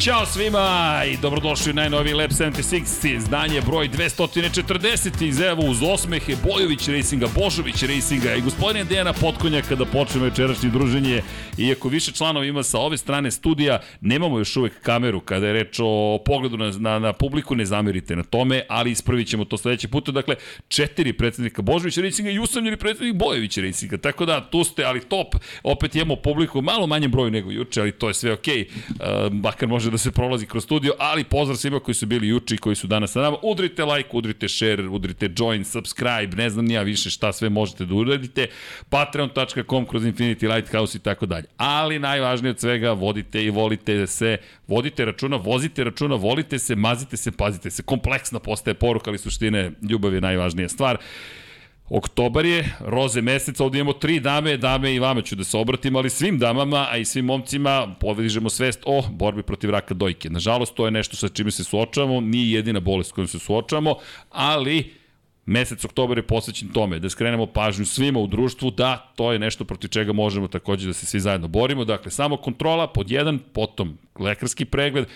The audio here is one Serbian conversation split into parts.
Ćao svima i dobrodošli u najnoviji Lab 76, izdanje broj 240 iz Evo uz osmehe Bojović Racinga, Božović Racinga i gospodine Dejana Potkonja kada počnemo večerašnje druženje. Iako više članova ima sa ove strane studija, nemamo još uvek kameru kada je reč o pogledu na, na, na publiku, ne zamerite na tome, ali ispravit ćemo to sledeće puta. Dakle, četiri predsednika Božović Racinga i usamljeni predsednik Bojović Racinga. Tako da, tu ste, ali top. Opet imamo publiku, malo manje broju nego juče, ali to je sve okej. Okay. Uh, bakar može da se prolazi kroz studio, ali pozdrav svima koji su bili juče i koji su danas sa nama. Udrite like, udrite share, udrite join, subscribe, ne znam nija više šta sve možete da uradite. Patreon.com kroz Infinity Lighthouse i tako dalje. Ali najvažnije od svega, vodite i volite se, vodite računa, vozite računa, volite se, mazite se, pazite se. Kompleksna postaje poruka, ali suštine ljubav je najvažnija stvar. Oktobar je, roze mesec, ovdje imamo tri dame, dame i vama ću da se obratim, ali svim damama, a i svim momcima povedižemo svest o borbi protiv raka dojke. Nažalost, to je nešto sa čime se suočavamo, nije jedina bolest kojom se suočavamo, ali mesec oktobar je posvećen tome, da skrenemo pažnju svima u društvu, da to je nešto protiv čega možemo takođe da se svi zajedno borimo. Dakle, samo kontrola pod jedan, potom lekarski pregled,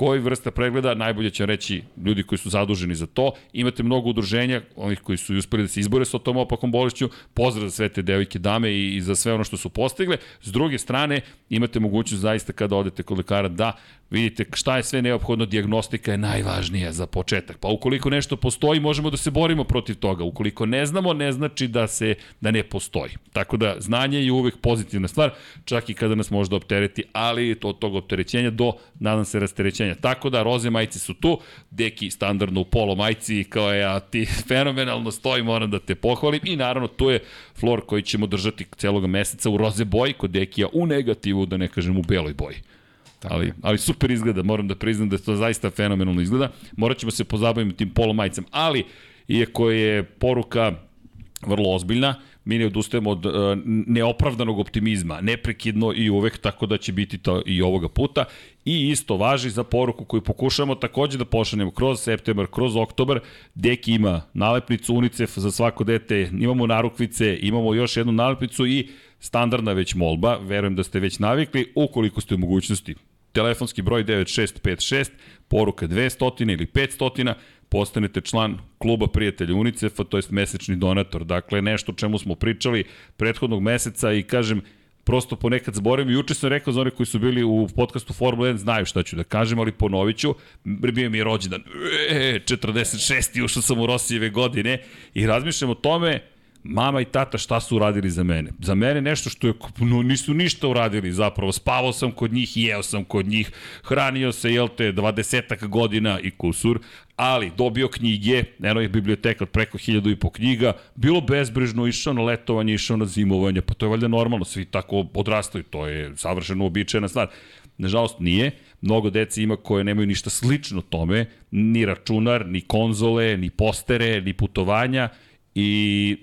koji vrsta pregleda, najbolje će reći ljudi koji su zaduženi za to. Imate mnogo udruženja, onih koji su uspeli da se izbore sa tom opakom bolešću, pozdrav za sve te devojke dame i, i za sve ono što su postigle. S druge strane, imate mogućnost zaista kada odete kod lekara da vidite šta je sve neophodno, diagnostika je najvažnija za početak. Pa ukoliko nešto postoji, možemo da se borimo protiv toga. Ukoliko ne znamo, ne znači da se da ne postoji. Tako da znanje je uvek pozitivna stvar, čak i kada nas možda optereti, ali od tog opterećenja do, nadam se, rasterećenja. Tako da, roze majice su tu, deki standardno u polo majici, kao ja ti fenomenalno stoji, moram da te pohvalim i naravno tu je flor koji ćemo držati celog meseca u roze boji, kod dekija u negativu, da ne kažem u beloj boji. Ali, ali super izgleda, moram da priznam da to zaista fenomenalno izgleda. Morat ćemo se pozabaviti tim polo majicama, ali iako je poruka vrlo ozbiljna, mi ne odustajemo od uh, neopravdanog optimizma, neprekidno i uvek, tako da će biti to i ovoga puta. I isto važi za poruku koju pokušamo takođe da pošaljemo kroz septembar, kroz oktobar. Deki ima nalepnicu UNICEF za svako dete, imamo narukvice, imamo još jednu nalepnicu i standardna već molba, verujem da ste već navikli, ukoliko ste u mogućnosti telefonski broj 9656, poruka 200 ili 500, postanete član kluba prijatelja UNICEF-a, to je mesečni donator. Dakle, nešto o čemu smo pričali prethodnog meseca i kažem, prosto ponekad zborim. Juče sam rekao za one koji su bili u podcastu Formula 1, znaju šta ću da kažem, ali ponovit ću. Bio mi je rođendan, e, 46. ušao sam u Rosijeve godine i razmišljam o tome, mama i tata šta su uradili za mene. Za mene nešto što je, no, nisu ništa uradili zapravo. Spavao sam kod njih, jeo sam kod njih, hranio se, jel te, 20 godina i kusur, ali dobio knjige, eno je od preko hiljadu i po knjiga, bilo bezbrižno, išao na letovanje, išao na zimovanje, pa to je valjda normalno, svi tako odrastaju, to je savršeno uobičajena stvar. Nažalost nije, mnogo dece ima koje nemaju ništa slično tome, ni računar, ni konzole, ni postere, ni putovanja i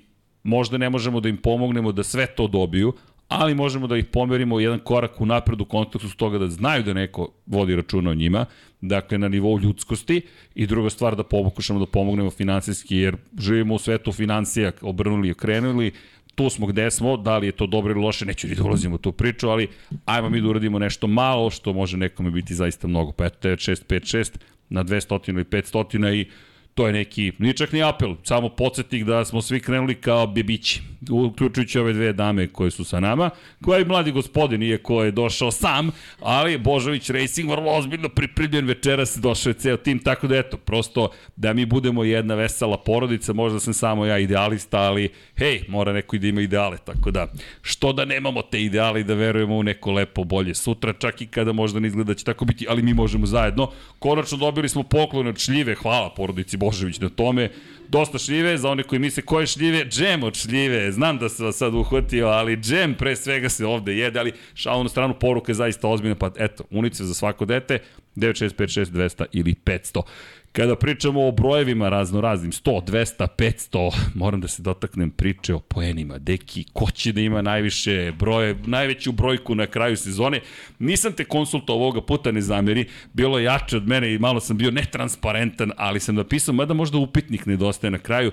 možda ne možemo da im pomognemo da sve to dobiju, ali možemo da ih pomerimo jedan korak u napredu u kontekstu toga da znaju da neko vodi računa o njima, dakle na nivou ljudskosti i druga stvar da pokušamo da pomognemo finansijski jer živimo u svetu financija, obrnuli i okrenuli, tu smo gde smo, da li je to dobro ili loše, neću ni da ulazim u tu priču, ali ajmo mi da uradimo nešto malo što može nekome biti zaista mnogo. Pa eto 9656 na 200 ili 500 i to je neki, nije čak ni apel, samo podsjetnik da smo svi krenuli kao bebići, uključujući ove dve dame koje su sa nama, koja je mladi gospodin, iako je došao sam, ali Božović Racing vrlo ozbiljno pripremljen večeras, došao je ceo tim, tako da eto, prosto da mi budemo jedna vesela porodica, možda sam samo ja idealista, ali hej, mora neko i da ima ideale, tako da, što da nemamo te ideale i da verujemo u neko lepo bolje sutra, čak i kada možda ne izgleda da će tako biti, ali mi možemo zajedno. Konačno dobili smo poklon od šljive, hvala porodici Božović na tome. Dosta šljive, za one koji misle koje šljive, džem od šljive. Znam da se vas sad uhvatio, ali džem pre svega se ovde jede, ali šalno na stranu poruka je zaista ozbiljna, pa eto, unice za svako dete, 9656 200 ili 500. Kada pričamo o brojevima razno raznim, 100, 200, 500, moram da se dotaknem priče o poenima. Deki, ko će da ima najviše broje, najveću brojku na kraju sezone? Nisam te konsulta ovoga puta, ne zameri, bilo jače od mene i malo sam bio netransparentan, ali sam napisao, mada možda upitnik nedostaje na kraju,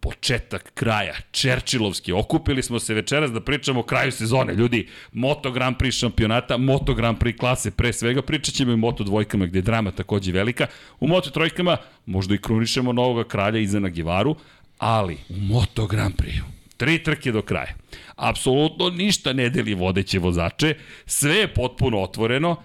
početak kraja, Čerčilovski. Okupili smo se večeras da pričamo o kraju sezone. Ljudi, Moto Grand Prix šampionata, Moto Grand Prix klase, pre svega pričat ćemo i Moto dvojkama gde je drama takođe velika. U Moto trojkama možda i krunišemo novog kralja iza na Givaru, ali u Moto Grand Prix Tri trke do kraja. Apsolutno ništa ne deli vodeće vozače, sve je potpuno otvoreno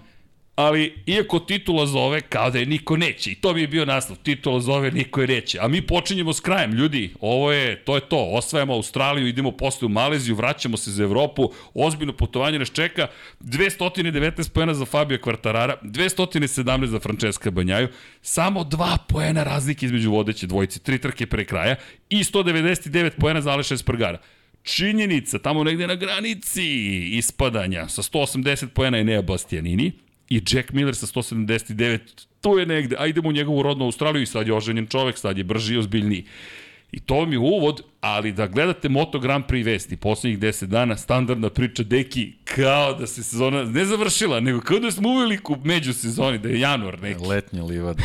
ali iako titula zove, kao da je niko neće. I to bi bio naslov, titula zove, niko je neće. A mi počinjemo s krajem, ljudi, ovo je, to je to, osvajamo Australiju, idemo posle u Maleziju, vraćamo se za Evropu, ozbiljno putovanje nas čeka, 219 poena za Fabio Kvartarara, 217 za Francesca Banjaju, samo dva poena razlike između vodeće dvojice, tri trke pre kraja i 199 poena za Aleša Espargara. Činjenica, tamo negde na granici ispadanja, sa 180 poena je Nea Bastianini, i Jack Miller sa 179, tu je negde, a idemo u njegovu rodnu Australiju i sad je oženjen čovek, sad je brži i ozbiljniji. I to mi je uvod, ali da gledate Moto Grand Prix vesti poslednjih 10 dana, standardna priča deki, kao da se sezona ne završila, nego kao da smo uveli ku među sezoni, da je januar neki. Letnja livada.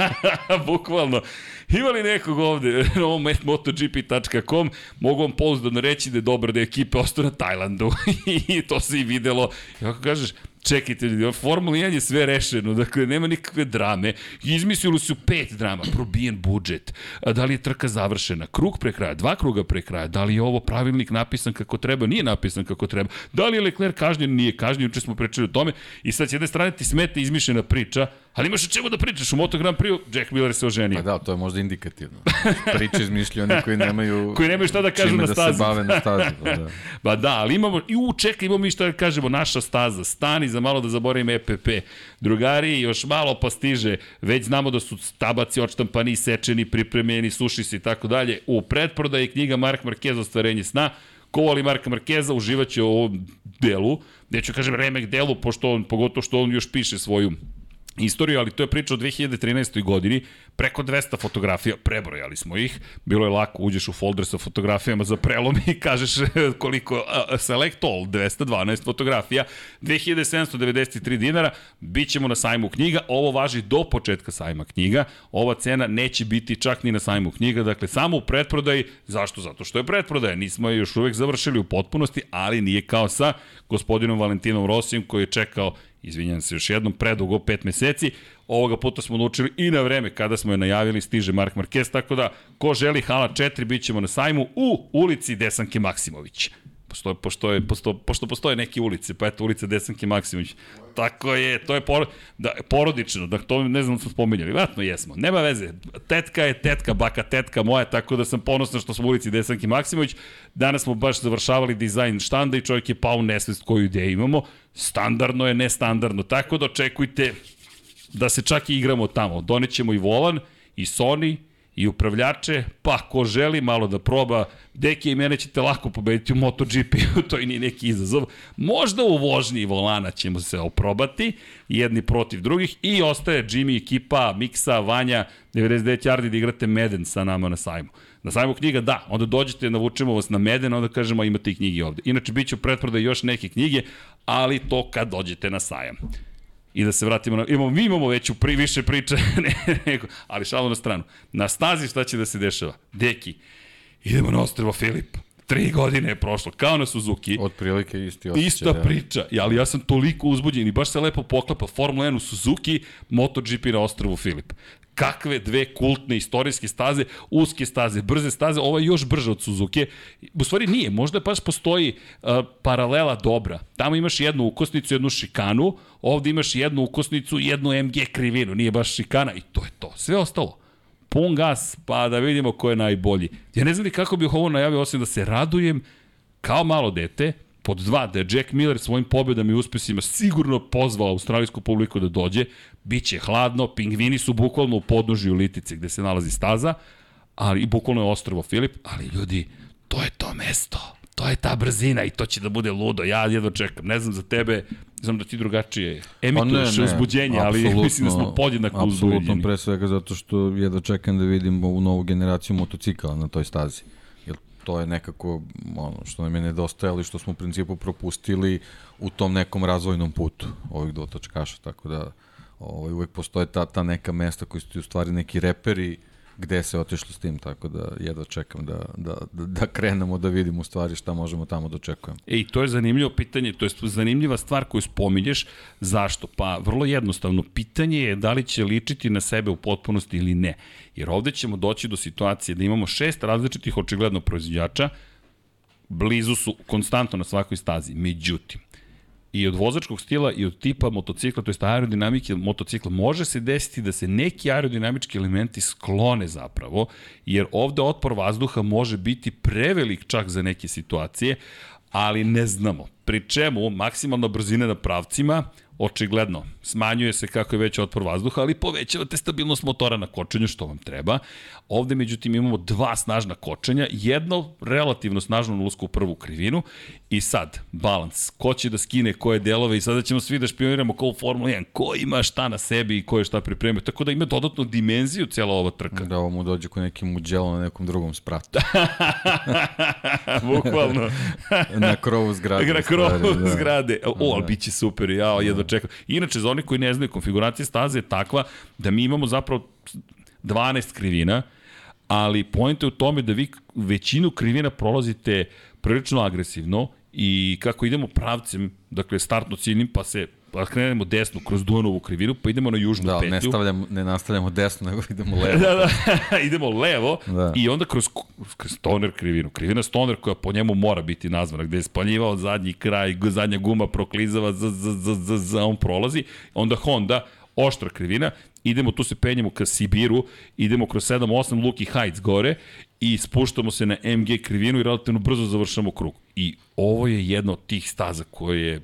Bukvalno. Ima li nekog ovde na ovom motogp.com, mogu vam pouzdano reći da je dobro da je ekipe ostao na Tajlandu i to se i videlo. I ako kažeš, čekajte, Formula 1 je sve rešeno, dakle, nema nikakve drame. Izmislili su pet drama, probijen budžet, da li je trka završena, krug pre kraja, dva kruga pre kraja, da li je ovo pravilnik napisan kako treba, nije napisan kako treba, da li je Leclerc kažnjen, nije kažnjen, juče smo pričali o tome. I sad s jedne strane ti smete izmišljena priča, ali imaš o čemu da pričaš u Moto Grand Prix, Jack Miller se oženio. Pa da, to je možda indikativno. Priče izmišljaju oni koji nemaju... koji nemaju šta da kažu na stazi. da se bave na stazi. Pa da. ba da, ali imamo, i u, čekaj, imamo mi šta da kažemo, naša staza, stani za malo da zaboravim EPP. Drugari, još malo pa stiže, već znamo da su tabaci odštampani, sečeni, pripremljeni, suši se i tako dalje. U pretprodaji knjiga Mark Marquez ostvarenje sna, ko voli Marka Markeza uživaće u ovom delu, neću kažem remek delu, pošto on, pogotovo što on još piše svoju istoriju, ali to je priča o 2013. godini, preko 200 fotografija, prebrojali smo ih, bilo je lako, uđeš u folder sa fotografijama za prelom i kažeš koliko, uh, select all, 212 fotografija, 2793 dinara, bit ćemo na sajmu knjiga, ovo važi do početka sajma knjiga, ova cena neće biti čak ni na sajmu knjiga, dakle samo u pretprodaji, zašto? Zato što je pretprodaja, nismo je još uvek završili u potpunosti, ali nije kao sa gospodinom Valentinom Rosijem koji je čekao izvinjam se još jednom, predugo, pet meseci. Ovoga puta smo odlučili i na vreme kada smo je najavili stiže Mark Marquez, tako da ko želi Hala 4 bit ćemo na sajmu u ulici Desanke Maksimović. Postoje, postoje, posto, pošto postoje neke ulice, pa eto ulica Desanke Maksimović. Tako je, to je por, da, porodično, da to ne znam da smo spominjali, vratno jesmo. Nema veze, tetka je tetka, baka tetka moja, tako da sam ponosan što smo u ulici Desanke Maksimović. Danas smo baš završavali dizajn štanda i čovjek je pao nesvest koju ideju imamo. Standardno je nestandardno, tako da očekujte da se čak i igramo tamo. Donećemo i volan, i Sony, i upravljače, pa ko želi malo da proba, deki i mene ćete lako pobediti u MotoGP, to i nije neki izazov. Možda u vožnji volana ćemo se oprobati, jedni protiv drugih, i ostaje Jimmy, ekipa, Miksa, Vanja, 99 Yardi da igrate Meden sa nama na sajmu. Na sajmu knjiga, da, onda dođete, navučemo vas na Meden, onda kažemo imate i knjige ovde. Inače, bit će u pretprodaju još neke knjige, ali to kad dođete na sajam. I da se vratimo na... Imamo, mi imamo već u pri, više priče, ne, ali šalo na stranu. Na stazi šta će da se dešava? Deki, idemo na ostrvo Filip. Tri godine je prošlo, kao na Suzuki. Od prilike isti osjećaj. Ista da. priča, ali ja sam toliko uzbuđen i baš se lepo poklapa Formula 1 u Suzuki, MotoGP na ostrvu Filip kakve dve kultne istorijske staze, uske staze, brze staze, ova je još brža od Suzuki. U stvari nije, možda baš postoji uh, paralela dobra. Tamo imaš jednu ukosnicu, jednu šikanu, ovde imaš jednu ukosnicu, jednu MG krivinu, nije baš šikana i to je to. Sve ostalo pun gas, pa da vidimo ko je najbolji. Ja ne znam ni kako bih ovo najavio, osim da se radujem kao malo dete, Pod dva, da je Jack Miller svojim pobjedama i uspesima sigurno pozvao australijsku publiku da dođe, bit će hladno, pingvini su bukvalno u podnožju litice gde se nalazi staza, ali i bukvalno je ostrovo Filip, ali ljudi, to je to mesto, to je ta brzina i to će da bude ludo, ja jedno čekam, ne znam za tebe, znam da ti drugačije emituješ pa ne, ne, uzbuđenje, ali mislim da smo podjednako uzbuđeni. Apsolutno, pre svega zato što jedno čekam da vidim ovu novu generaciju motocikala na toj stazi to je nekako ono što nam je nedostajalo i što smo u principu propustili u tom nekom razvojnom putu ovih dotačkaša, tako da ovaj, uvek postoje ta, ta neka mesta koji su ti u stvari neki reperi gde se otišlo s tim, tako da jedva čekam da, da, da, da krenemo da vidimo u stvari šta možemo tamo da očekujemo. Ej, to je zanimljivo pitanje, to je zanimljiva stvar koju spominješ. Zašto? Pa vrlo jednostavno, pitanje je da li će ličiti na sebe u potpunosti ili ne. Jer ovde ćemo doći do situacije da imamo šest različitih očigledno proizvođača, blizu su konstantno na svakoj stazi. Međutim, i od vozačkog stila i od tipa motocikla, to je aerodinamike motocikla, može se desiti da se neki aerodinamički elementi sklone zapravo, jer ovde otpor vazduha može biti prevelik čak za neke situacije, ali ne znamo. Pri čemu maksimalna brzina na pravcima očigledno, smanjuje se kako je već otpor vazduha, ali povećavate stabilnost motora na kočenju, što vam treba. Ovde, međutim, imamo dva snažna kočenja, jedno relativno snažno ulusku u prvu krivinu i sad, balans, ko će da skine koje delove i sada ćemo svi da špioniramo kao u Formula 1, ko ima šta na sebi i ko je šta pripremio, tako da ima dodatnu dimenziju cijela ova trka. Da ovo mu dođe ko neki muđelo na nekom drugom spratu. Bukvalno. na krovu zgrade. Na krovu da. zgrade. O, ali bit će super, ja jedno čekam. Inače, za oni koji ne znaju, konfiguracija staze je takva da mi imamo zapravo 12 krivina, ali pojenta je u tome da vi većinu krivina prolazite prilično agresivno i kako idemo pravcem, dakle startno ciljnim, pa se pa krenemo desno kroz Dunovu krivinu, pa idemo na južnu da, petlju. Da, ne, stavljamo, ne nastavljamo desno, nego idemo levo. da, da, idemo levo da. i onda kroz, kroz Stoner krivinu. Krivina Stoner koja po njemu mora biti nazvana, gde je spaljivao zadnji kraj, zadnja guma proklizava, z, z, z, z, z, on prolazi. Onda Honda, oštra krivina, idemo, tu se penjemo ka Sibiru, idemo kroz 7-8 Luki Heights gore i spuštamo se na MG krivinu i relativno brzo završamo krug. I ovo je jedna od tih staza koje je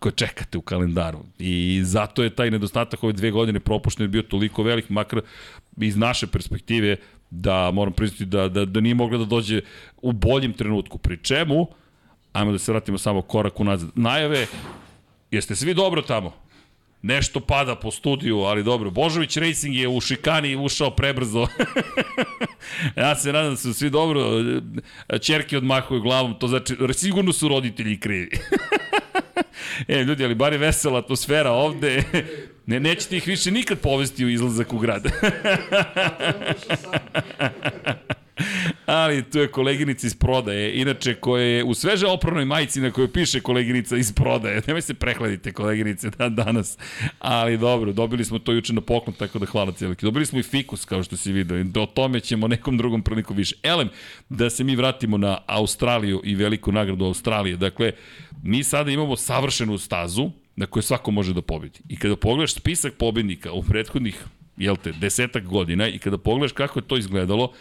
koje čekate u kalendaru. I zato je taj nedostatak ove dve godine propušten bio toliko velik, makar iz naše perspektive, da moram priznati da, da, da nije mogla da dođe u boljem trenutku. Pri čemu, ajmo da se vratimo samo korak unazad, najave, jeste svi dobro tamo? Nešto pada po studiju, ali dobro. Božović Racing je u šikani ušao prebrzo. ja se nadam da su svi dobro. Čerke odmahuju glavom, to znači, sigurno su roditelji krivi. e, ljudi, ali bar je vesela atmosfera ovde. Ne, nećete ih više nikad povesti u izlazak u grad. Ali tu je koleginica iz prodaje, inače koja je u sveže opronoj majici na kojoj piše koleginica iz prodaje. Nemoj se prehladite koleginice dan danas. Ali dobro, dobili smo to juče na poklon, tako da hvala cijelike. Dobili smo i fikus, kao što si vidio. O tome ćemo nekom drugom priliku više. Elem, da se mi vratimo na Australiju i veliku nagradu Australije. Dakle, mi sada imamo savršenu stazu na kojoj svako može da pobedi. I kada pogledaš spisak pobednika u prethodnih jel te, desetak godina i kada pogledaš kako je to izgledalo,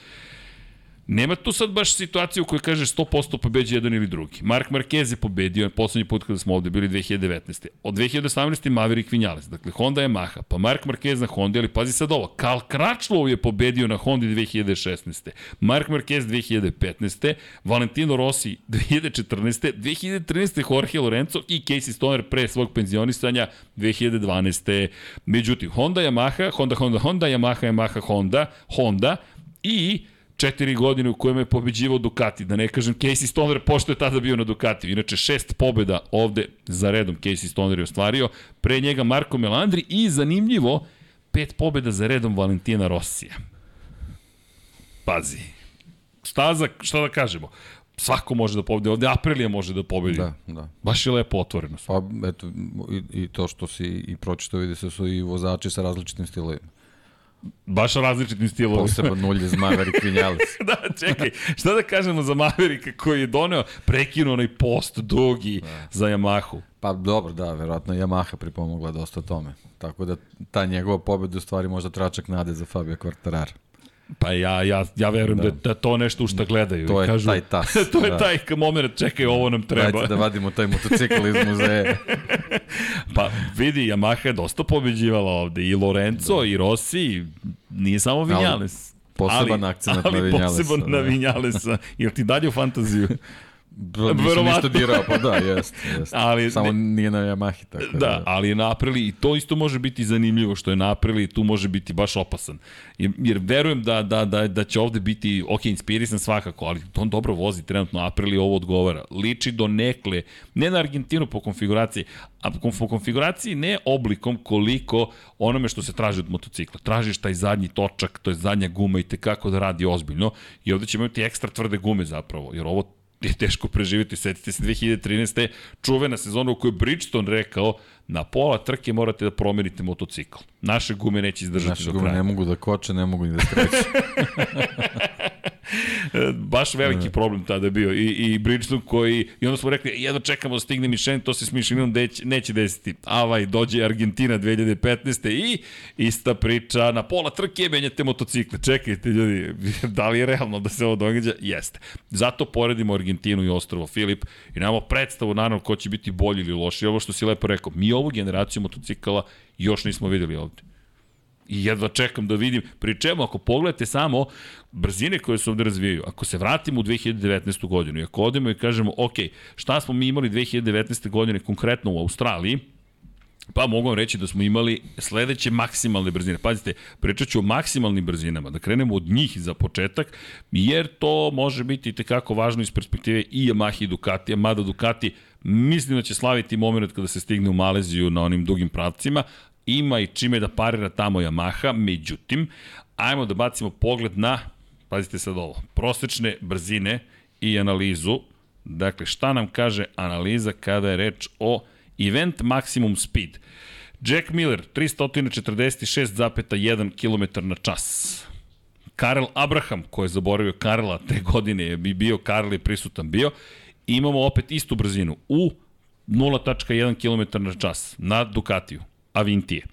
Nema tu sad baš situaciju u kojoj kažeš 100% pobeđe jedan ili drugi. Mark Marquez je pobedio poslednji put kada smo ovde bili 2019. Od 2018. Maverick Vinales, dakle Honda Yamaha, pa Mark Marquez na Honda, ali pazi sad ovo, Karl Kračlov je pobedio na Hondi 2016. Mark Marquez 2015. Valentino Rossi 2014. 2013. Jorge Lorenzo i Casey Stoner pre svog penzionisanja 2012. Međutim, Honda Yamaha, Honda Honda Honda, Yamaha Yamaha Honda, Honda i četiri godine u kojem je pobeđivao Ducati, da ne kažem Casey Stoner pošto je tada bio na Ducati. Inače šest pobeda ovde za redom Casey Stoner je ostvario, pre njega Marko Melandri i zanimljivo pet pobeda za redom Valentina Rossija. Pazi. Staza, šta da kažemo, svako može da pobedi, ovde Aprilija može da pobedi. Da, da. Baš je lepo otvoreno. Pa, eto, i, i to što si i pročito vidi se su i vozači sa različitim stilovima. Baš različitim stilom. Posebno nulje za Maverick Vinales. da, čekaj, šta da kažemo za Mavericka koji je doneo, prekinuo onaj post dugi da. za Yamahu? Pa dobro, da, verovatno Yamaha pripomogla dosta tome. Tako da ta njegova pobeda u stvari možda tračak nade za Fabio Quartarara. Pa ja, ja, ja verujem da. da, da to nešto u šta gledaju. To je kažu, taj tas. to je da. taj moment, čekaj, ovo nam treba. Dajte da vadimo taj motocikl iz muzeja. pa vidi, Yamaha je dosta pobeđivala ovde. I Lorenzo, da. i Rossi, nije samo Vinales. Poseban ali, akcent ali na Vinjalesa. poseban da. na Vinjalesa. Jel ti dalje u fantaziju? Bro, nisam ništa dirao, pa da, jest, jest. Ali, Samo ne, nije na Yamahi, tako da. Da, ali je na Aprili i to isto može biti zanimljivo što je na Aprili i tu može biti baš opasan. Jer, jer verujem da, da, da, da će ovde biti, ok, inspirisan svakako, ali on dobro vozi trenutno Aprili ovo odgovara. Liči do nekle, ne na Argentinu po konfiguraciji, a po konfiguraciji ne oblikom koliko onome što se traži od motocikla. Tražiš taj zadnji točak, to je zadnja guma i tekako da radi ozbiljno i ovde ćemo imati ekstra tvrde gume zapravo, jer ovo je teško preživiti. Setite se 2013. čuvena sezona u kojoj Bridgestone rekao na pola trke morate da promenite motocikl. Naše gume neće izdržati Naše do kraja. Naše gume ne mogu da koče, ne mogu ni da skreću. Baš veliki ne. problem tada je bio. I, i Bridgestone koji, i onda smo rekli, jedno čekamo da stigne Michelin, to se s Michelinom deć, neće desiti. Avaj, dođe Argentina 2015. i ista priča, na pola trke menjate motocikle. Čekajte ljudi, da li je realno da se ovo događa? Jeste. Zato poredimo Argentinu i ostrovo Filip i nemamo predstavu naravno ko će biti bolji ili loši. Ovo što si lepo rekao, mi ovu generaciju motocikala još nismo videli ovde. I jedva čekam da vidim, pri čemu ako pogledate samo brzine koje se ovde razvijaju, ako se vratimo u 2019. godinu i ako odemo i kažemo, ok, šta smo mi imali 2019. godine konkretno u Australiji, Pa mogu vam reći da smo imali sledeće maksimalne brzine. Pazite, pričat ću o maksimalnim brzinama, da krenemo od njih za početak, jer to može biti tekako važno iz perspektive i Yamaha i Ducati, mada Ducati mislim da će slaviti moment kada se stigne u Maleziju na onim dugim pravcima, ima i čime da parira tamo Yamaha, međutim, ajmo da bacimo pogled na, pazite sad ovo, prosečne brzine i analizu. Dakle, šta nam kaže analiza kada je reč o Event Maximum Speed. Jack Miller, 346,1 km na čas. Karel Abraham, ko je zaboravio Karla te godine, je bi bio, Karel je prisutan bio, imamo opet istu brzinu u 0.1 km na čas na Ducatiju. Avintije.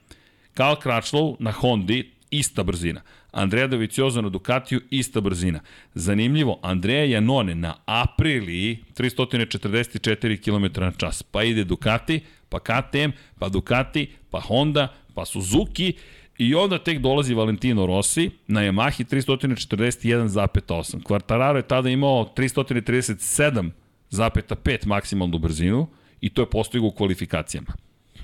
Karl Kračlov na Hondi, ista brzina. Andrea Dovicioza na Ducatiju, ista brzina. Zanimljivo, Andrea Janone na Apriliji 344 km na čas. Pa ide Ducati, pa KTM, pa Ducati, pa Honda, pa Suzuki I onda tek dolazi Valentino Rossi na Yamahi 341,8. Quartararo je tada imao 337,5 maksimalnu brzinu i to je postigao u kvalifikacijama.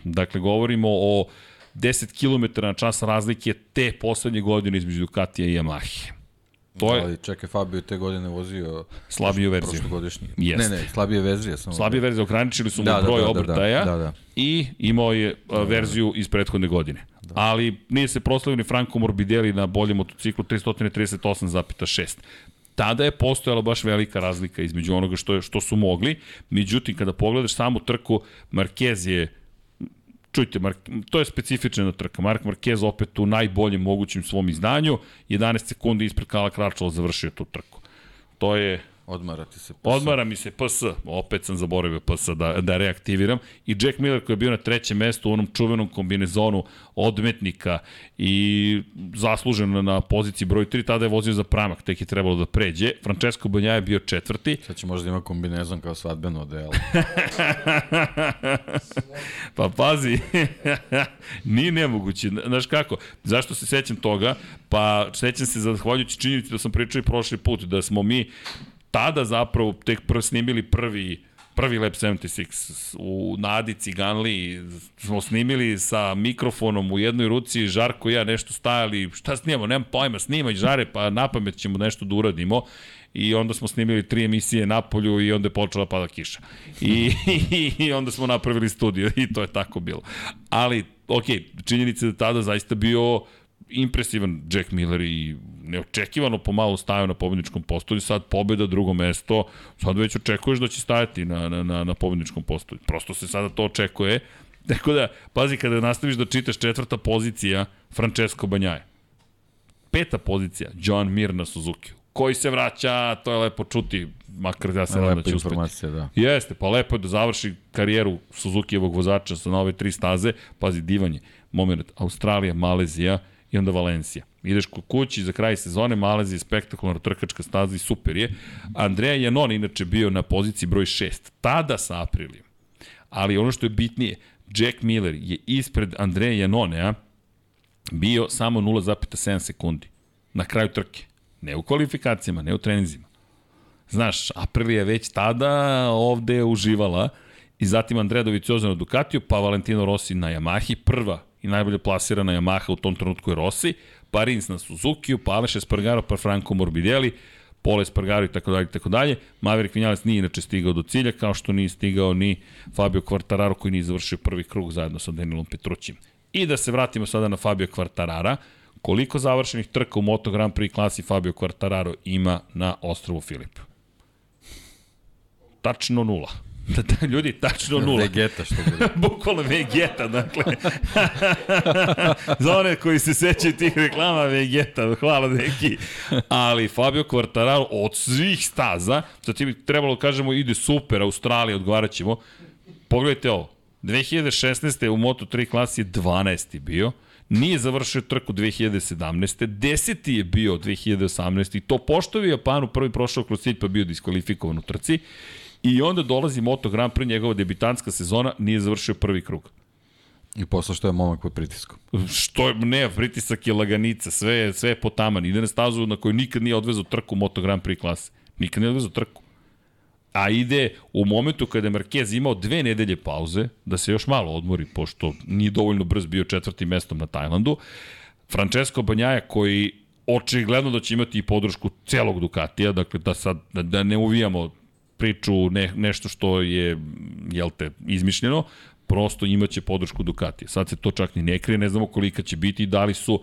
Dakle, govorimo o 10 km na čas razlike te poslednje godine između Ducatija i Yamahe. To je... Ali čekaj, Fabio te godine vozio slabiju verziju. Prošlogodišnji. Yes. Ne, ne, slabije verzije. Samo slabije da. verzije, ograničili su mu da, da broj da, da, obrtaja da, da, da. i imao je da, da, verziju iz prethodne godine. Da. Ali nije se proslavio ni Franco Morbidelli na boljem motociklu 338,6 tada je postojala baš velika razlika između onoga što, je, što su mogli. Međutim, kada pogledaš samu trku, Marquez je čujte, Mark, to je specifična trka. Mark Marquez opet u najboljem mogućem svom izdanju, 11 sekundi ispred Kala Kračala završio tu trku. To je Odmara ti se PS. Odmara mi se PS, opet sam zaboravio PS da, da reaktiviram. I Jack Miller koji je bio na trećem mestu u onom čuvenom kombinezonu odmetnika i zaslužen na poziciji broj 3, tada je vozio za pramak, tek je trebalo da pređe. Francesco Banja je bio četvrti. Sad će možda ima kombinezon kao svadbeno odelo. pa pazi, nije nemoguće. Znaš kako, zašto se sećam toga? Pa sećam se zahvaljujući činjenici da sam pričao i prošli put, da smo mi tada zapravo tek snimili prvi prvi Lab 76 u Nadi Ciganli smo snimili sa mikrofonom u jednoj ruci, Žarko i ja nešto stajali, šta snimamo, nemam pojma, snimaj Žare, pa na pamet ćemo nešto da uradimo i onda smo snimili tri emisije na polju i onda je počela pada kiša. I, i, i onda smo napravili studio i to je tako bilo. Ali, ok, činjenica da tada zaista bio impresivan Jack Miller i neočekivano pomalo stajao na pobedničkom postolju, sad pobeda, drugo mesto, sad već očekuješ da će stajati na, na, na, na pobedničkom postolju. Prosto se sada to očekuje. Tako da, pazi, kada nastaviš da čitaš četvrta pozicija, Francesco Banjaje. Peta pozicija, John Mir na Suzuki. Koji se vraća, to je lepo čuti, makar ja se nadam da će uspeti. Da. Jeste, pa lepo je da završi karijeru Suzuki-evog vozača sa nove tri staze. Pazi, divanje. Moment, Australija, Malezija, i onda Valencija. Ideš kod kući za kraj sezone, Malezija je spektakularna trkačka staza i super je. Andreja Janon inače bio na poziciji broj 6, tada sa Aprilijom. Ali ono što je bitnije, Jack Miller je ispred Andreja Janonea bio samo 0,7 sekundi na kraju trke. Ne u kvalifikacijama, ne u trenizima. Znaš, Aprilia je već tada ovde uživala i zatim Andrea Dovizioso na Ducatiju, pa Valentino Rossi na Yamahi, prva i najbolje plasirana Yamaha u tom trenutku je Rossi, pa Rins na Suzuki, pa Aleš Espargaro, pa Franco Morbidelli, Pole Espargaro i tako dalje tako dalje. Maverick Vinales nije inače stigao do cilja, kao što nije stigao ni Fabio Quartararo koji nije završio prvi krug zajedno sa Danilom Petrućim. I da se vratimo sada na Fabio Quartarara, koliko završenih trka u Moto Grand Prix klasi Fabio Quartararo ima na ostrovu Filip? Tačno nula. Da, da, ljudi, tačno nula. Vegeta, što bude. Bukvalno Vegeta, dakle. Za one koji se sećaju tih reklama Vegeta, hvala neki. Ali Fabio Quartararo od svih staza, sa tim trebalo da kažemo ide super, Australija, odgovarat ćemo. Pogledajte ovo, 2016. u Moto3 klasi je 12. bio, nije završio trku 2017. Deseti je bio 2018. I to poštovi Japanu prvi prošao kroz cilj pa bio diskvalifikovan u trci. I onda dolazi Moto Grand Prix, njegova debitanska sezona, nije završio prvi krug. I posle što je momak pod pritiskom. Što je, ne, pritisak je laganica, sve je, sve je potaman. Ide na stazu na kojoj nikad nije odvezao trku Moto Grand Prix klase. Nikad nije odvezao trku. A ide u momentu kada je Marquez imao dve nedelje pauze, da se još malo odmori, pošto nije dovoljno brz bio četvrtim mestom na Tajlandu, Francesco Banjaja koji očigledno da će imati i podršku celog Ducatija, dakle da sad da, da ne uvijamo priču ne, nešto što je jel te izmišljeno, prosto imaće podršku Ducatija. Sad se to čak ni ne krije, ne znamo kolika će biti, da li su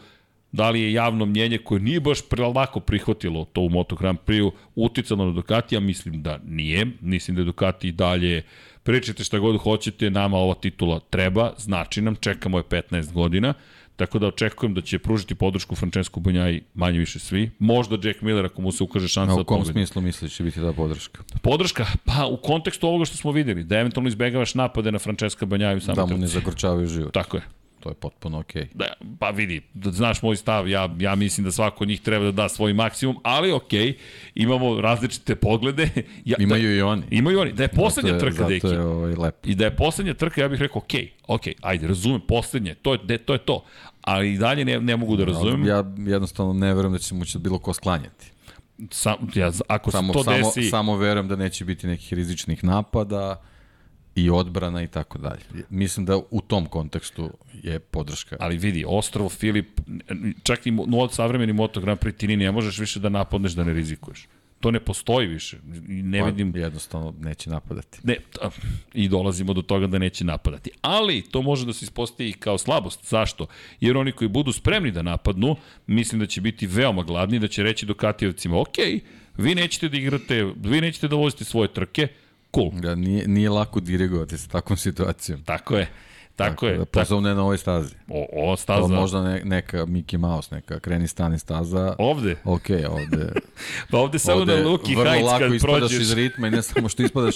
da li je javno mnjenje koje nije baš lako prihvatilo to u Moto Grand Prix uticalo na Ducatija, mislim da nije. Mislim da je Ducati dalje pričajte šta god hoćete, nama ova titula treba, znači nam, čekamo je 15 godina. Tako da očekujem da će pružiti podršku Francesco Banjaj manje više svi. Možda Jack Miller ako mu se ukaže šansa da U kom smislu misliš da će biti ta podrška? Podrška? Pa u kontekstu ovoga što smo videli, da eventualno izbegavaš napade na Francesca Banjaju samo Da mu ne zagorčavaju život. Tako je. To je potpuno okej. Okay. Da, pa vidi, da znaš moj stav, ja, ja mislim da svako od njih treba da da svoj maksimum, ali okej, okay, imamo različite poglede. Ja, imaju da, i oni. Imaju oni. Da je poslednja zato je, trka, deki. Zato je ovaj, lep. I da je poslednja trka, ja bih rekao, okej, okay, okej, okay, ajde, razumem, poslednje, to je, de, to je to. Ali i dalje ne, ne mogu da razumem. Ja jednostavno ne verujem da će mu će bilo ko sklanjati. Sam, ja, ako samo, se to samo, desi... Samo verujem da neće biti nekih rizičnih napada i odbrana i tako dalje. Mislim da u tom kontekstu je podrška. Ali vidi, Ostrovo, Filip, čak i no, savremeni Moto Grand Prix ti ni ne možeš više da napadneš da ne rizikuješ. To ne postoji više. Ne pa, vidim... Jednostavno neće napadati. Ne, I dolazimo do toga da neće napadati. Ali to može da se ispostavi kao slabost. Zašto? Jer oni koji budu spremni da napadnu, mislim da će biti veoma gladni, da će reći do Katijevcima, ok, vi nećete da igrate, vi nećete da vozite svoje trke, cool. Da, nije, nije lako dirigovati sa takvom situacijom. Tako je. Tako, tako je. Da posao ne na ovoj stazi. O, ova staza. To možda ne, neka Mickey Mouse, neka kreni stani staza. Ovde? Ok, ovde. pa ovde samo ovde na Luki Heights kad prođeš. Vrlo lako ispadaš iz ritma i ne samo što ispadaš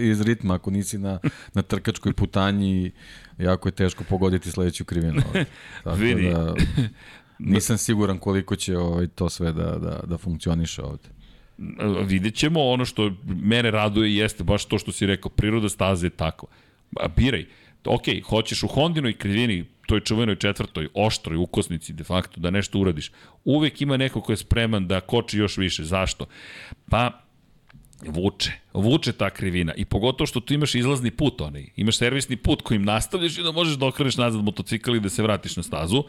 iz ritma ako nisi na, na trkačkoj putanji jako je teško pogoditi sledeću krivinu. Tako Vidi. Da, nisam siguran koliko će ovaj, to sve da, da, da funkcioniše ovde vidjet ćemo, ono što mene raduje jeste baš to što si rekao, priroda staze je takva. Biraj, ok, hoćeš u Hondinoj krivini, toj čuvenoj četvrtoj, oštroj ukosnici de facto, da nešto uradiš, uvek ima neko ko je spreman da koči još više. Zašto? Pa, vuče, vuče ta krivina i pogotovo što tu imaš izlazni put onaj, imaš servisni put kojim nastavljaš i da možeš da okreneš nazad motocikl i da se vratiš na stazu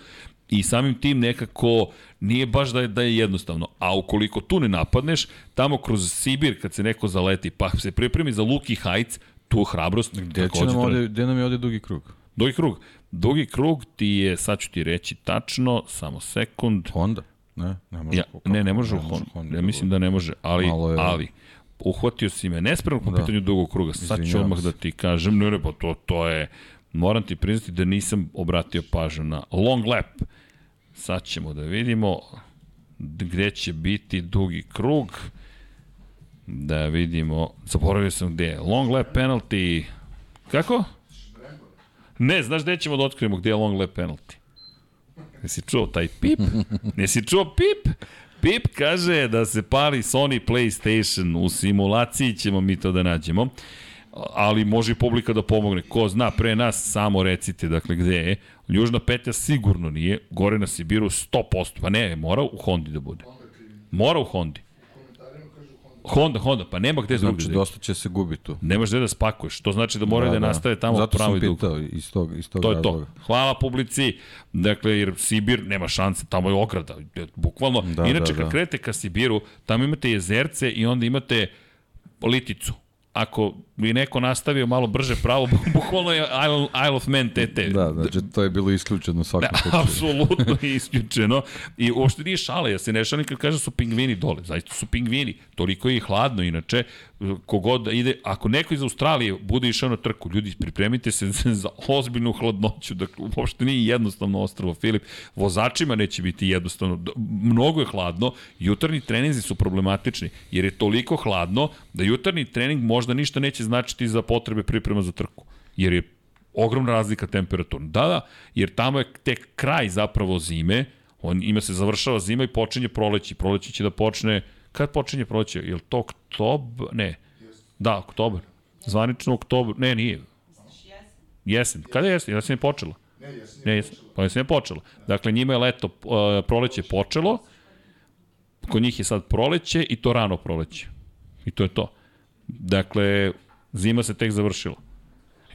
i samim tim nekako nije baš da je, da je jednostavno. A ukoliko tu ne napadneš, tamo kroz Sibir kad se neko zaleti pa se pripremi za Luki Heights, tu hrabrost gde, će nam ovde, gde nam je ovde dugi krug? Dugi krug. Dugi krug ti je, sad ću ti reći tačno, samo sekund. Honda? Ne, ne može. Ja, ne, ne može u Honda. Honda. Ja mislim da ne može, ali, je... ali uhvatio si me nespremno po da. pitanju dugog kruga. Sad ću odmah da ti kažem, ne, ne, pa to, to je, moram ti priznati da nisam obratio pažnju na long lap. Sad ćemo da vidimo gde će biti dugi krug. Da vidimo, zaboravio sam gde je. Long lap penalty, kako? Ne, znaš gde ćemo da otkrijemo gde je long lap penalty? Jesi čuo taj pip? Jesi čuo pip? Pip kaže da se pali Sony PlayStation, u simulaciji ćemo mi to da nađemo, ali može i publika da pomogne. Ko zna pre nas, samo recite, dakle, gde je. Južna petlja sigurno nije, gore na Sibiru 100%, pa ne, mora u Hondi da bude. Mora u Hondi. Honda, Honda, pa nema gde Znači, drugde. dosta će se gubi tu. Nemaš gde da spakuješ. To znači da moraju da, da, nastave tamo Zato pravo i sam dugo. pitao iz tog, iz tog To je razloga. to. Hvala publici. Dakle, jer Sibir nema šanse, tamo je ograda. Bukvalno. Da, Inače, da, kad da. krenete ka Sibiru, tamo imate jezerce i onda imate liticu. Ako bi neko nastavio malo brže pravo, bukvalno je Isle, Isle of Man TT. Da, znači to je bilo isključeno u svakom Da, slučaju. apsolutno je isključeno. I uopšte nije šala, ja se ne šalim kad kažem da su pingvini dole. Zaista su pingvini. Toliko je i hladno inače. Kogod ide, ako neko iz Australije bude išao na trku, ljudi, pripremite se za ozbiljnu hladnoću. Dakle, uopšte nije jednostavno ostravo Filip. Vozačima neće biti jednostavno. Mnogo je hladno. Jutarnji treninzi su problematični, jer je toliko hladno da jutarnji trening možda ništa neće značiti za potrebe priprema za trku. Jer je ogromna razlika temperaturna. Da, da, jer tamo je tek kraj zapravo zime, on ima se završava zima i počinje proleće. Proleće će da počne, kad počinje proleće? Je li to oktob? Ne. Da, oktobar. Zvanično oktobar, ne, nije. Jesen. Kada je jesen? Jesen je počela. Ne, jesen. Pa jesen je počela. Dakle, njima je leto, uh, proleće počelo, kod njih je sad proleće i to rano proleće. I to je to. Dakle, zima se tek završila.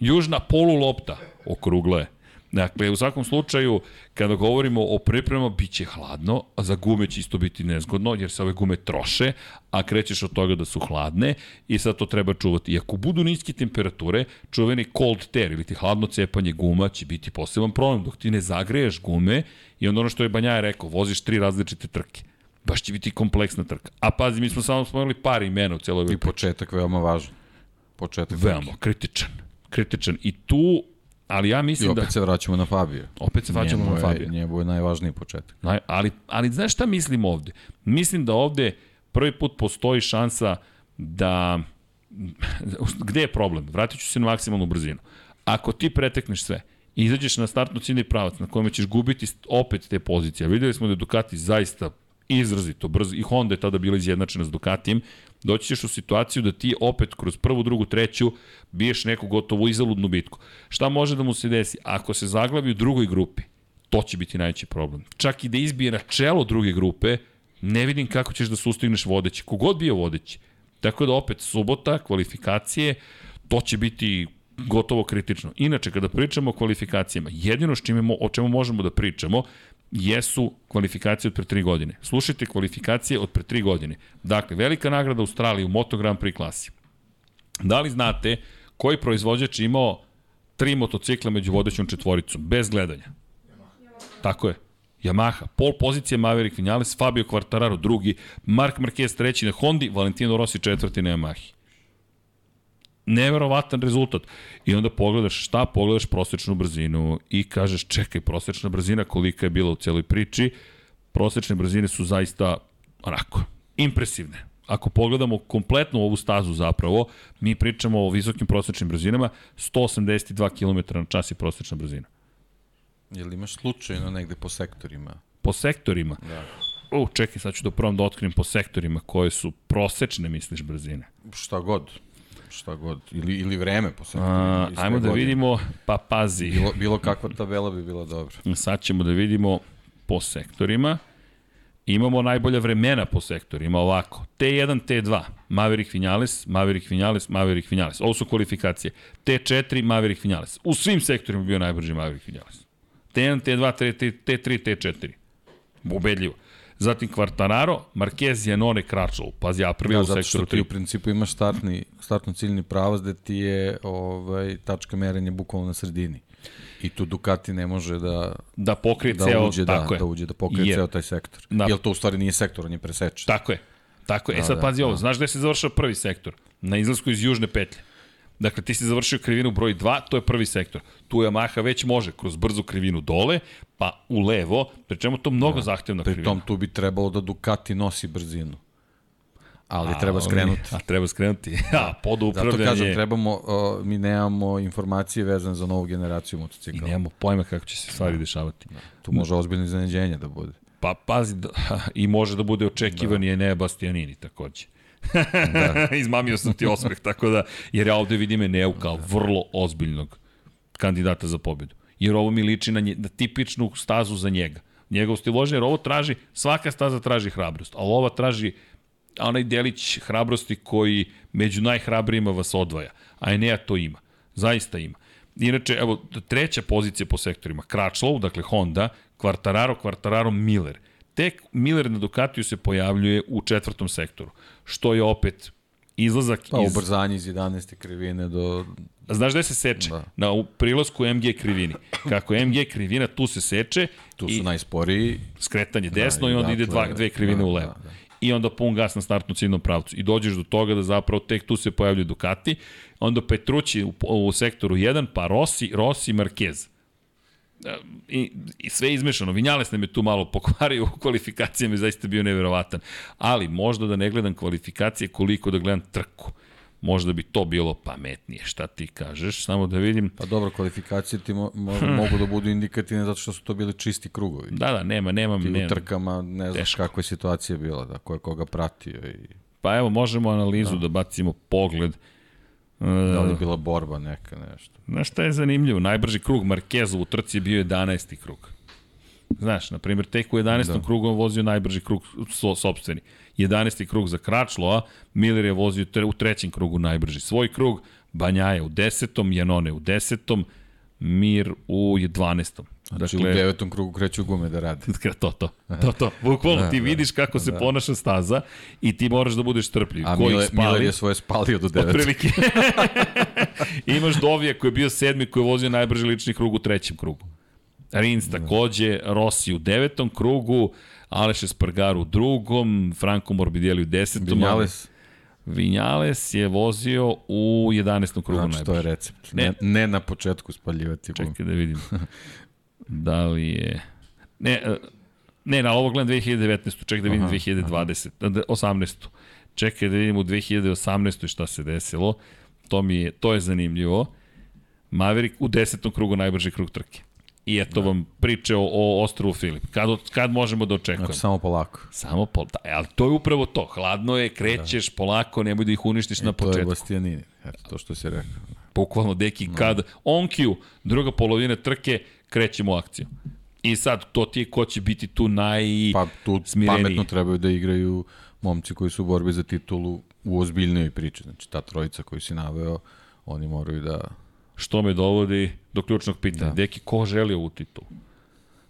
Južna polulopta, okrugla je. Dakle, u svakom slučaju, kada govorimo o pripremama, bit će hladno, a za gume će isto biti nezgodno, jer se ove gume troše, a krećeš od toga da su hladne i sad to treba čuvati. I ako budu niske temperature, čuveni cold tear ili ti hladno cepanje guma će biti poseban problem, dok ti ne zagreješ gume i onda ono što je Banjaja rekao, voziš tri različite trke. Baš će biti kompleksna trka. A pazi, mi smo samo spomenuli par imena u celoj I početak veoma važan. Početak Veoma, kritičan. Kritičan. I tu, ali ja I mislim opet da... se vraćamo na Fabio. Opet se vraćamo Njemu na je- Fabio. Njemu je najvažniji početak. Naj, ali, ali znaš šta mislim ovde? Mislim da ovde prvi put postoji šansa da... Gde je problem? Vratit ću se na maksimalnu brzinu. Ako ti pretekneš sve, i izađeš na startno ciljni pravac na kojem ćeš gubiti opet te pozicije. Videli smo da je Ducati zaista izrazito brzo i Honda je tada bila izjednačena s Ducatijem, doći ćeš u situaciju da ti opet kroz prvu, drugu, treću biješ neku gotovo izaludnu bitku. Šta može da mu se desi? Ako se zaglavi u drugoj grupi, to će biti najveći problem. Čak i da izbije na čelo druge grupe, ne vidim kako ćeš da sustigneš vodeći. Kogod bio vodeći. Tako da opet subota, kvalifikacije, to će biti gotovo kritično. Inače, kada pričamo o kvalifikacijama, jedino s čime, o čemu možemo da pričamo jesu kvalifikacije od pre tri godine. Slušajte kvalifikacije od pre tri godine. Dakle, velika nagrada Australije u Moto Grand Prix klasi. Da li znate koji proizvođač je imao tri motocikla među vodećom četvoricom, bez gledanja? Tako je. Yamaha, pol pozicija Maverick Vinales, Fabio Quartararo drugi, Mark Marquez treći na Hondi, Valentino Rossi četvrti na Yamahi. Neverovatan rezultat. I onda pogledaš šta, pogledaš prosečnu brzinu i kažeš čekaj, prosečna brzina kolika je bila u celoj priči, prosečne brzine su zaista onako, impresivne. Ako pogledamo kompletnu ovu stazu zapravo, mi pričamo o visokim prosečnim brzinama, 182 km na čas je prosečna brzina. Jel imaš slučajno negde po sektorima? Po sektorima. Da. U, čekaj, sad ću da probam da otkrijem po sektorima koje su prosečne, misliš, brzine. Šta god. Šta god. Ili, ili vreme po sektorima. A, ajmo da godine. vidimo, pa pazi. Bilo, bilo kakva tabela bi bila dobra. Sad ćemo da vidimo po sektorima. Imamo najbolja vremena po sektorima, ovako. T1, T2, Maverick Vinales, Maverick Vinales, Maverick Vinales. Ovo su kvalifikacije. T4, Maverick Vinales. U svim sektorima bio najbrži Maverick Vinales. T1, T2, T3, T3, T4. Ubedljivo. Zatim Quartararo, Marquez, Janone, Kračov. Pazi, ja prvi Ja, u zato što sektoru ti 3. u principu imaš startni, startno ciljni pravac gde ti je ovaj, tačka merenja bukvalno na sredini. I tu Ducati ne može da, Da pokrije da ceo, uđe, da, tako je. da uđe, da pokrije Je. ceo taj sektor. Da. Jel to u stvari nije sektor, on je presečen. Tako je. Tako je. E Da, sad da, pazi ovo, da. znaš gde se završava prvi sektor? Na izlasku iz južne petlje. Dakle, ti si završio krivinu broj 2, to je prvi sektor. Tu Yamaha već može kroz brzu krivinu dole, pa u levo, pri čemu to mnogo da. zahtevna Pri krivina. tom tu bi trebalo da Ducati nosi brzinu. Ali A, treba skrenuti. A treba skrenuti. A, pod Zato upravljanje. kažem, trebamo, uh, mi nemamo informacije vezane za novu generaciju I motocikla. nemamo pojma kako će se stvari dešavati. Tu može ozbiljno iznenađenje da bude. Pa pazi, da, i može da bude očekivani da. Enea Bastianini takođe. Da. Izmamio sam ti osmeh, tako da, jer ja ovde vidim Eneu kao vrlo ozbiljnog kandidata za pobedu. Jer ovo mi liči na, nje, na tipičnu stazu za njega. Njegov stil vožnja, jer ovo traži, svaka staza traži hrabrost, ali ova traži onaj delić hrabrosti koji među najhrabrijima vas odvaja. A Enea to ima. Zaista ima. Inače, evo, treća pozicija po sektorima. Crutchlow, dakle Honda, Quartararo, Quartararo, Miller. Tek Miller na Ducatiju se pojavljuje u četvrtom sektoru, što je opet izlazak pa, iz... ubrzanje iz 11. krivine do... Znaš gde se seče? Da. Na prilasku MG krivini. Kako je MG krivina, tu se seče. Tu su i najsporiji. Skretanje desno da, i onda dakle, ide dva, dve krivine da, u levo. Da, da. I onda pun gas na startnu ciljnom pravcu. I dođeš do toga da zapravo tek tu se pojavljaju Ducati. Onda Petrući u, u sektoru 1, pa Rossi, Rossi, Marquez i, i sve izmešano. Vinjales nam je tu malo pokvario u kvalifikacijama i zaista bio neverovatan. Ali možda da ne gledam kvalifikacije koliko da gledam trku. Možda bi to bilo pametnije. Šta ti kažeš? Samo da vidim. Pa dobro, kvalifikacije ti mo, mo, hmm. mogu da budu indikativne zato što su to bili čisti krugovi. Da, da, nema, nema. Ti nema. u trkama ne znaš Teško. kakva je situacija bila, da ko je koga pratio. I... Pa evo, možemo analizu da, da bacimo pogled. Da li je bila borba neka, nešto. Znaš šta je zanimljivo? Najbrži krug Markeza u trci je bio 11. krug. Znaš, na primjer, tek u 11. Da. krugu on vozio najbrži krug so, sobstveni. 11. krug za Kračloa, Miller je vozio tre, u trećem krugu najbrži svoj krug, Banjaja u 10. Janone u 10. Mir u 12. Znači, dakle, u devetom krugu kreću gume da rade. To, to, to, to. Bukvalno da, ti da. vidiš kako da, se ponaša staza i ti moraš da budeš trpljiv. A Mile, spali, Miller je svoje spalio do devetog. Otprilike. Imaš Dovija koji je bio sedmi, koji je vozio najbrži lični krug u trećem krugu. Rins da. takođe, Rossi u devetom krugu, Aleš Espargar u drugom, Franco Morbidelli u desetom. Vinales. Vinales je vozio u 11. krugu znači, najbrži. to je recept. Ne, ne na početku spaljivati. Čekaj da vidim. Da li je... Ne, e, ne, na ovo gledam 2019. Čekaj da vidim aha, 2020. Aha. 18. Čekaj da vidim u 2018. šta se desilo. To mi je, to je zanimljivo. Maverick u desetom krugu najbrži krug trke. I eto da. vam priče o, o ostrovu Filip. Kad, kad možemo da očekujemo? Znači, samo polako. Samo polako. Da, ali to je upravo to. Hladno je, krećeš da. polako, nemoj da ih uništiš e, na početku. To je Bastianini, eto to što si rekao. Bukvalno, deki, no. kad on Q, druga polovina trke, krećemo u akciju. I sad, to ti je ko će biti tu naj Pa tu smireniji. pametno trebaju da igraju momci koji su u borbi za titulu u ozbiljnoj priči. Znači, ta trojica koju si naveo, oni moraju da... Što me dovodi do ključnog pitanja. Da. Deki, ko želi ovu titulu?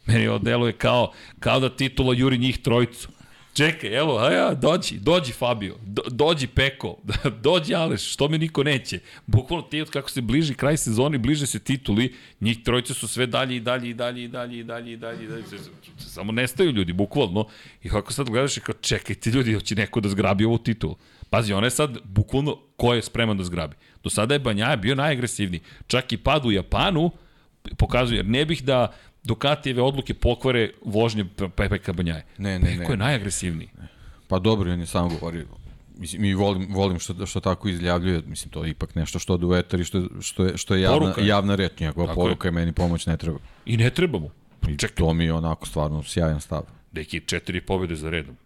Meni ovo deluje kao, kao da titula juri njih trojicu. Čekaj, evo, a ja, dođi, dođi Fabio, do, dođi Peko, dođi Aleš, što me niko neće. Bukvalno ti od kako se bliži kraj sezoni, bliže se tituli, njih trojice su sve dalje i dalje i dalje i dalje i dalje i dalje i dalje. Samo nestaju ljudi, bukvalno. I kako sad gledaš i kao, čekajte ljudi, hoće neko da zgrabi ovu titulu. Pazi, ona je sad bukvalno ko je spreman da zgrabi. Do sada je Banjaja bio najagresivniji. Čak i pad u Japanu pokazuje, jer ne bih da Ducatijeve odluke pokvare vožnje Pepe Kabanjaje. Ne, ne, Peko ne. je najagresivniji. Pa dobro, on je sam govorio. Mislim, mi volim, volim što, što tako izjavljuje, mislim, to je ipak nešto što ode u etar i što, što je, što je javna, poruka javna reč, njegova tako poruka je. je meni pomoć ne treba. I ne treba mu. I Čekaj. to mi je onako stvarno sjajan stav. Deki, četiri pobjede za redom.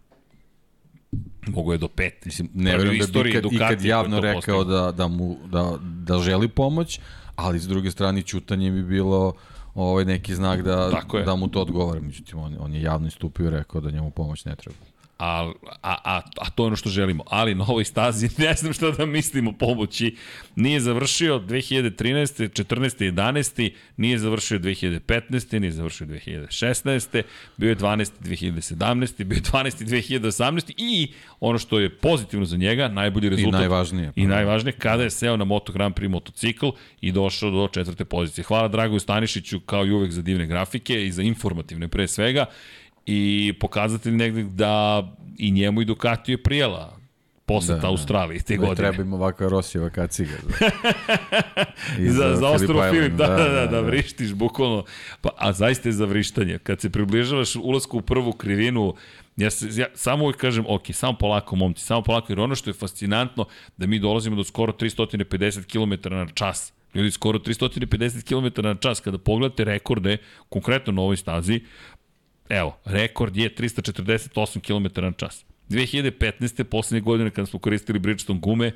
Mogu je do pet. Mislim, ne verujem da bi ikad, ikad javno rekao da, da, mu, da, da želi pomoć, ali s druge strane čutanje bi bilo ovaj neki znak da, da mu to odgovara. Međutim, on, on je javno istupio i rekao da njemu pomoć ne treba. A, a, a, a to je ono što želimo. Ali na ovoj stazi ne znam šta da mislimo pomoći. Nije završio 2013. 14. 11. Nije završio 2015. Nije završio 2016. Bio je 12. 2017. Bio je 12. 2018. I ono što je pozitivno za njega, najbolji rezultat. I najvažnije. I najvažnije, kada je seo na Moto Grand Prix motocikl i došao do četvrte pozicije. Hvala Dragoju Stanišiću kao i uvek za divne grafike i za informativne pre svega i pokazatelj negde da i njemu i Ducati je prijela poseta da, da. Australiji te da, godine. Treba im ovakva Rosijeva kaciga. Da. za, za ostrovo Filip, da, da, da, da, da, vrištiš bukvalno. Pa, a zaista je za vrištanje. Kad se približavaš ulasku u prvu krivinu, ja, se, ja samo uvijek kažem, ok, samo polako, momci, samo polako, jer ono što je fascinantno, da mi dolazimo do skoro 350 km na čas. Ljudi, skoro 350 km na čas, kada pogledate rekorde, konkretno na ovoj stazi, Evo, rekord je 348 km na čas. 2015. poslednje godine kada smo koristili Bridgestone gume,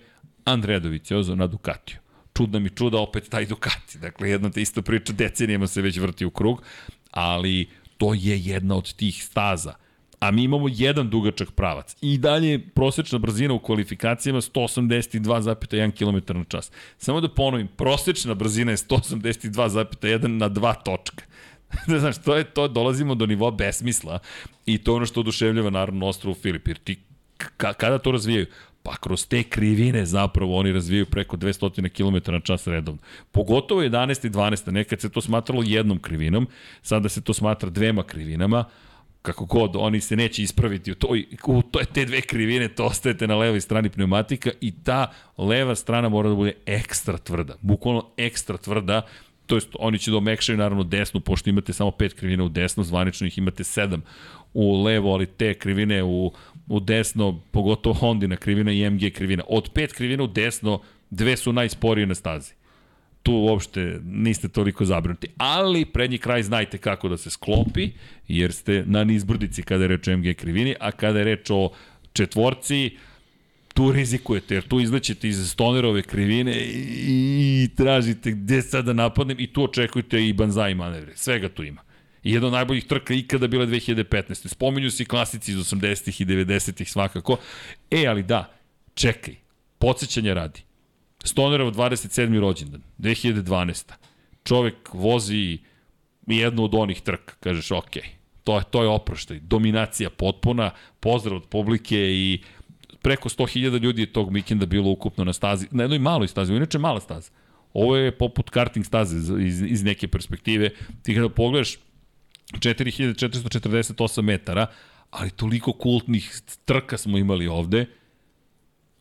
Andrea Doviciozo na Ducatiju. Čudna mi čuda opet taj Ducati. Dakle, jedna te ista priča, decenijama se već vrti u krug, ali to je jedna od tih staza. a mi imamo jedan dugačak pravac. I dalje prosečna brzina u kvalifikacijama 182,1 km na čas. Samo da ponovim, prosečna brzina je 182,1 na dva točka. da znaš, to je to, dolazimo do nivoa besmisla i to je ono što oduševljava naravno ostrovu Filip, jer ti kada to razvijaju? Pa kroz te krivine zapravo oni razvijaju preko 200 km na čas redovno. Pogotovo 11. i 12. Nekad se to smatralo jednom krivinom, sada se to smatra dvema krivinama, kako god, oni se neće ispraviti u, toj, u toj, te dve krivine, to ostajete na levoj strani pneumatika i ta leva strana mora da bude ekstra tvrda, bukvalno ekstra tvrda, to jest oni će da omekšaju naravno desnu, pošto imate samo pet krivina u desno, zvanično ih imate sedam u levo, ali te krivine u, u desno, pogotovo Hondina krivina i MG krivina. Od pet krivina u desno, dve su najsporije na stazi. Tu uopšte niste toliko zabrinuti. Ali prednji kraj znajte kako da se sklopi, jer ste na nizbrdici kada je reč o MG krivini, a kada je reč o četvorci, tu rizikujete, jer tu izlećete iz stonerove krivine i tražite gde sad da napadnem i tu očekujete i banzai manevre. Svega tu ima. I jedna od najboljih trka ikada bila 2015. Spominju se i klasici iz 80-ih i 90-ih svakako. E, ali da, čekaj, podsjećanja radi. Stonerov 27. rođendan, 2012. Čovek vozi jednu od onih trka, kažeš, ok, to je, to je oproštaj, dominacija potpuna, pozdrav od publike i preko 100.000 ljudi je tog mikenda bilo ukupno na stazi, na jednoj maloj stazi, inače mala staza. Ovo je poput karting staze iz, iz neke perspektive. Ti kada pogledaš 4448 metara, ali toliko kultnih trka smo imali ovde.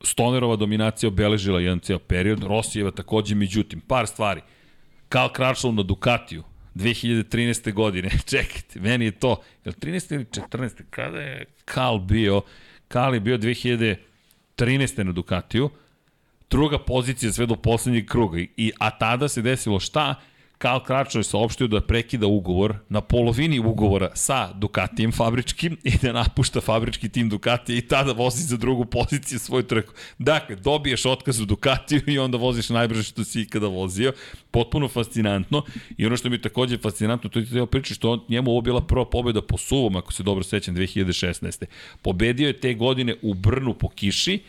Stonerova dominacija obeležila jedan cijel period, Rosijeva takođe, međutim, par stvari. Karl Kračlov na Ducatiju, 2013. godine, čekajte, meni je to, je li 13. ili 14. kada je Karl bio, Karl je bio 2013. na Ducatiju, druga pozicija sve do poslednjeg kruga, I, a tada se desilo šta? Karl Kračnoj je saopštio da prekida ugovor na polovini ugovora sa Ducatijem fabričkim i da napušta fabrički tim Ducatija i tada vozi za drugu poziciju svoju trku. Dakle, dobiješ otkaz u Ducatiju i onda voziš najbrže što si ikada vozio. Potpuno fascinantno. I ono što mi je takođe fascinantno, to je teo pričati što njemu ovo bila prva pobjeda po suvom, ako se dobro sećam, 2016. Pobedio je te godine u Brnu po kiši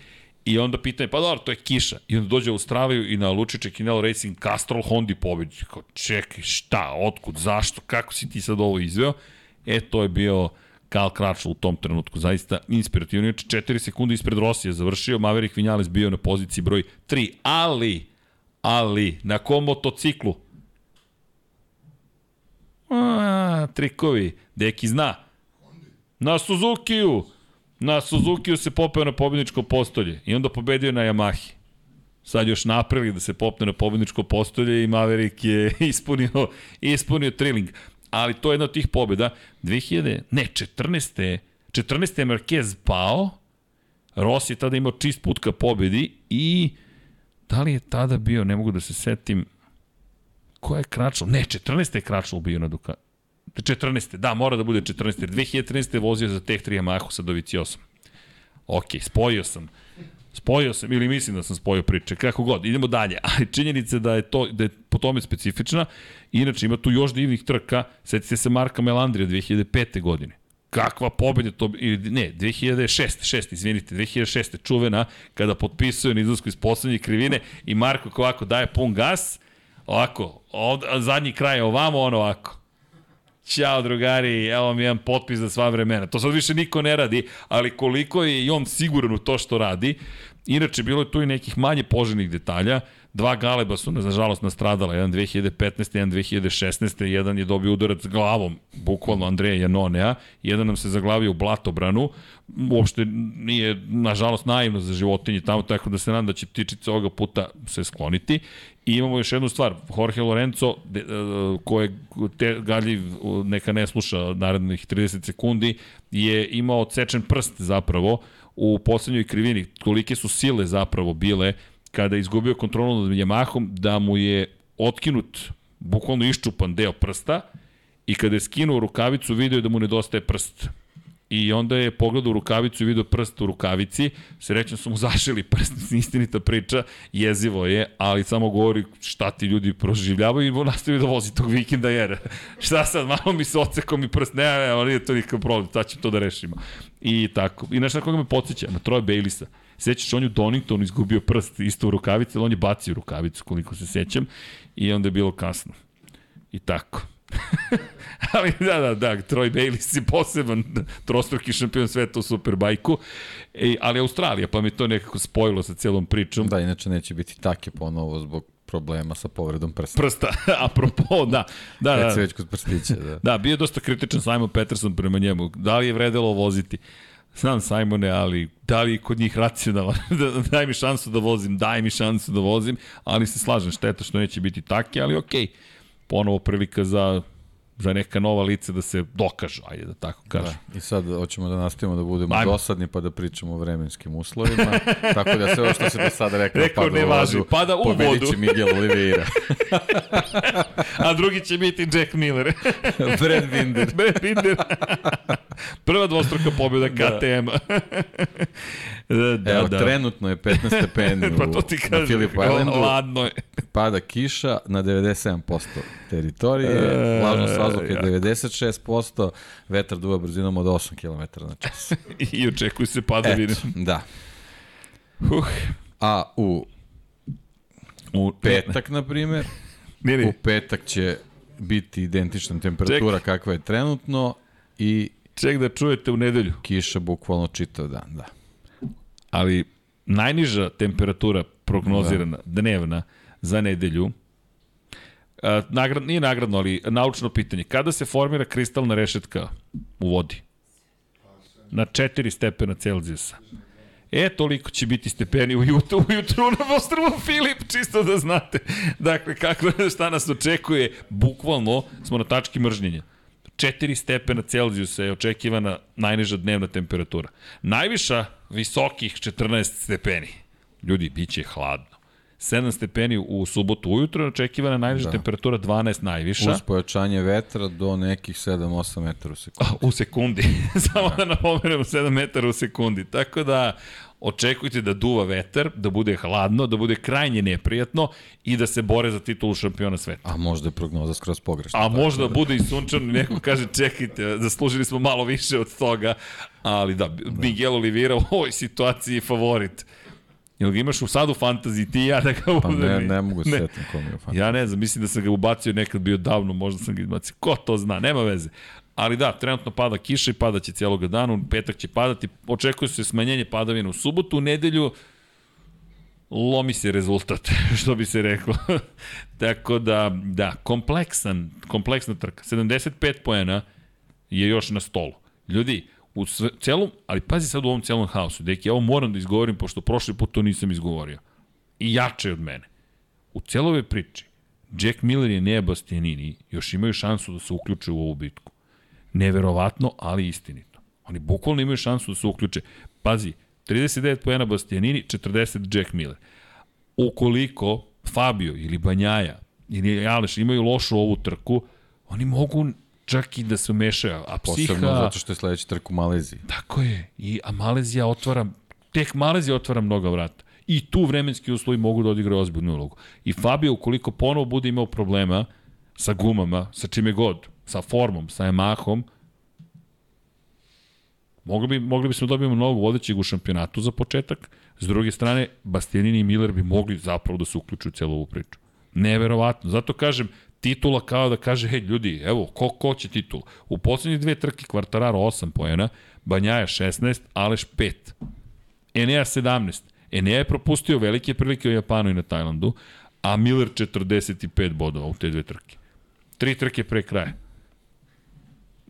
I onda pitanje, pa dobro, to je kiša. I onda dođe u Australiju i na Lučiće Kinel Racing Castrol Hondi pobedi. Kao, čekaj, šta, otkud, zašto, kako si ti sad ovo izveo? E, to je bio Karl Kračl u tom trenutku, zaista inspirativno. Inače, 4 sekunde ispred Rosije završio, Maverick Vinales bio na poziciji broj 3, ali, ali, na kom motociklu? A, trikovi, deki zna. Na Suzuki-u. Na Suzuki se popeo na pobedničko postolje i onda pobedio na Yamahi. Sad još napravili da se popne na pobedničko postolje i Maverick je ispunio, ispunio triling. Ali to je jedna od tih pobeda. 2000, ne, 14. 14. je Marquez pao, Rossi je tada imao čist put ka pobedi i da li je tada bio, ne mogu da se setim, ko je Kračlo? Ne, 14. je Kračlo bio na Ducati. 14. Da, mora da bude 14. 2013. je vozio za Tech 3 Yamahu sa Doviciosom. Ok, spojio sam. Spojio sam, ili mislim da sam spojio priče, kako god, idemo dalje. Ali činjenica da je, to, da je po tome specifična. Inače, ima tu još divnih trka. Sjetite se Marka Melandrija 2005. godine. Kakva pobeda to, ili ne, 2006, 6, izvinite, 2006. čuvena, kada potpisuje na izlasku iz poslednje krivine i Marko ovako daje pun gas, ovako, od, zadnji kraj ovamo, ono ovako Ćao drugari, evo mi jedan potpis za sva vremena. To sad više niko ne radi, ali koliko je i on siguran u to što radi. Inače, bilo je tu i nekih manje poželjnih detalja. Dva galeba su, nažalost, nastradala. Jedan 2015. jedan 2016. Jedan je dobio udarac glavom, bukvalno Andreja Janonea. Jedan nam se zaglavio u blatobranu. Uopšte nije, nažalost, naivno za životinje tamo, tako da se nadam da će ptičice ovoga puta se skloniti. I imamo još jednu stvar, Jorge Lorenzo, uh, koje te galjiv neka ne sluša narednih 30 sekundi, je imao cečen prst zapravo u poslednjoj krivini. Kolike su sile zapravo bile kada je izgubio kontrolu nad Yamahom, da mu je otkinut, bukvalno iščupan deo prsta i kada je skinuo rukavicu, video je da mu nedostaje prst. I onda je pogledao u rukavicu i vidio prst u rukavici. Srećno su mu zašili prst, istinita priča, jezivo je, ali samo govori šta ti ljudi proživljavaju i nastavio da vozi tog vikenda jer šta sad, malo mi se oceko mi prst, ne, ne, ali nije to nikakav problem, sad ću to da rešimo. I tako. I nešto na koga me podsjeća, na Troja Bailisa. Sećaš, on je u Doningtonu izgubio prst isto u rukavici, ali on je bacio rukavicu, koliko se sećam, i onda je bilo kasno. I tako. ali da, da, da, Troy Bayliss je poseban trostruki šampion sveta u Superbajku, e, ali Australija, pa mi to nekako spojilo sa celom pričom. Da, inače neće biti take ponovo zbog problema sa povredom prsta. Prsta, apropo, da. Da, da. već kod prstića, da. Da, bio je dosta kritičan Simon Peterson prema njemu. Da li je vredelo voziti? Znam Simone, ali da li kod njih racionalan? da, daj mi šansu da vozim, daj mi šansu da vozim, ali se slažem, šteta što neće biti take, ali okej. Okay. Ponovo prilika za za neka nova lice da se dokažu, ajde da tako kažem. Da. I sad hoćemo da nastavimo da budemo Ajmo. dosadni pa da pričamo o vremenskim uslovima. tako da sve ovo što se do sada rekao, Rekao pada ne u važi, vodu. pada u Pobedit vodu. će Miguel Oliveira. A drugi će biti Jack Miller. Brad Binder. Brad Binder. Prva dvostruka pobjeda KTM-a. da, da, Evo, da. trenutno je 15 stepeni pa to ti na kažem, Phillip Islandu. ladno je. Pada kiša na 97% teritorije, E, vlažnost vazduha je jako. 96%, vetar duva brzinom od 8 km na čas. I očekuju se padavine. Eto, da. Uh, A u u petak, na primjer, Ne, u petak će biti identična temperatura kakva je trenutno i ček da čujete u nedelju. kiša bukvalno čitav dan, da. Ali najniža temperatura prognozirana, da. dnevna, za nedelju, a, nagrad, nije nagradno, ali naučno pitanje. Kada se formira kristalna rešetka u vodi? Na 4 stepena Celzijusa. E, toliko će biti stepeni ujutru, ujutru na ostrvu Filip, čisto da znate. Dakle, kako, šta nas očekuje, bukvalno smo na tački mržnjenja. 4 stepena Celzijusa je očekivana najniža dnevna temperatura. Najviša, visokih 14 stepeni. Ljudi, bit će hladno. 7 stepeni u subotu ujutro, očekivana najniža da. temperatura 12 najviša. Uz pojačanje vetra do nekih 7-8 metara u sekundu. U sekundi. Samo da napomenemo 7 metara u sekundi. Tako da očekujte da duva vetar, da bude hladno, da bude krajnje neprijatno i da se bore za titulu šampiona sveta. A možda je prognoza skroz pogrešna. A možda bude i sunčano i neko kaže čekajte, zaslužili smo malo više od toga, ali da, Miguel Oliveira u ovoj situaciji je favorit. Jel ga imaš u sadu fantaziji ti ja da ga Pa ne, ne mogu se setim kom je fan. Ja ne znam, mislim da sam ga ubacio nekad bio davno, možda sam ga izbacio. Ko to zna, nema veze. Ali da, trenutno pada kiša i pada će cijelog dana, u petak će padati, očekuje se smanjenje padavina u subotu, u nedelju lomi se rezultat, što bi se reklo. Tako da, da, kompleksan, kompleksna trka. 75 poena je još na stolu. Ljudi, u sve, celom, ali pazi sad u ovom celom haosu, deki, ja ovo moram da izgovorim, pošto prošli put to nisam izgovorio. I jače od mene. U celoj priči, Jack Miller i Nea još imaju šansu da se uključe u ovu bitku. Neverovatno, ali istinito. Oni bukvalno imaju šansu da se uključe. Pazi, 39 pojena Bastianini, 40 Jack Miller. Ukoliko Fabio ili Banjaja ili Aleš imaju lošu ovu trku, oni mogu čak i da se umešaju. A psiha... Posebno zato što je sledeći trk u Maleziji. Tako je. I, a Malezija otvara, tek Malezija otvara mnoga vrata. I tu vremenski uslovi mogu da odigraju ozbiljnu ulogu. I Fabio, ukoliko ponovo bude imao problema sa gumama, sa čime god, sa formom, sa Yamahom, mogli, bi, mogli bismo da dobijemo novog vodećeg u šampionatu za početak. S druge strane, Bastianini i Miller bi mogli zapravo da se uključuju u celu ovu priču. Neverovatno. Zato kažem, titula kao da kaže, hej ljudi, evo, ko, ko će titulu? U poslednje dve trke Kvartararo 8 pojena, Banjaja 16, Aleš 5. Enea 17. Enea je propustio velike prilike u Japanu i na Tajlandu, a Miller 45 bodova u te dve trke. Tri trke pre kraja.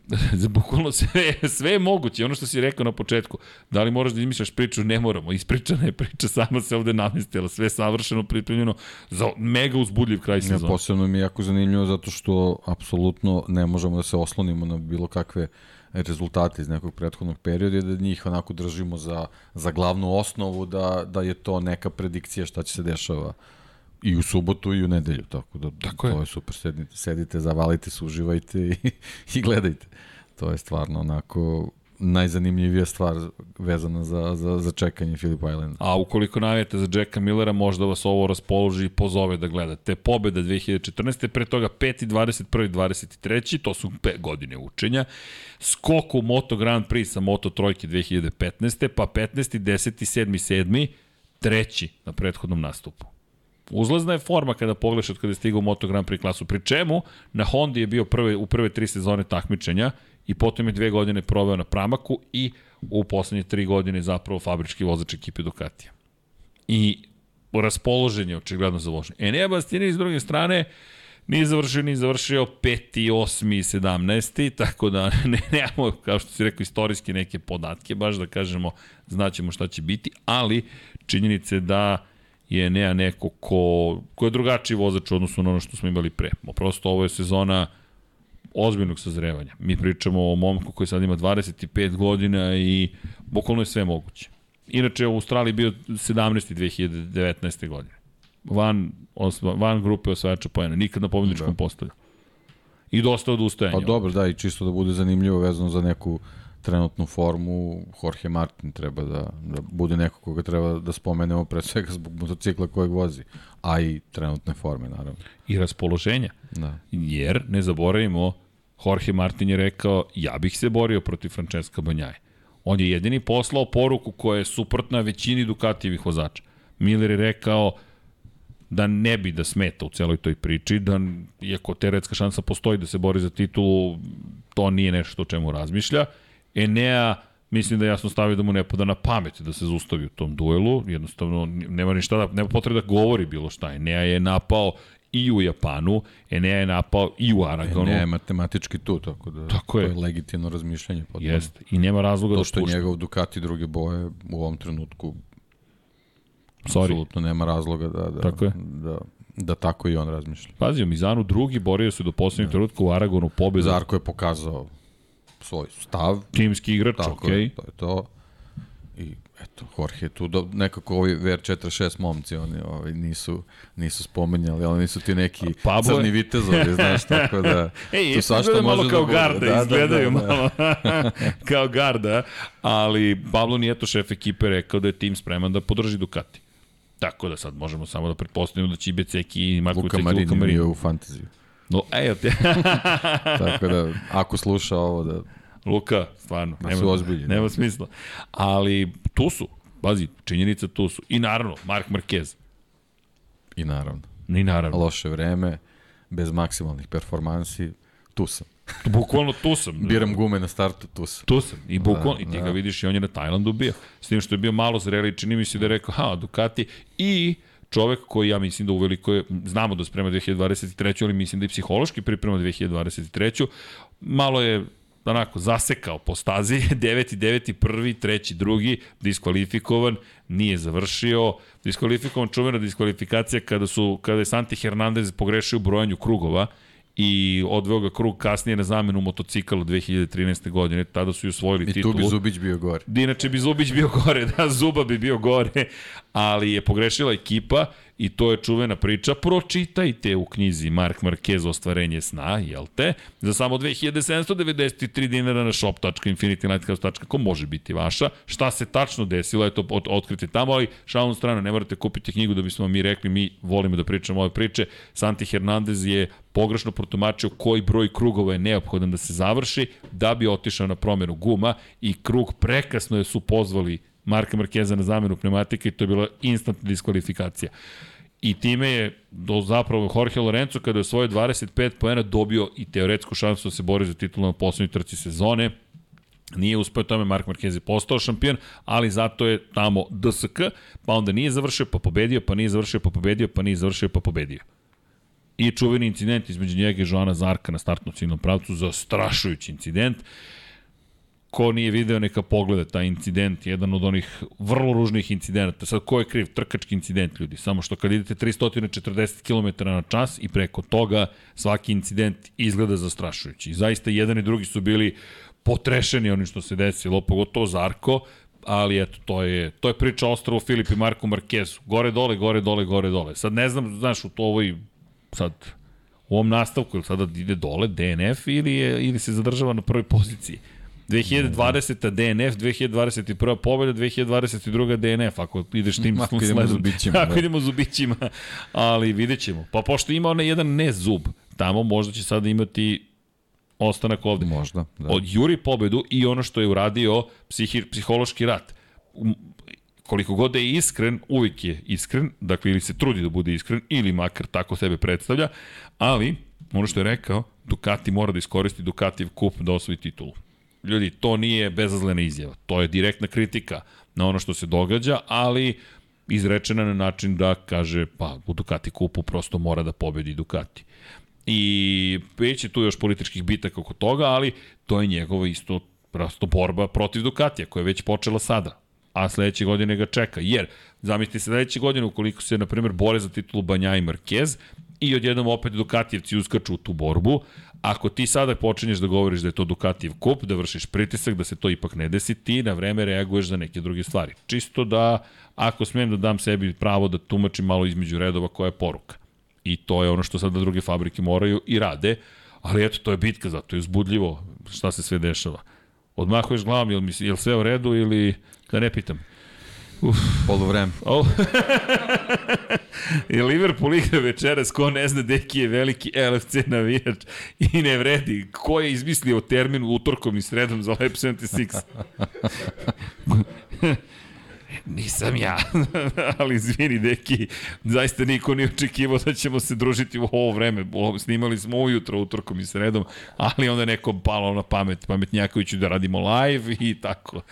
Bukvalno sve, sve je moguće, ono što si rekao na početku. Da li moraš da izmišljaš priču? Ne moramo. Ispričana je priča, sama se ovde namestila. Sve je savršeno pripremljeno za mega uzbudljiv kraj Ja, sezona. posebno mi je jako zanimljivo zato što apsolutno ne možemo da se oslonimo na bilo kakve rezultate iz nekog prethodnog perioda i da njih onako držimo za, za glavnu osnovu da, da je to neka predikcija šta će se dešava i u subotu i u nedelju, tako da Tako to je. je super, sedite, sedite, zavalite se, uživajte i, i gledajte. To je stvarno onako najzanimljivija stvar vezana za, za, za čekanje Philip Island. A ukoliko navijete za Jacka Millera, možda vas ovo raspoloži i pozove da gledate. Pobeda 2014. pre toga 5. 21. 23. To su 5 godine učenja. Skok u Moto Grand Prix sa Moto Trojke 2015. Pa 15. 10. 7. 7. treći na prethodnom nastupu. Uzlazna je forma kada pogledaš od kada je stigao u Moto Grand Prix klasu, pri čemu na Hondi je bio prve, u prve tri sezone takmičenja i potom je dve godine proveo na Pramaku i u poslednje tri godine zapravo fabrički vozač ekipe Ducatija. I raspoloženje očigledno za vožnje. Enea Bastini s druge strane nije završio ni završio 5. 8. 17. tako da ne, nemamo, kao što si rekao, istorijski neke podatke, baš da kažemo, znaćemo šta će biti, ali činjenice da je Nea neko ko, ko je drugačiji vozač u odnosu na ono što smo imali pre. Prosto ovo je sezona ozbiljnog sazrevanja. Mi pričamo o momku koji sad ima 25 godina i bukvalno je sve moguće. Inače, u Australiji bio 17. 2019. godine. Van, osva, van grupe osvajača pojena. Nikad na pobjedičkom da. postolju. I dosta odustajanja. Pa dobro, da, i čisto da bude zanimljivo vezano za neku trenutnu formu, Jorge Martin treba da, da bude neko koga treba da spomenemo pre svega zbog motocikla kojeg vozi, a i trenutne forme, naravno. I raspoloženja. Da. Jer, ne zaboravimo, Jorge Martin je rekao, ja bih se borio protiv Francesca Banjaje. On je jedini poslao poruku koja je suprotna većini Dukatijevih vozača. Miller je rekao da ne bi da smeta u celoj toj priči, da iako teoretska šansa postoji da se bori za titulu, to nije nešto o čemu razmišlja. Enea mislim da jasno stavio da mu ne pada na pamet da se zustavi u tom duelu, jednostavno nema ništa da, nema potrebe da govori bilo šta. Enea je napao i u Japanu, Enea je napao i u Aragonu. Enea je matematički tu, tako da tako je. to je legitimno razmišljanje. Potpuno. Jeste, i nema razloga to da pušta. To što je njegov Ducati druge boje u ovom trenutku Sorry. Apsolutno nema razloga da, da, tako je. da, da tako i on razmišlja. Pazi, u Mizanu drugi borio se do poslednjeg da. trenutka u Aragonu pobjeda. Zarko je pokazao svoj stav. Timski igrač, okej. Okay. To je to. I eto, Jorge tu do, nekako ovi VR46 momci, oni ovi, nisu, nisu spomenjali, ali nisu ti neki Pablo crni vitezovi, znaš, tako da... Ej, tu svašta malo da kao bude. garda, da, izgledaju da, da, da. malo kao garda, ali Pablo nije to šef ekipe rekao da je tim spreman da podrži Ducati. Tako da sad možemo samo da pretpostavimo da će i Beceki i Marko Luka Marini, Luka Marini. u fantaziju. No, ejo te. tako da, ako sluša ovo, da Luka, stvarno, da nema, nema da. smisla. Ali tu su, bazi, činjenica tu su. I naravno, Mark Marquez. I naravno. I naravno. Loše vreme, bez maksimalnih performansi, tu sam. Bukvalno tu sam. Biram gume na startu, tu sam. Tu sam. I bukvalno, da, i ti da. ga vidiš i on je na Tajlandu bio. S tim što je bio malo zreli, čini mi se da je rekao, ha, Ducati. I čovek koji ja mislim da uveliko je, znamo da sprema 2023. ali mislim da i psihološki priprema 2023. Malo je onako zasekao po stazi, 9. 9. 1. 3. 2. diskvalifikovan, nije završio, diskvalifikovan čuvena diskvalifikacija kada su kada je Santi Hernandez pogrešio u brojanju krugova i odveo ga krug kasnije na zamenu motocikla 2013. godine, tada su i osvojili I titulu. I tu bi Zubić bio gore. Inače bi Zubić bio gore, da, Zuba bi bio gore, ali je pogrešila ekipa I to je čuvena priča, pročitajte u knjizi Mark Marquez ostvarenje sna, jel te? Za samo 2793 dinara na shop.infinitylighthouse.com može biti vaša. Šta se tačno desilo, eto, od, otkrite tamo, ali šalom strana, ne morate kupiti knjigu da bismo mi rekli, mi volimo da pričamo ove priče. Santi Hernandez je pogrešno protumačio koji broj krugova je neophodan da se završi da bi otišao na promjenu guma i krug prekasno je su pozvali Marka Markeza na zamenu pneumatike i to je bila instantna diskvalifikacija. I time je do zapravo Jorge Lorenzo kada je svoje 25 poena dobio i teoretsku šansu da se bori za titul na poslednjoj trci sezone. Nije uspeo tome, Mark Marquez je postao šampion, ali zato je tamo DSK, pa onda nije završio, pa pobedio, pa nije završio, pa pobedio, pa nije završio, pa pobedio. I čuveni incident između njega i Joana Zarka na startnom ciljnom pravcu, zastrašujući incident. Ko nije video neka pogleda taj incident, jedan od onih vrlo ružnih incidenata. Sad, ko je kriv? Trkački incident, ljudi. Samo što kad idete 340 km na čas i preko toga, svaki incident izgleda zastrašujući. Zaista, jedan i drugi su bili potrešeni onim što se desilo, pogotovo Zarko, ali eto, to je, to je priča o ostrovu Filip i Marku Markezu. Gore, dole, gore, dole, gore, dole. Sad ne znam, znaš, u to ovoj, sad, u ovom nastavku, ili sada ide dole DNF ili, je, ili se zadržava na prvoj poziciji 2020. DNF, 2021. pobjeda, 2022. DNF, ako ideš tim Ako idemo sledom. zubićima, Ako da. idemo zubićima, ali vidjet ćemo. Pa pošto ima onaj jedan ne zub, tamo možda će sada imati ostanak ovde. Možda, da. Od juri pobedu i ono što je uradio psihi, psihološki rat. Koliko god je iskren, uvijek je iskren, dakle ili se trudi da bude iskren, ili makar tako sebe predstavlja, ali ono što je rekao, Ducati mora da iskoristi Ducatijev kup da osvoji titulu. Ljudi, to nije bezazlena izjava, to je direktna kritika na ono što se događa, ali izrečena na način da kaže, pa u Ducati kupu prosto mora da pobedi Ducati. I već je tu još političkih bitaka oko toga, ali to je njegova isto prosto borba protiv Ducatija, koja je već počela sada a sledeće godine ga čeka. Jer, zamislite sledeće godine, ukoliko se, na primjer, bore za titulu Banja i Marquez, i odjednom opet Dukatijevci uskaču u tu borbu, ako ti sada počinješ da govoriš da je to Dukatijev kup, da vršiš pritisak, da se to ipak ne desi, ti na vreme reaguješ za neke druge stvari. Čisto da, ako smem da dam sebi pravo da tumačim malo između redova koja je poruka. I to je ono što sada druge fabrike moraju i rade, ali eto, to je bitka, zato je uzbudljivo šta se sve dešava. Odmahuješ glavom, jel, mi, jel sve u redu ili da ne pitam? Poluvreme. O, I Liverpool igra večeras, ko ne zna, Deki je veliki LFC navijač i ne vredi. Ko je izmislio termin utorkom i sredom za Lab 76? Nisam ja, ali izvini Deki, zaista niko nije očekivao da ćemo se družiti u ovo vreme. Snimali smo ujutro utorkom i sredom, ali onda je nekom palo na pamet, pametnjakoviću da radimo live i tako.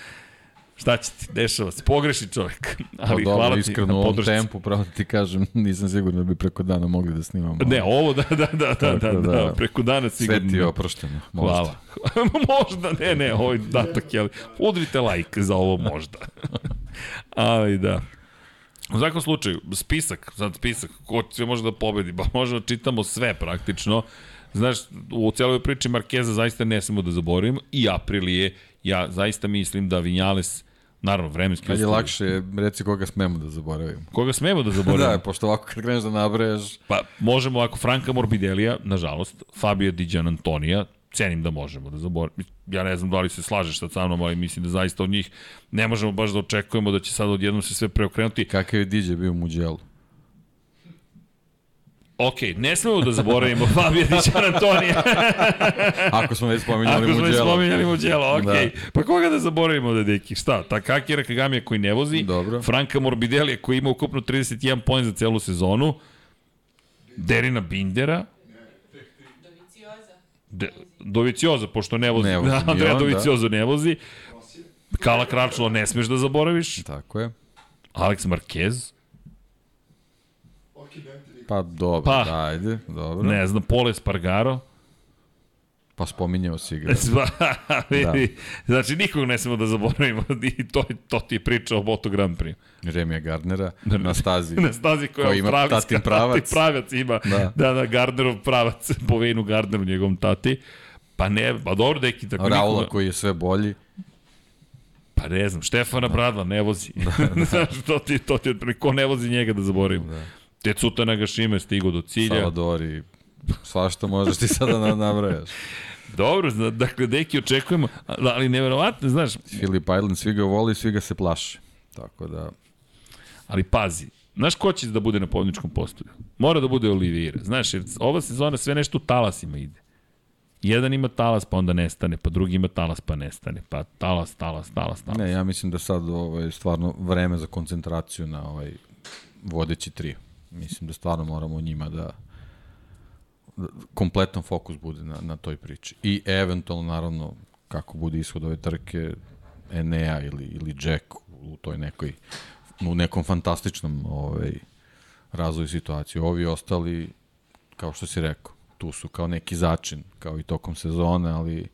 Šta će ti, dešava se, pogreši čovjek. Ali Pa dobro, hvala ti iskreno na u ovom podršci. tempu, pravo da ti kažem, nisam siguran da bi preko dana mogli da snimamo. Ne, ovo da, da, da, da, da, Tako da, da, preko dana sigurno. Sve ti je oprošteno. Možda. Hvala. možda, ne, ne, ovo je datak, jel? Udrite like za ovo možda. Ali da. U svakom slučaju, spisak, sad spisak, ko sve može da pobedi, ba možemo da čitamo sve praktično. Znaš, u celoj priči Markeza zaista ne smemo da zaboravimo i Aprilije, ja zaista mislim da Vinjales, naravno vremenski Kad je uslovi- lakše, reci koga smemo da zaboravimo. Koga smemo da zaboravimo? Da, pošto ovako kad kreneš da nabrajaš, Pa možemo ovako Franka Morbidelija, nažalost, Fabio Di Antonija, cenim da možemo da zaboravimo. Ja ne znam da li se slažeš sad sa mnom, ali mislim da zaista od njih ne možemo baš da očekujemo da će sad odjednom se sve preokrenuti. kakav je DJ bio u Muđelu. Ok, ne smemo da zaboravimo Fabio Di Antonija. Ako smo već spominjali Ako smo već spominjali Muđelo, ok. Da. Pa koga da zaboravimo da deki? Šta? Takaki Rakagamija koji ne vozi, Dobro. Franka Morbidelija koji ima ukupno 31 poen za celu sezonu, Derina Bindera, De, Dovicioza, pošto ne vozi. Ne vozi da, on, da. Dovicioza ne vozi. Kala Kračlo ne smeš da zaboraviš. Tako je. Alex Marquez. Pa dobro, Pa. da, ajde, dobro. Ne znam, Pole Spargaro. Pa spominjao si ga. Vidi, Znači, nikog ne smemo da zaboravimo. I to, to ti je priča o Moto Grand Prix. Remija Gardnera na stazi. Na stazi koja Koji je ima australijska. tatin pravac. Tati pravac ima. Da, Da. da, da Gardnerov pravac. Po Vejnu Gardneru, njegovom tati. Pa ne, pa dobro, deki, tako Raula nikoga- koji je sve bolji. Pa ne znam, Štefana Bradla ne vozi. Znaš, to ti, to ti, ko ne vozi njega da zaboravimo. Da. Tecuta Nagashima je stigao do cilja. Salvadori. Svašta možeš ti sada da nabrajaš. Dobro, zna, dakle, deki očekujemo, ali neverovatno, znaš, Philip Island, svi ga voli, svi ga se plaše. Tako da, ali pazi, znaš ko će da bude na pobjedničkom postolju? Mora da bude Oliveira, znaš, jer ova sezona sve nešto u talasima ide. Jedan ima talas, pa onda nestane, pa drugi ima talas, pa nestane, pa talas, talas, talas, talas. ne, ja mislim da sad ovaj, stvarno vreme za koncentraciju na ovaj vodeći tri. Mislim da stvarno moramo njima da da kompletan fokus bude na, na toj priči. I eventualno, naravno, kako bude ishod ove trke, Enea ili, ili Jack u toj nekoj, u nekom fantastičnom ovaj, razvoju situacije. Ovi ostali, kao što si rekao, tu su kao neki začin, kao i tokom sezone, ali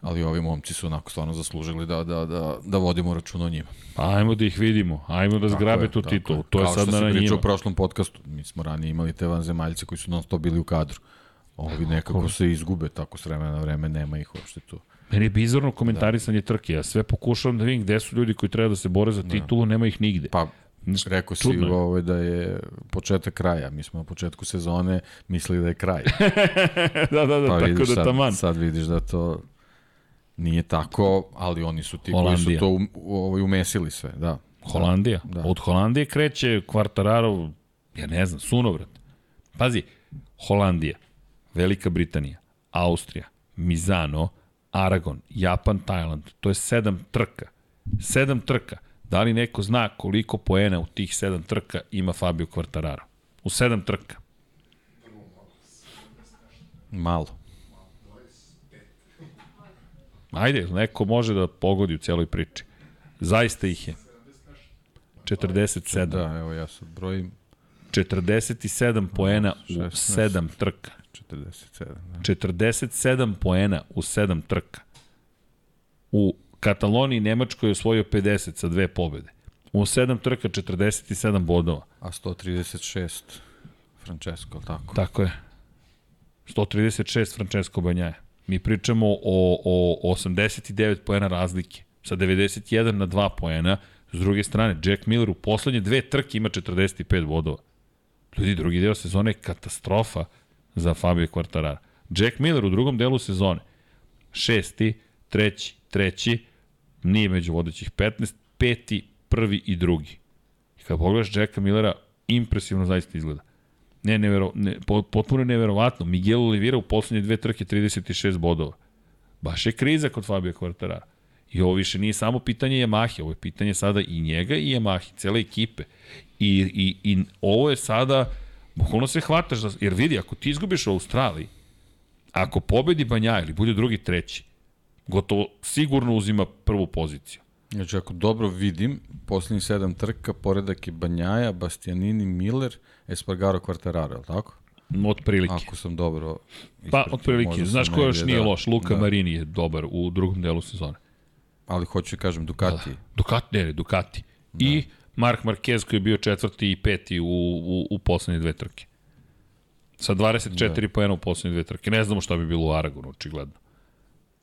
ali ovi momci su onako stvarno zaslužili da, da, da, da vodimo račun o njima. Ajmo da ih vidimo, ajmo da zgrabe tu titulu, je. to je Kao sad što na si pričao u prošlom podcastu, mi smo ranije imali te vanzemaljce koji su non stop bili u kadru. Ovi nekako se izgube tako s vremena na vreme, nema ih uopšte tu. Meni je bizarno komentarisanje trke, ja sve pokušavam da vidim gde su ljudi koji treba da se bore za titulu, nema ih nigde. Pa, rekao si čudno ovaj, da je početak kraja. Mi smo na početku sezone mislili da je kraj. da, da, da, Pa tako da sad, taman. sad vidiš da to Nije tako, ali oni su ti koji su Holandija. to um, ovaj, umesili sve, da. Holandija. Da. Od Holandije kreće Kvartararo, ja ne znam, sunovrat. Pazi, Holandija, Velika Britanija, Austrija, Mizano, Aragon, Japan, Tajland. To je sedam trka. Sedam trka. Da li neko zna koliko poena u tih sedam trka ima Fabio Quartararo? U sedam trka. Malo. Ajde, neko može da pogodi u celoj priči. Zaista ih je. 47. Da, evo ja sad brojim 47 poena u 16. 7 trka. 47. Da. 47 poena u 7 trka. U Kataloniji Nemačkoj je osvojio 50 sa dve pobede. U 7 trka 47 bodova. A 136 Francesco, tako? Tako je. 136 Francesco Banjaja. Mi pričamo o, o 89 poena razlike. Sa 91 na 2 poena. S druge strane, Jack Miller u poslednje dve trke ima 45 bodova. Ljudi, drugi deo sezone je katastrofa za Fabio Quartarara. Jack Miller u drugom delu sezone. Šesti, treći, treći, nije među vodećih 15, peti, prvi i drugi. I kad pogledaš Jacka Millera, impresivno zaista izgleda. Ne, nevero, ne, po- potpuno neverovatno. Miguel Oliveira u poslednje dve trke 36 bodova. Baš je kriza kod Fabio Quartarara. I ovo više nije samo pitanje Yamahe, ovo je pitanje sada i njega i Yamahe, cele ekipe. I, i, i ovo je sada, bukvalno se hvataš, za, jer vidi, ako ti izgubiš u Australiji, ako pobedi Banja ili bude drugi, treći, gotovo sigurno uzima prvu poziciju. Znači, ako dobro vidim, poslednjih sedam trka, poredak je Banjaja, Bastianini, Miller, Espargaro, Quartararo, je li tako? Od prilike. Ako sam dobro Pa, ispratio, otprilike. možda Znaš ko još nije da. loš? Luka Da. Marini je dobar u drugom delu sezone. Ali hoću da kažem Ducati. Ducati, ne, Ducati. Da. I Mark Marquez koji je bio četvrti i peti u, u, u poslednje dve trke. Sa 24 da. poena u poslednje dve trke. Ne znamo šta bi bilo u Aragonu, očigledno.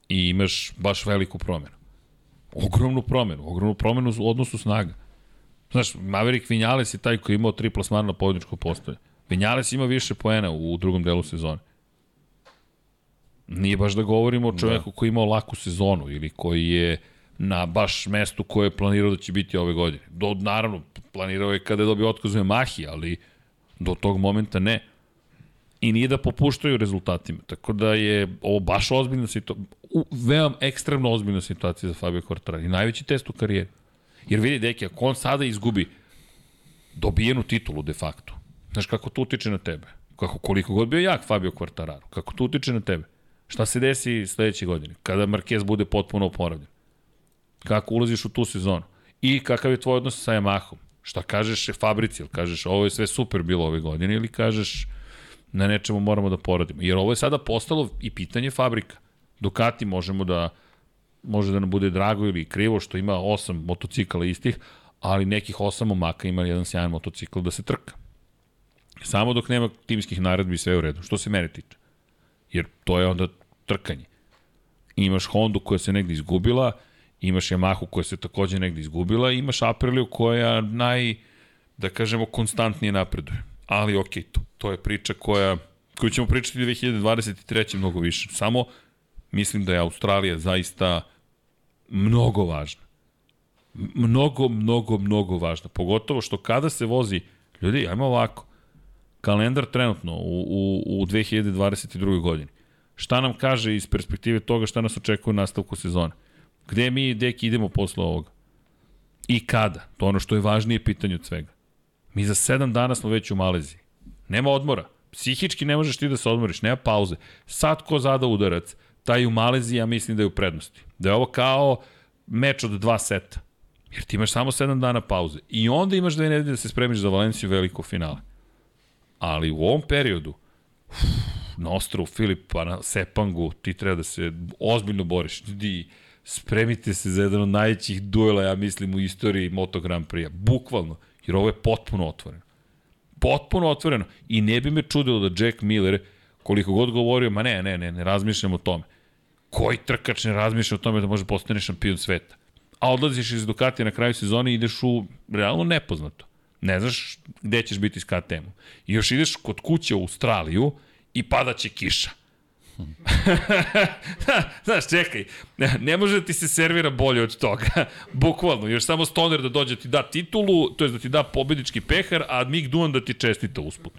I imaš baš veliku promenu. Ogromnu promenu, ogromnu promenu u odnosu snaga. Znaš, Maverick Vinales je taj koji je imao tri plasmana na pobjedničko postoje. Vinales ima više poena u drugom delu sezone. Nije baš da govorimo o čoveku da. koji je imao laku sezonu ili koji je na baš mestu koje je planirao da će biti ove godine. Do, naravno, planirao je kada je dobio otkaz u Yamahi, ali do tog momenta ne. I nije da popuštaju rezultatima. Tako da je ovo baš ozbiljna situacija, veoma ekstremno ozbiljna situacija za Fabio Quartararo. I najveći test u karijeri. Jer vidi, deki, ako on sada izgubi dobijenu titulu de facto, znaš kako to utiče na tebe? Kako, koliko god bio jak Fabio Quartararo, kako to utiče na tebe? Šta se desi sledeće godine, kada Marquez bude potpuno oporavljen? Kako ulaziš u tu sezonu? I kakav je tvoj odnos sa Yamahom? Šta kažeš Fabrici, ili kažeš ovo je sve super bilo ove godine, ili kažeš na nečemu moramo da poradimo? Jer ovo je sada postalo i pitanje fabrika. Ducati možemo da može da nam bude drago ili krivo što ima osam motocikala istih, ali nekih osam momaka ima jedan sjajan motocikl da se trka. Samo dok nema timskih naredbi sve u redu, što se mene tiče. Jer to je onda trkanje. Imaš Hondu koja se negde izgubila, imaš Yamahu koja se takođe negde izgubila, imaš Apriliju koja naj, da kažemo, konstantnije napreduje. Ali okej, to, to je priča koja, koju ćemo pričati 2023. mnogo više. Samo mislim da je Australija zaista mnogo važna. Mnogo, mnogo, mnogo važna. Pogotovo što kada se vozi, ljudi, ajmo ovako, kalendar trenutno u, u, u 2022. godini. Šta nam kaže iz perspektive toga šta nas očekuje u nastavku sezone? Gde mi, deki, idemo posle ovoga? I kada? To je ono što je važnije pitanje od svega. Mi za sedam dana smo već u Maleziji. Nema odmora. Psihički ne možeš ti da se odmoriš, nema pauze. Sad ko zada udarac, taj u Maleziji ja mislim da je u prednosti. Da je ovo kao meč od dva seta. Jer ti imaš samo 7 dana pauze. I onda imaš dve nedelje da se spremiš za Valenciju veliko finale. Ali u ovom periodu, uf, na ostrovu Filipa, na Sepangu, ti treba da se ozbiljno boriš. Ljudi, spremite se za jedan od najvećih duela, ja mislim, u istoriji Moto Grand Prix-a. Bukvalno. Jer ovo je potpuno otvoreno. Potpuno otvoreno. I ne bi me čudilo da Jack Miller, koliko god govorio, ma ne, ne, ne, ne razmišljam o tome. Koji trkač ne razmišlja o tome da može postane šampion sveta? A odlaziš iz Ducatija na kraju sezone i ideš u realno nepoznato. Ne znaš gde ćeš biti s KTM-om. I još ideš kod kuće u Australiju i padaće kiša. Znaš, čekaj, ne može da ti se servira bolje od toga. Bukvalno, još samo Stoner da dođe da ti da titulu, to je da ti da pobednički pehar, a Mick Duan da ti čestita usput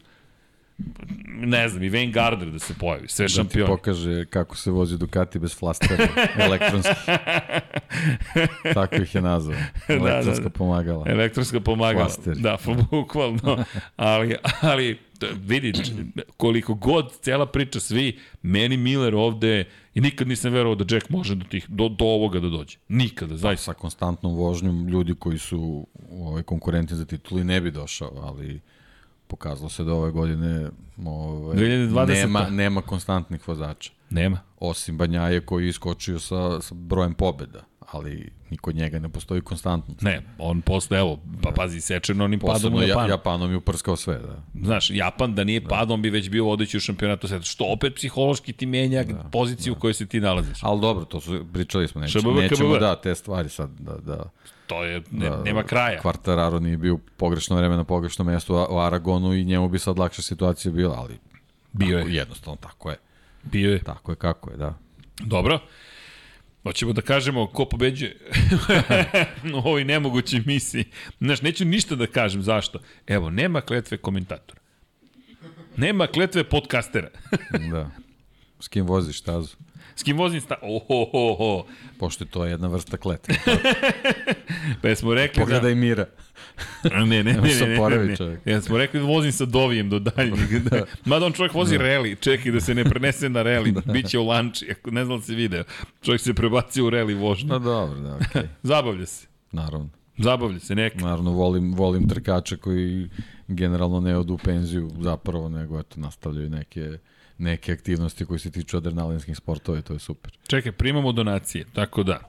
ne znam, i Wayne Gardner da se pojavi, sve da šampioni. Da ti pokaže kako se vozi Ducati bez flastera, elektronski. Tako ih je nazvao. Elektronska da, da, da. pomagala. Elektronska pomagala. Flasteri. Da, bukvalno. ali, ali vidi, koliko god cela priča svi, meni Miller ovde, i nikad nisam verovao da Jack može do, tih, do, do ovoga da dođe. Nikada, pa, zaista. Sa konstantnom vožnjom ljudi koji su ovaj, konkurenti za tituli ne bi došao, ali pokazalo se da ove godine ovaj, 2020. nema, nema konstantnih vozača. Nema. Osim Banjaje koji je iskočio sa, sa brojem pobeda ali niko njega ne postoji konstantno. Ne, on posle, evo, pa pazi, sečeno onim padom u Japanu. Japanom je uprskao sve, da. Znaš, Japan da nije da. padom bi već bio vodeći u šampionatu sveta, što opet psihološki ti menja da, poziciju da. u kojoj se ti nalaziš. Ali dobro, to su, pričali smo, nećemo, nećemo da, te stvari sad, da, da to je, ne, da, nema kraja. Kvartararo nije bio pogrešno vreme na pogrešno mesto u Aragonu i njemu bi sad lakša situacija bila, ali bio tako, je. jednostavno tako je. Bio je. Tako je kako je, da. Dobro. Hoćemo da kažemo ko pobeđuje u ovoj nemogućoj misiji. Znaš, neću ništa da kažem, zašto? Evo, nema kletve komentatora. Nema kletve podcastera. da. S kim voziš stazu? S kim vozim sta... Ohohoho. Pošto je to jedna vrsta kletve. pa smo rekli Pogledaj da... Pogledaj Mira. Ne, ne, ne, ne, ne, ne, ne. Ja smo rekli da vozim sa Dovijem do daljnjeg. da. Mada on čovjek vozi da. reli, čekaj da se ne prenese na reli, da. biće u lanči, ako ne znam da video. Čovjek se prebacio u reli vožnju. No dobro, da, okej. Okay. Zabavlja se. Naravno. Zabavlja se neka. Naravno, volim, volim trkače koji generalno ne odu u penziju zapravo, nego eto, nastavljaju neke neke aktivnosti koje se tiču adrenalinskih sportova i to je super. Čekaj, primamo donacije, tako da,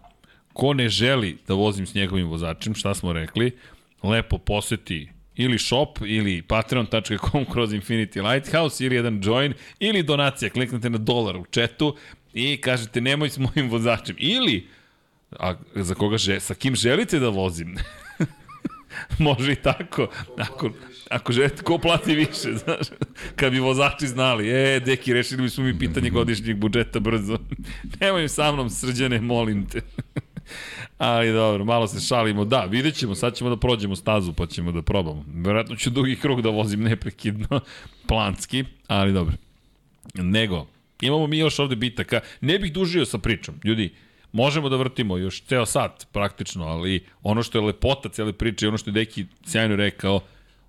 ko ne želi da vozim s njegovim vozačem, šta smo rekli, lepo poseti ili shop ili patreon.com kroz Infinity Lighthouse ili jedan join ili donacija, kliknete na dolar u četu i kažete nemoj s mojim vozačem ili a za koga že, sa kim želite da vozim Može i tako. Ako, ako želite, ko plati više, znaš. Kad bi vozači znali, e, deki, rešili bi smo mi pitanje godišnjeg budžeta brzo. Nemoj sa mnom srđane, molim te. Ali dobro, malo se šalimo. Da, vidjet ćemo, sad ćemo da prođemo stazu pa ćemo da probamo. Verovatno ću dugi krug da vozim neprekidno, planski, ali dobro. Nego, imamo mi još ovde bitaka. Ne bih dužio sa pričom. Ljudi, Možemo da vrtimo još ceo sat praktično, ali ono što je lepota cele priče i ono što je Deki sjajno rekao,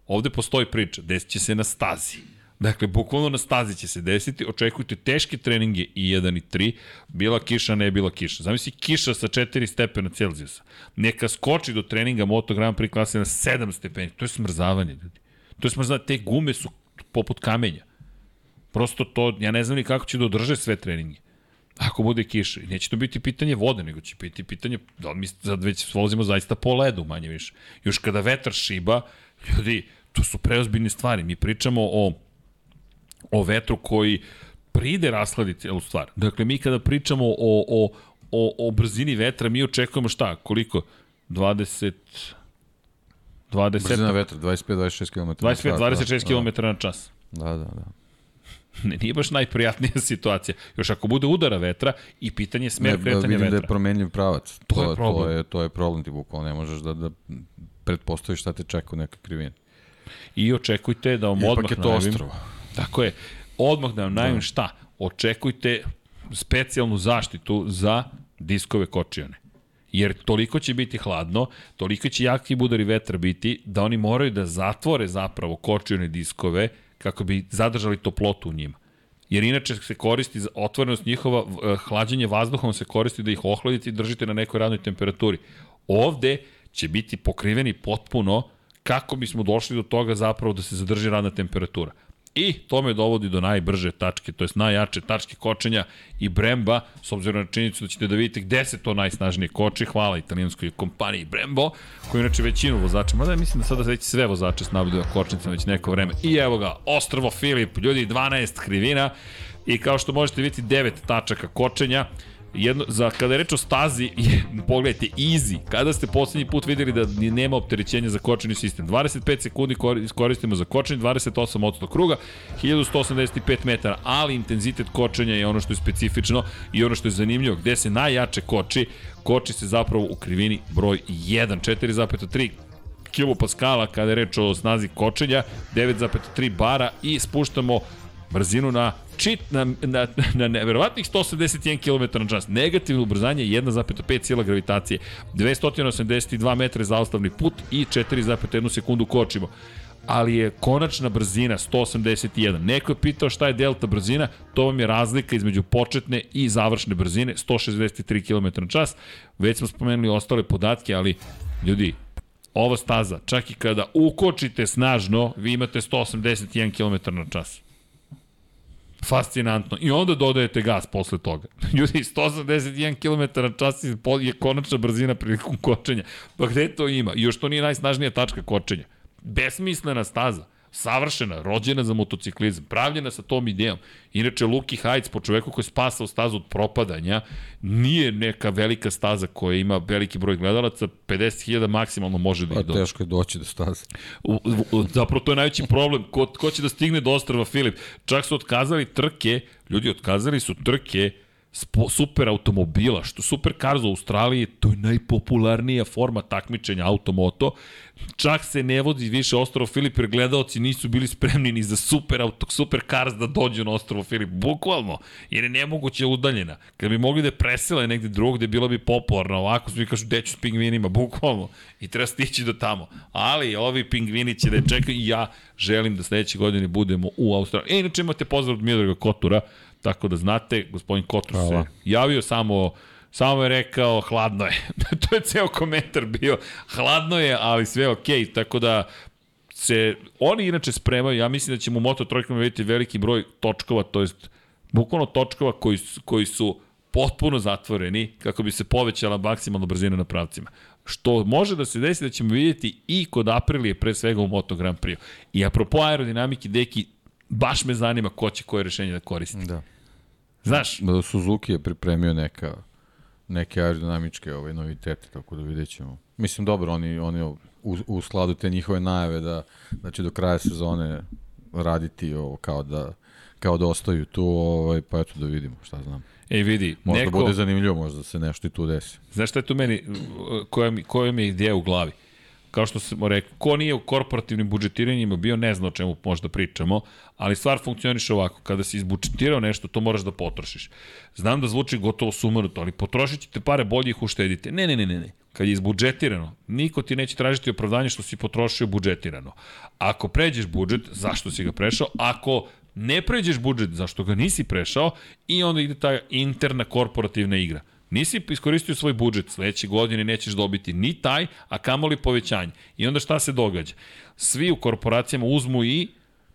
ovde postoji priča, desit će se na stazi. Dakle, bukvalno na stazi će se desiti, očekujte teške treninge i 1 i 3, bila kiša, ne bila kiša. Zamisli kiša sa 4 stepena Celzijusa. Neka skoči do treninga Moto Grand Prix klase na 7 stepeni. To je smrzavanje, ljudi. To je smrzavanje, te gume su poput kamenja. Prosto to, ja ne znam ni kako će da održe sve treninge. Ako bude kiša. Neće to biti pitanje vode, nego će biti pitanje da mi sad već vozimo zaista po ledu, manje više. Još kada vetar šiba, ljudi, to su preozbiljne stvari. Mi pričamo o, o vetru koji pride rasladiti celu stvar. Dakle, mi kada pričamo o, o, o, o brzini vetra, mi očekujemo šta? Koliko? 20... 20... Brzina vetra, 25-26 km. 25-26 km na čas. Da, da, da. ne, nije baš najprijatnija situacija. Još ako bude udara vetra i pitanje smer ne, kretanja vetra. da je promenljiv pravac. To, to je problem. To je, to je problem ti bukvalno. Ne možeš da, da pretpostaviš šta te čeka u nekoj krivini. I očekujte da vam Ipak odmah je to najavim. Ostrovo. Tako je. Odmah da vam najavim da. šta? Očekujte specijalnu zaštitu za diskove kočione. Jer toliko će biti hladno, toliko će jaki budari vetra biti, da oni moraju da zatvore zapravo kočione diskove kako bi zadržali toplotu u njima. Jer inače se koristi za otvorenost njihova, eh, hlađenje vazduhom se koristi da ih ohladite i držite na nekoj radnoj temperaturi. Ovde će biti pokriveni potpuno kako bismo došli do toga zapravo da se zadrži radna temperatura. I to me dovodi do najbrže tačke, to jest najjače tačke kočenja i Bremba, s obzirom na činjenicu da ćete da vidite gde se to najsnažnije koči, hvala italijanskoj kompaniji Brembo, koji inače većinu vozača, mada mislim da sada već sve vozače snabljaju kočnicama već neko vreme. I evo ga, Ostrovo Filip, ljudi, 12 krivina. I kao što možete vidjeti 9 tačaka kočenja, jedno, za, kada je reč o stazi, je, pogledajte, easy. Kada ste poslednji put videli da nema opterećenja za kočeni sistem? 25 sekundi koristimo za kočenje, 28 od 100 kruga, 1185 metara, ali intenzitet kočenja je ono što je specifično i ono što je zanimljivo, gde se najjače koči, koči se zapravo u krivini broj 1, 4,3 kilopaskala kada je reč o snazi kočenja, 9,3 bara i spuštamo brzinu na čit na, na, na neverovatnih 181 km na čas. Negativno ubrzanje 1,5 sila gravitacije, 282 metra za ostavni put i 4,1 sekundu kočimo ali je konačna brzina 181. Neko je pitao šta je delta brzina, to vam je razlika između početne i završne brzine, 163 km na čas. Već smo spomenuli ostale podatke, ali ljudi, ova staza, čak i kada ukočite snažno, vi imate 181 km na čas. Fascinantno. I onda dodajete gas posle toga. Ljudi, 181 km na čas je konačna brzina prilikom kočenja. Pa gde to ima? I još to nije najsnažnija tačka kočenja. Besmislena staza savršena, rođena za motociklizam, pravljena sa tom idejom. Inače, Luki Hajc, po čoveku koji je spasao stazu od propadanja, nije neka velika staza koja ima veliki broj gledalaca, 50.000 maksimalno može da ih dođe. Teško je doći do staze. U, u, zapravo to je najveći problem. Ko, ko će da stigne do ostrava Filip? Čak su otkazali trke, ljudi otkazali su trke super automobila, što super cars u Australiji, to je najpopularnija forma takmičenja automoto. Čak se ne vodi više ostrovo Filip, jer gledalci nisu bili spremni ni za super, auto, super cars da dođu na ostrovo Filip. Bukvalno, jer je nemoguće udaljena. Kad bi mogli da presele negde drugde, bilo bi popularno. Ovako svi kažu, deću s pingvinima, bukvalno. I treba stići do tamo. Ali ovi pingvini će da je čekaju i ja želim da sledeće godine budemo u Australiji. E, inače imate pozdrav od Miodraga Kotura, Tako da znate, gospodin Kotor se javio samo Samo je rekao, hladno je. to je ceo komentar bio. Hladno je, ali sve ok. Tako da se, oni inače spremaju, ja mislim da ćemo u Moto trojkama vidjeti veliki broj točkova, to jest bukvalno točkova koji, koji su potpuno zatvoreni kako bi se povećala maksimalna brzina na pravcima. Što može da se desi da ćemo vidjeti i kod Aprilije pre svega u Moto Grand Prix. I apropo aerodinamike, deki, baš me zanima ko će koje rešenje da koristi. Da. Znaš? Da Suzuki je pripremio neka neke aerodinamičke ovaj, novitete, tako da vidjet ćemo. Mislim, dobro, oni, oni u, u skladu te njihove najave da, da će do kraja sezone raditi ovo kao da kao da ostaju tu, ovaj, pa eto da vidimo, šta znam. Ej, vidi, možda neko... bude zanimljivo, možda se nešto i tu desi. Znaš šta je tu meni, koja mi, koja mi je ideja u glavi? Kao što smo rekli, ko nije u korporativnim budžetiranjima bio, ne zna o čemu možda pričamo, ali stvar funkcioniše ovako, kada si izbudžetirao nešto, to moraš da potrošiš. Znam da zvuči gotovo sumanuto, ali potrošit ćete pare, bolje ih uštedite. Ne, ne, ne, ne, ne. Kad je izbudžetirano, niko ti neće tražiti opravdanje što si potrošio budžetirano. Ako pređeš budžet, zašto si ga prešao? Ako ne pređeš budžet, zašto ga nisi prešao? I onda ide ta interna korporativna igra. Nisi iskoristio svoj budžet, sledeće godine nećeš dobiti ni taj, a kamoli povećanje. I onda šta se događa? Svi u korporacijama uzmu i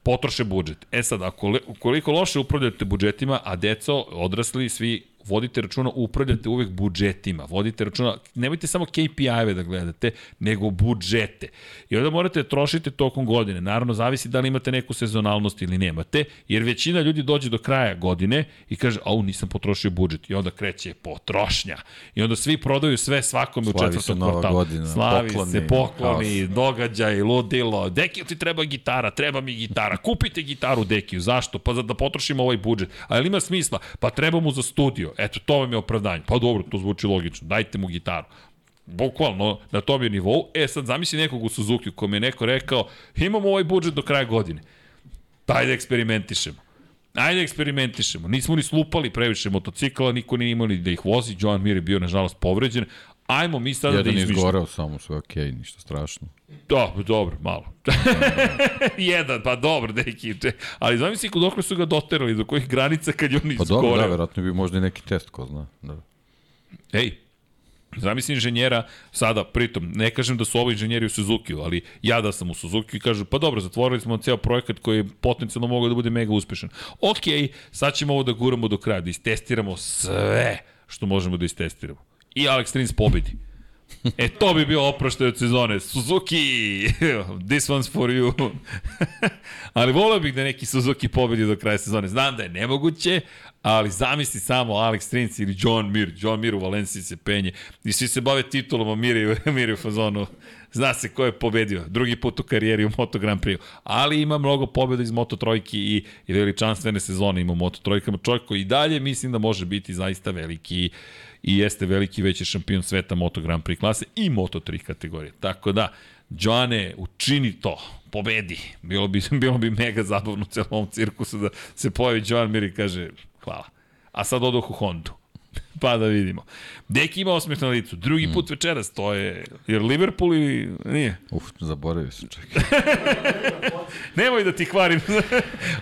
potroše budžet. E sad, ako, koliko loše upravljate budžetima, a deco, odrasli, svi vodite računa, upravljate uvek budžetima, vodite računa, nemojte samo KPI-eve da gledate, nego budžete. I onda morate da trošite tokom godine. Naravno, zavisi da li imate neku sezonalnost ili nemate, jer većina ljudi dođe do kraja godine i kaže, au, nisam potrošio budžet. I onda kreće potrošnja. I onda svi prodaju sve svakome Slavi u četvrtom kvartalu. Godina, Slavi pokloni, se, pokloni, haos. događaj, ludilo. Dekiju ti treba gitara, treba mi gitara. Kupite gitaru Dekiju. Zašto? Pa da potrošimo ovaj budžet. Ali ima smisla? Pa treba mu za studio. Eto, to vam je opravdanje. Pa dobro, to zvuči logično. Dajte mu gitaru bukvalno na tom je nivou. E sad zamisli nekog u Suzuki kom je neko rekao imamo ovaj budžet do kraja godine. Daj da eksperimentišemo. Ajde eksperimentišemo. Nismo ni slupali previše motocikla, niko nije imao ni da ih vozi. Joan Mir je bio nažalost povređen. Ajmo mi sada Jedan da izmišljamo. Jedan izgoreo samo, sve okej, okay, ništa strašno. Da, dobro, malo. Jedan, pa dobro, neki. Ali zamisli kod dok su ga doterali, do kojih granica kad je on izgoreo. Pa dobro, da, verovatno bi možda i neki test, ko zna. Da. Ej, Zamisli inženjera, sada, pritom, ne kažem da su ovo inženjeri u Suzuki, ali ja da sam u Suzuki i kažem, pa dobro, zatvorili smo ceo projekat koji je potencijalno mogao da bude mega uspešan. Ok, sad ćemo ovo da guramo do kraja, da istestiramo sve što možemo da istestiramo. I Alex Rins pobedi. E, to bi bio oproštaj od sezone. Suzuki, this one's for you. ali volio bih da neki Suzuki pobedi do kraja sezone. Znam da je nemoguće, ali zamisli samo Alex Rins ili John Mir. John Mir u Valenciji se penje. I svi se bave titulom, Mir Mir u fazonu. Zna se ko je pobedio. Drugi put u karijeri u Moto Grand Prix. Ali ima mnogo pobjeda iz Moto Trojki i, i veličanstvene sezone ima u Moto Trojkama. Čovjek koji i dalje mislim da može biti zaista veliki i jeste veliki veći šampion sveta Moto Grand Prix klase i Moto 3 kategorije. Tako da, Joane, učini to, pobedi. Bilo bi, bilo bi mega zabavno u celom cirkusu da se pojavi Joan Mir i kaže hvala. A sad odoh u Hondu. pa da vidimo. Deki ima osmeh na licu. Drugi put večeras, to je... Jer Liverpool ili... Nije? Uf, zaboravio sam, čekaj. Nemoj da ti kvarim.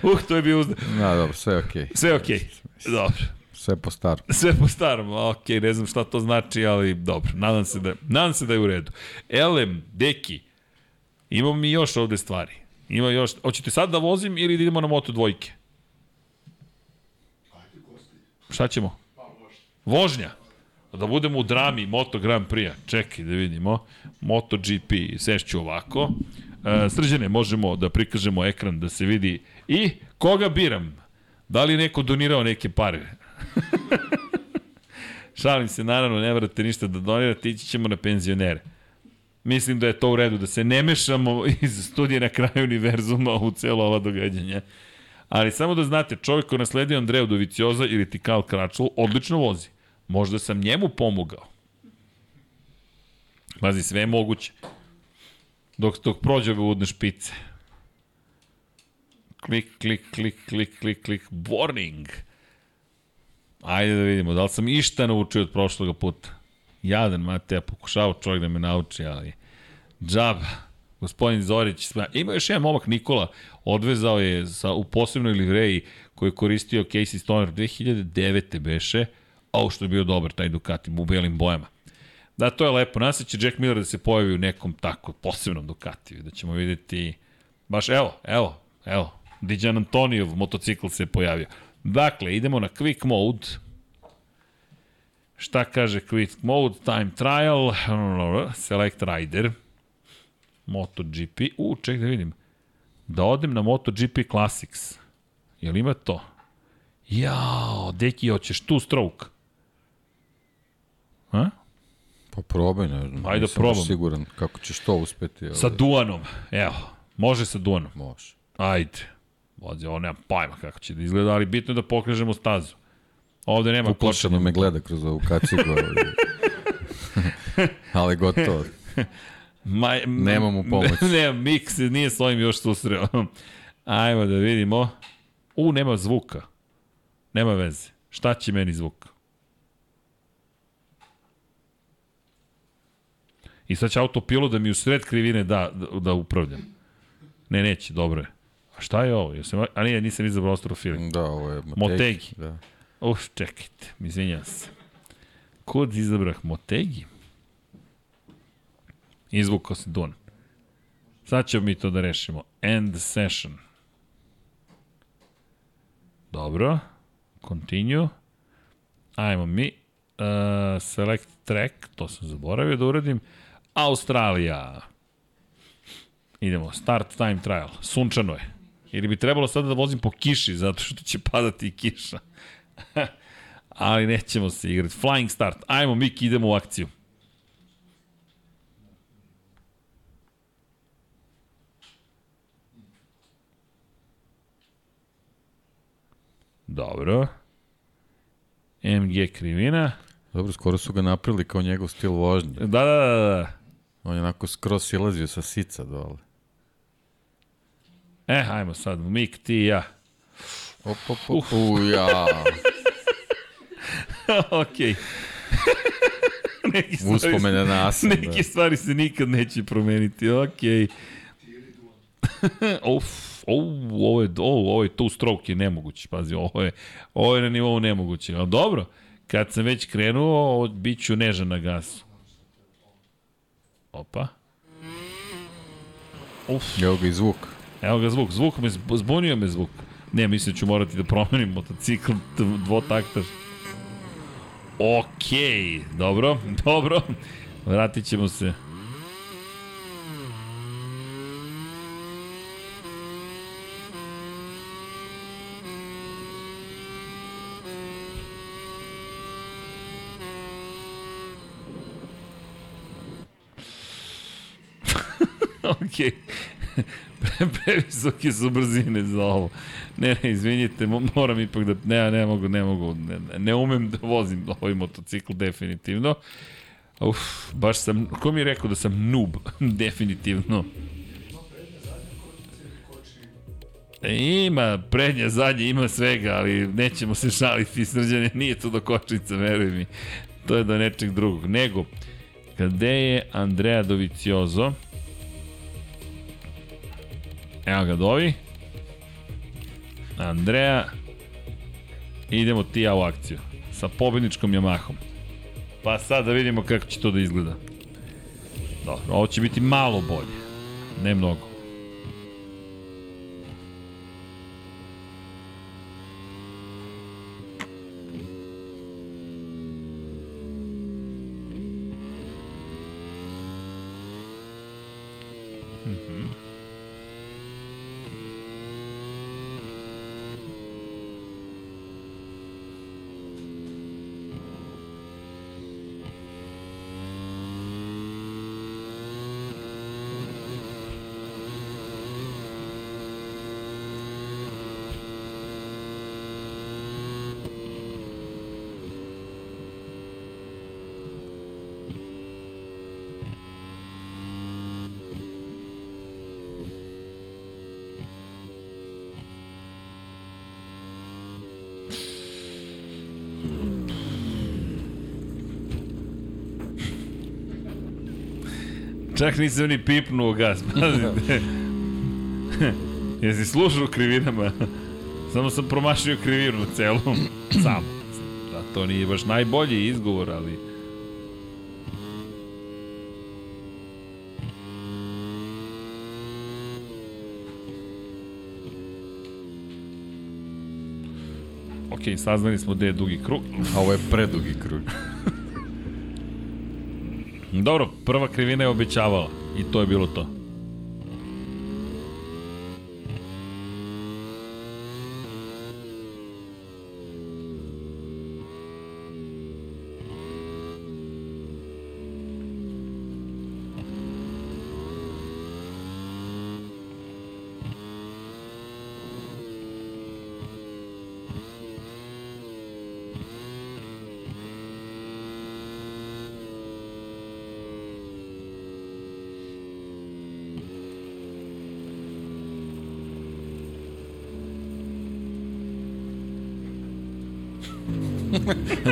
uh, to je bio uzda. Da, dobro, sve je okej. Okay. Sve je okej. Okay. Dobro. Sve po starom. Sve po starom, ok, ne znam šta to znači, ali dobro, nadam se da, nadam se da je u redu. Elem, Deki, imamo mi još ovde stvari. Ima još, hoćete sad da vozim ili da idemo na moto dvojke? Šta ćemo? Vožnja. Da budemo u drami Moto Grand Prix-a. Čekaj da vidimo. Moto GP, sešću ovako. E, srđene, možemo da prikažemo ekran da se vidi. I koga biram? Da li neko donirao neke pare? Šalim se, naravno, ne vrate ništa da donirate, ići ćemo na penzionere. Mislim da je to u redu, da se ne mešamo iz studije na kraju univerzuma u celo ova događanja. Ali samo da znate, čovjek koji nasledio Andreju Dovicioza ili Tikal Kračlu odlično vozi. Možda sam njemu pomogao. Pazi, sve je moguće. Dok, dok prođe ove udne špice. Klik, klik, klik, klik, klik, klik. Warning. Ajde da vidimo, da li sam išta naučio od prošloga puta. Jadan, Mateja, pokušao čovjek da me nauči, ali... Džaba. Gospodin Zorić, ima još jedan momak Nikola, odvezao je sa, u posebnoj livreji koju je koristio Casey Stoner 2009. beše, a što je bio dobar taj Ducati u belim bojama. Da, to je lepo. Nas će Jack Miller da se pojavi u nekom tako posebnom Ducatiju, da ćemo videti baš evo, evo, evo, Dijan Antonijov motocikl se pojavio. Dakle, idemo na quick mode. Šta kaže quick mode? Time trial, select rider, MotoGP. U, ček da vidim. Da odem na MotoGP Classics. Jel ima to? Jao, deki, hoćeš tu stroke. A? Pa probaj, ne znam. Ajde da probam. siguran kako ćeš to uspeti. Ali... Sa Duanom, evo. Može sa Duanom. Može. Ajde. Vozi, ovo nema pojma kako će da izgleda, ali bitno je da pokrežemo stazu. Ovde nema Uplašeno me gleda kroz ovu kacigu. ali gotovo. Ma, Nema mu pomoć. ne, Mik se nije s ovim još susreo. Ajmo da vidimo. U, nema zvuka. Nema veze. Šta će meni zvuk? I sad će autopilot da mi u sred krivine da, da, da upravljam. Ne, neće, dobro je. Šta je ovo? Jesam, a nije, nisam izabrao Astrofili. Da, ovo je Motegi. Motegi. Da. Uf, čekajte, izvinjam se. Kod izabrah Motegi? Izvukao se Dun. Sad ćemo mi to da rešimo. End session. Dobro. Continue. Ajmo mi. Uh, select track, to sam zaboravio da uradim. Australija. Idemo, start time trial. Sunčano je. Ili bi trebalo sada da vozim po kiši, zato što će padati i kiša. Ali nećemo se igrati. Flying start. Ajmo, Miki, idemo u akciju. Dobro. MG krivina. Dobro, skoro su ga napravili kao njegov stil vožnje. Da, da, da, da. On je onako skroz silazio sa sica dole. E, ajmo sad, Mik, ti i ja. Op, op, op, u, ja. Okej. Neki stvari, Uspomene na Asan, neke da. stvari se nikad neće promeniti, okej. Uf, o, ovo je, o, ovo je two stroke je nemoguće, pazi, ovo je, ovo je na nivou nemoguće, ali dobro, kad sam već krenuo, bit ću nežan na gasu. Opa. Uf, Evo ga i zvuk. Evo ga zvuk, zvuk me, zb- zbunio me zvuk. Ne, mislim da ću morati da promenim motocikl dvotaktaš. Okej, dobro, dobro. Vratit ćemo se. ok. Pre, previsoke su brzine za ovo. Ne, ne, izvinite, moram ipak da... Ne, ne mogu, ne mogu, ne, ne umem da vozim ovaj motocikl definitivno. Uf, baš sam, ko mi je rekao da sam noob, definitivno. Ima prednja, zadnja, ima svega, ali nećemo se šaliti srđane, nije to do kočnica, veruj mi. To je do nečeg drugog. Nego, gde je Andrea Doviciozo? Evo ga dovi. Andreja. Idemo ti ja u akciju. Sa pobedničkom Yamahom. Pa sad da vidimo kako će to da izgleda. Dobro, ovo će biti malo bolje. Ne mnogo. Čak nisam ni pipnuo gas, pazite. Jesi slušao krivinama? Samo sam promašio krivinu celu. Sam. Da, to nije baš najbolji izgovor, ali... Ok, saznali smo gde je dugi krug. A ovo je predugi krug. Dobro, prva krivina je obećavala i to je bilo to.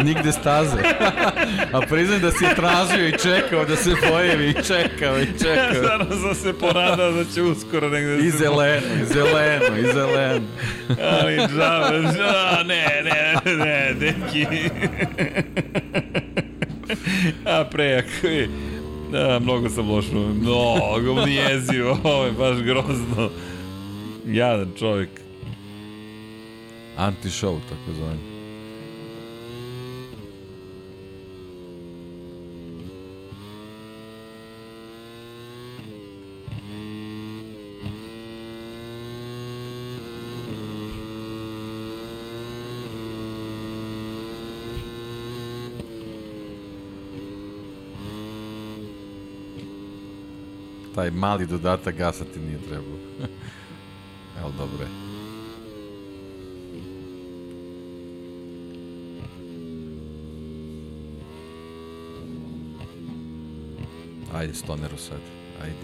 Nigde staze. A priznaj da si tražio i čekao da se pojavi i čekao i čekao. Stvarno sam se poradao da će uskoro negde... I zeleno, i zeleno, i zeleno. Ali džabe, džabe, ne, ne, ne, deki. A prejako je. Da, mnogo sam lošno. Mnogo mi jezivo, ovo je baš grozno. Jadan čovjek. Anti-show, tako zovem. Taj mali dodatak gasa ti nije trebao. Evo, dobro je. Ajde, stoneru sad. Ajde.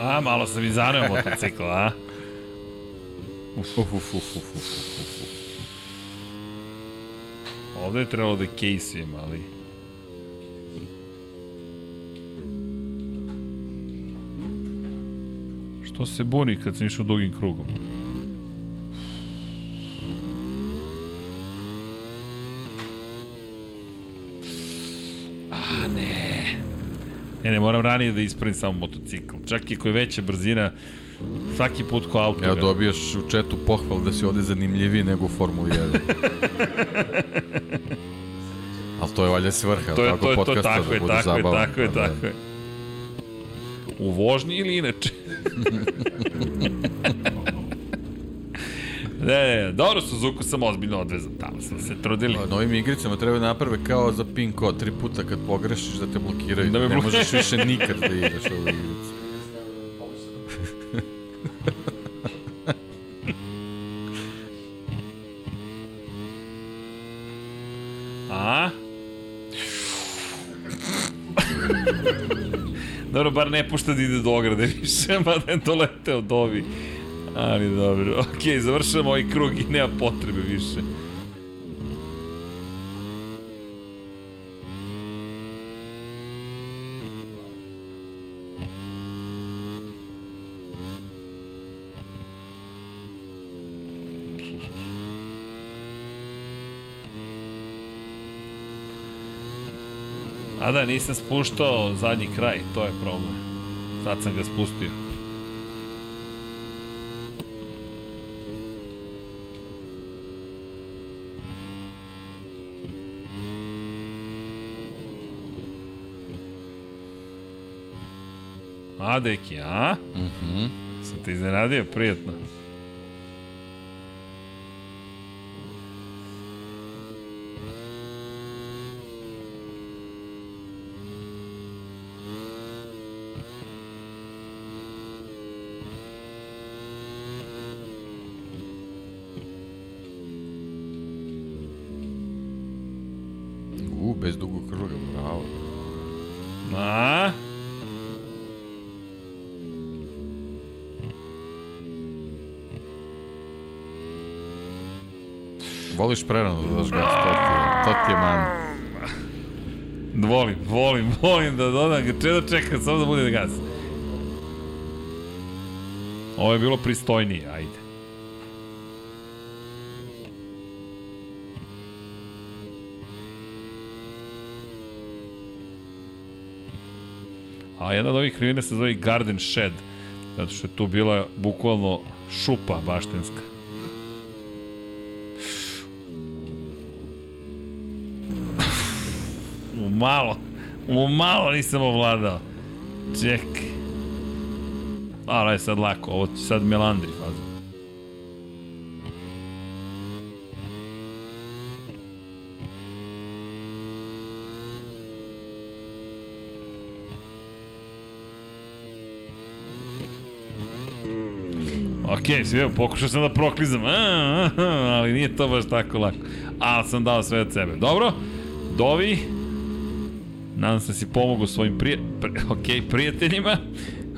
A, malo sam izaneo motocikl, a? Uf, uf, uf, uf, uf, uf, uf. Ovde je trebalo da Casey, ali... Što se buni kad sam išao dugim krugom? A, ne. Ne, ne, moram ranije da ispravim samo motocikl. Čak i ako je veća brzina, svaki put ko auto. Evo dobijaš u četu pohval da si ovde zanimljiviji nego u Formuli 1. Ali to je valjda svrha, to je, tako to je, to, podcasta tako da je, bude tako je, zabavan. tako je, pa da. tako je. U vožnji ili inače? Ne, ne, dobro Suzuku sam ozbiljno odvezan, tamo smo se trudili. Pa, Novim igricama treba da naprave kao za pin kod, tri puta kad pogrešiš da te blokiraju, Da ne možeš više nikad da igraš ovu igricu. Bar ne pušta da ide do ograde više, mada je doleteo do ovi. Ali dobro, okej, završamo ovaj krug i nema potrebe više. Da, nisam spuštao zadnji kraj, to je problem. Sad sam ga spustio. A, deki, a? Mhm. Sam te iznenadio, prijetno. Voliš prerano da daš gas, to ti je, to ti je man. Volim, volim, volim da dodam ga, čedo čekam samo da bude gas. Ovo je bilo pristojnije, ajde. A jedna od ovih krivina se zove Garden Shed, zato što je tu bila bukvalno šupa baštenska. Malo, malo nisam ovladao. Čekaj. Ali je sad lako, ovo ti sad melandri faza. Ok, sve, pokušao sam da proklizam, a, a, a, ali nije to baš tako lako. Ali sam dao sve od sebe. Dobro, Dovi, nadam se da si pomogao svojim prije, pri, ok, prijateljima.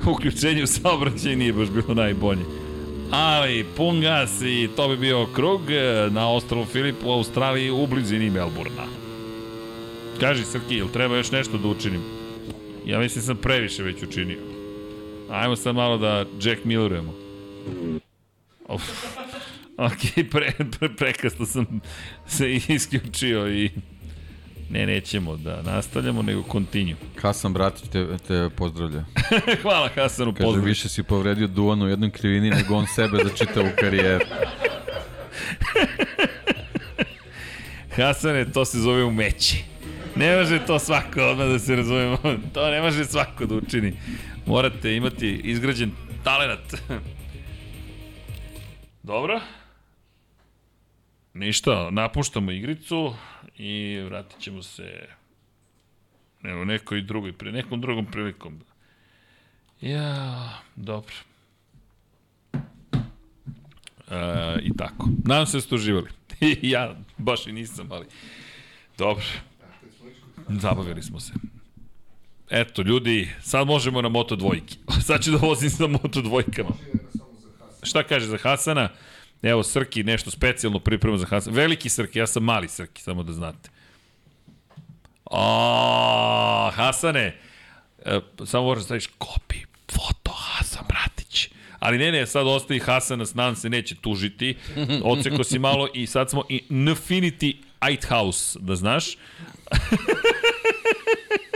Uključenje u saobraćaj nije baš bilo najbolje. Ali, pun gas i to bi bio krug e, na ostrovu Filip u Australiji u blizini Melburna. Kaži Srki, ili treba još nešto da učinim? Ja mislim da sam previše već učinio. Ajmo sad malo da Jack Millerujemo. Uf. Ok, pre, pre, prekasno sam se isključio i ne, nećemo da nastavljamo, nego continue. Hasan Bratić te, te pozdravlja. Hvala Hasanu, Kaže, pozdrav. više si povredio Duan u jednoj krivini nego on sebe za čitavu karijeru. Hasane, to se zove umeće. Ne može to svako odmah da se razumemo. To ne može svako da učini. Morate imati izgrađen talenat. Dobro. Ništa, napuštamo igricu i vratit ćemo se evo nekoj drugoj, pre nekom drugom prilikom. Ja, dobro. E, I tako. Nadam se da ste uživali. ja baš i nisam, ali dobro. Zabavili smo se. Eto, ljudi, sad možemo na Moto dvojki. sad ću da vozim sa Moto dvojkama. Šta kaže za Hasana? Evo, Srki, nešto specijalno priprema za Hasana. Veliki Srki, ja sam mali Srki, samo da znate. O, Hasane, e, samo moraš da staviš kopi, foto Hasan Bratić. Ali ne, ne, sad ostavi Hasana, nadam se neće tužiti. Oceko si malo i sad smo i Infinity Lighthouse, da znaš.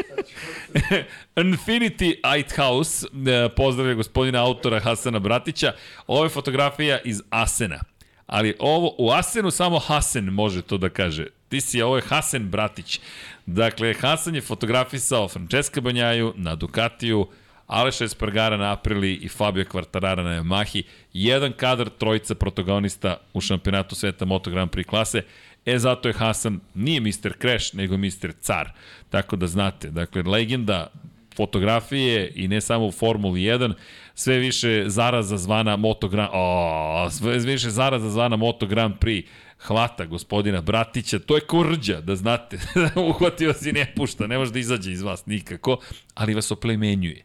Infinity Lighthouse, e, pozdravlja gospodina autora Hasana Bratića. Ovo je fotografija iz Asena. Ali ovo, u Asenu samo Hasen može to da kaže. Ti si, ovo je Hasan Bratić. Dakle, Hasan je fotografisao Francesca Banjaju na Ducatiju, Aleša Espargara na Aprili i Fabio Quartarara na Yamahi. Jedan kadar trojica protagonista u šampionatu sveta Moto Grand Prix klase. E, zato je Hasan, nije Mr. Crash, nego Mr. Car. Tako da znate, dakle, legenda fotografije i ne samo u Formuli 1, sve više zaraza zvana Moto Grand, o, sve više zaraza zvana Moto Grand Prix hvata gospodina Bratića, to je kurđa, da znate, uhvatio vas i ne pušta, ne može da izađe iz vas nikako, ali vas oplemenjuje.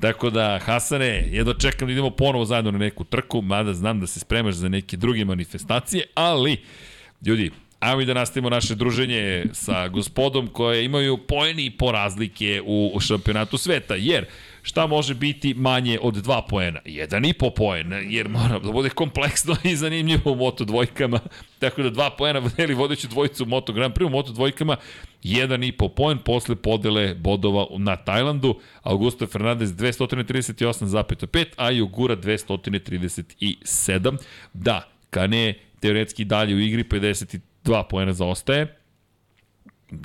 Tako da, Hasane, jedno čekam da idemo ponovo zajedno na neku trku, mada znam da se spremaš za neke druge manifestacije, ali, ljudi, Ajmo i da nastavimo naše druženje sa gospodom koje imaju pojeni i po razlike u šampionatu sveta, jer šta može biti manje od dva poena? Jedan i po poen, jer mora da bude kompleksno i zanimljivo u Moto dvojkama, tako da dva poena vodili vodeću dvojicu u Moto Grand Prix, u Moto dvojkama jedan i po poen posle podele bodova na Tajlandu, Augusto Fernandez 238,5, a Jugura 237. Da, Kane teoretski dalje u igri 53 2 poena zaostaje.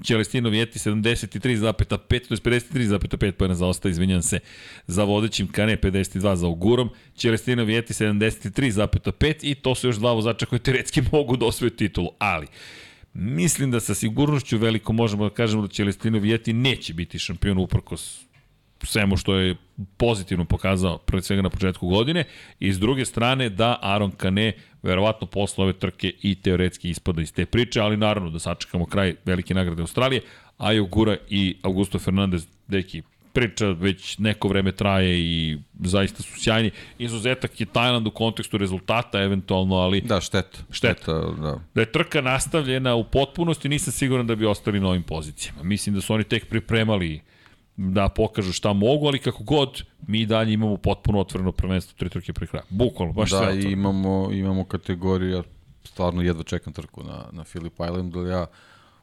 Celestino Vjeti 73,5, to je 53,5 poena zaostaje, izvinjam se, za vodećim Kane 52 za Ugurom, Celestino Vjeti 73,5 i to su još dva vozača koji teoretski mogu da osvoju titulu, ali mislim da sa sigurnošću veliko možemo da kažemo da Celestino Vjeti neće biti šampion uprkos svemu što je pozitivno pokazao pre svega na početku godine i s druge strane da Aaron Kane verovatno posle ove trke i teoretski ispada iz te priče, ali naravno da sačekamo kraj velike nagrade Australije, a Gura i Augusto Fernandez, deki, priča već neko vreme traje i zaista su sjajni. Izuzetak je Tajland u kontekstu rezultata eventualno, ali... Da, šteta. Šteta. šteta da. da je trka nastavljena u potpunosti, nisam siguran da bi ostali na ovim pozicijama. Mislim da su oni tek pripremali da pokažu šta mogu, ali kako god, mi dalje imamo potpuno otvoreno prvenstvo tri trke pre kraja. Bukvalno, baš da, sve otvoreno. Da, imamo, imamo kategoriju, ja stvarno jedva čekam trku na, na Philip Islandu, ja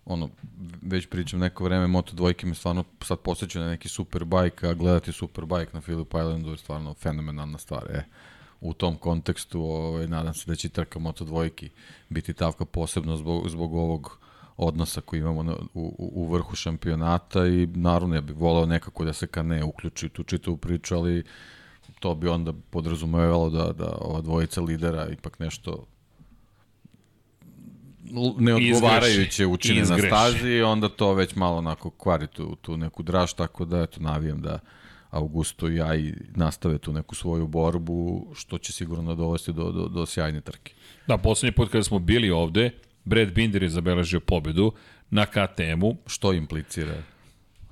ono, već pričam neko vreme, Moto dvojke me stvarno sad posjeću na neki superbike, a gledati superbike na Philip Islandu je stvarno fenomenalna stvar. E, u tom kontekstu ovaj, nadam se da će trka Moto dvojki biti tavka posebno zbog, zbog ovog odnosa koji imamo na, u, u vrhu šampionata i naravno ja bih voleo nekako da se Kane uključi tu čitavu priču, ali to bi onda podrazumevalo da, da ova dvojica lidera ipak nešto neodgovarajuće učine Izgreši. na stazi onda to već malo onako kvari tu, tu neku draž, tako da eto navijem da Augusto i ja i nastave tu neku svoju borbu, što će sigurno dovesti do, do, do sjajne trke. Da, poslednji put kada smo bili ovde, Brad Binder je zabeležio pobedu na KTM-u. Što implicira?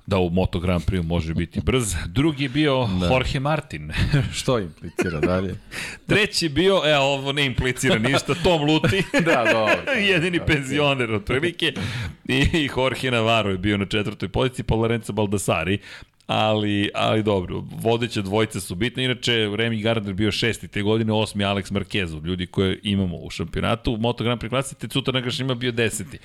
Da u Moto Grand Prix može biti brz. Drugi je bio da. Jorge Martin. Što implicira dalje? Treći bio, e, ovo ne implicira ništa, Tom Luti. da, dobro. Jedini okay. penzioner od prilike. I Jorge Navarro je bio na četvrtoj poziciji, pa Lorenzo Baldassari ali, ali dobro, vodeće dvojice su bitne, inače Remy Gardner bio šesti te godine, osmi Alex Marquez, ljudi koje imamo u šampionatu, Moto Grand Prix klasi, te Cuta Nagaš ima bio deseti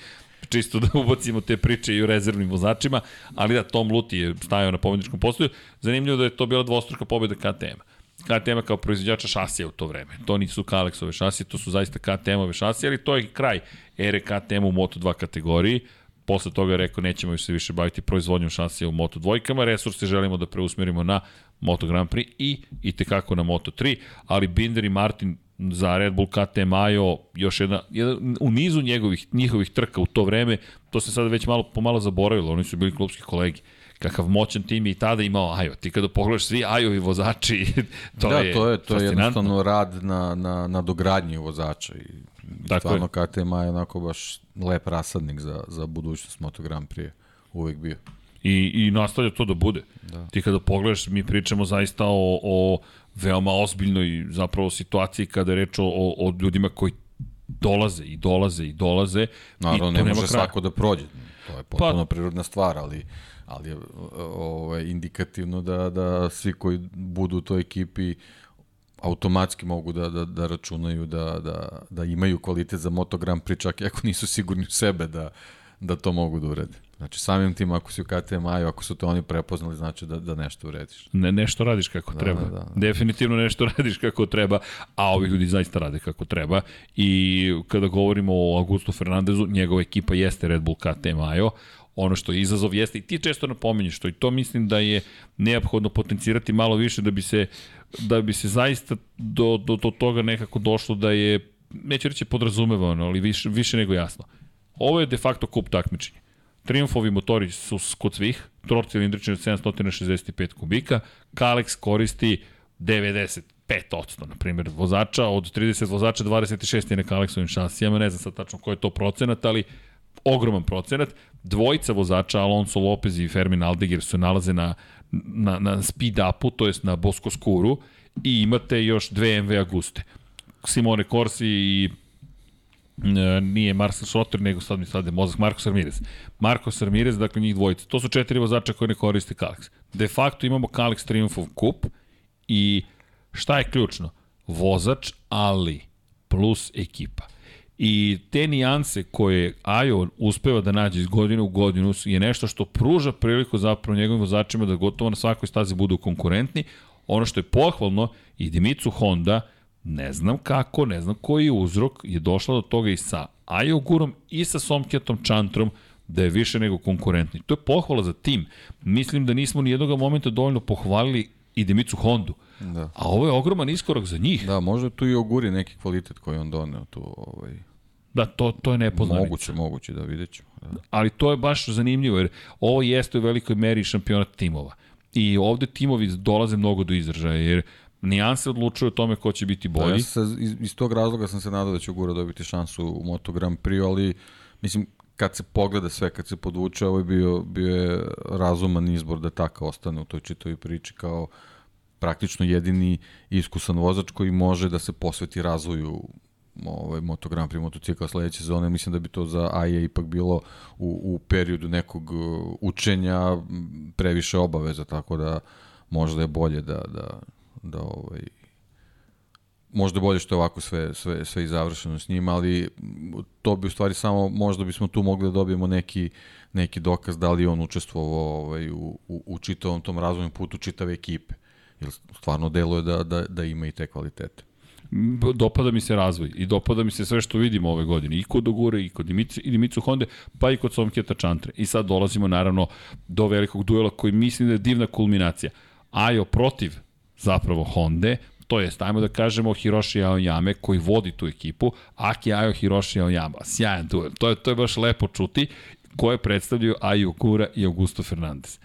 čisto da ubacimo te priče i u rezervnim vozačima, ali da, Tom Luti je stajao na pobedničkom postoju. Zanimljivo da je to bila dvostruka pobeda KTM-a. KTM kao proizvođača šasija u to vreme. To nisu Kalexove šasije, to su zaista KTM-ove šasije, ali to je kraj ere KTM u Moto2 kategoriji posle toga je rekao nećemo se više baviti proizvodnjom šasija u Moto dvojkama, resurse želimo da preusmerimo na Moto Grand Prix i i tekako na Moto 3, ali Binder i Martin za Red Bull KT Majo još jedna, jedan, u nizu njegovih, njihovih trka u to vreme, to se sada već malo pomalo zaboravilo, oni su bili klubski kolegi kakav moćan tim je i tada imao Ajo. Ti kada pogledaš svi Ajovi vozači, to da, je to je, to je jednostavno rad na, na, na dogradnji vozača i Dakle, stvarno KTM je onako baš lep rasadnik za, za budućnost Moto Grand Prix uvek bio. I, i nastavlja to da bude. Da. Ti kada pogledaš, mi pričamo zaista o, o veoma ozbiljnoj zapravo situaciji kada je reč o, o ljudima koji dolaze i dolaze i dolaze. Naravno, i ne može svako da prođe. To je potpuno pa, prirodna stvar, ali ali je ovaj, indikativno da, da svi koji budu u toj ekipi automatski mogu da, da, da računaju da, da, da imaju kvalitet za Moto Grand Prix, čak i ako nisu sigurni u sebe da, da to mogu da urede. Znači, samim tim, ako si u KTM-aju, ako su to oni prepoznali, znači da, da nešto urediš. Ne, nešto radiš kako da, treba. Da, da, da. Definitivno nešto radiš kako treba, a ovi ljudi zaista rade kako treba. I kada govorimo o Augusto Fernandezu, njegova ekipa jeste Red Bull KTM-ajo, ono što je izazov jeste i ti često napominješ što i to mislim da je neophodno potencirati malo više da bi se da bi se zaista do, do, do toga nekako došlo da je neću reći podrazumevano, ali više, više nego jasno. Ovo je de facto kup takmičenja. Triumfovi motori su kod svih, trocilindrični od 765 kubika, Kalex koristi 95 na primjer, vozača, od 30 vozača 26 je na Kalexovim šasijama, ne znam sad tačno koji je to procenat, ali ogroman procenat. Dvojica vozača, Alonso Lopez i Fermin Aldeguer, su nalaze na, na, na speed upu, to jest na Bosco Skuru, i imate još dve MV Aguste. Simone Corsi i e, nije Marcel Schotter, nego sad mi sad je mozak Marko Ramirez. Marko Ramirez, dakle njih dvojica. To su četiri vozača koji ne koriste Kalex. De facto imamo Kalex Triumphov kup i šta je ključno? Vozač, ali plus ekipa. I te nijanse koje Ajo uspeva da nađe iz godine u godinu je nešto što pruža priliku zapravo njegovim vozačima da gotovo na svakoj stazi budu konkurentni. Ono što je pohvalno i Dimicu Honda, ne znam kako, ne znam koji je uzrok, je došla do toga i sa Ajo Gurom i sa Somkjatom Čantrom, da je više nego konkurentni. To je pohvala za tim. Mislim da nismo ni jednog momenta dovoljno pohvalili i Demicu Hondu. Da. A ovo je ogroman iskorak za njih. Da, možda tu i oguri neki kvalitet koji on doneo tu. Ovaj... Da, to, to je nepoznanica. Moguće, moguće, da vidjet ćemo. Da. Ali to je baš zanimljivo, jer ovo jeste u velikoj meri šampionat timova. I ovde timovi dolaze mnogo do izražaja, jer nijanse odlučuju o tome ko će biti bolji. Da, ja se, iz, iz tog razloga sam se nadao da će Ogura dobiti šansu u Moto Grand Prix, ali mislim, kad se pogleda sve, kad se podvuče, ovo je bio, bio je razuman izbor da taka ostane u toj čitovi priči kao praktično jedini iskusan vozač koji može da se posveti razvoju ovaj, Moto Grand Prix motocikla sledeće sezone, mislim da bi to za AIA ipak bilo u, u periodu nekog uh, učenja previše obaveza, tako da možda je bolje da, da, da ovaj, možda bolje što je ovako sve, sve, sve i završeno s njima, ali to bi u stvari samo, možda bismo tu mogli da dobijemo neki, neki dokaz da li on učestvovao ovaj, u, u, u čitavom tom razvojnom putu čitave ekipe. Jer stvarno deluje da, da, da ima i te kvalitete. Dopada mi se razvoj i dopada mi se sve što vidimo ove godine. I kod Ogure, i kod Dimicu, i Dimicu Honde, pa i kod Somketa Čantre. I sad dolazimo naravno do velikog duela koji mislim da je divna kulminacija. Ajo protiv zapravo Honde, to je, ajmo da kažemo Hiroshi Aoyame koji vodi tu ekipu, Aki Ayo Hiroshi Aoyama, sjajan duel, to je, to je baš lepo čuti, koje predstavljaju Ayo Kura i Augusto Fernandez.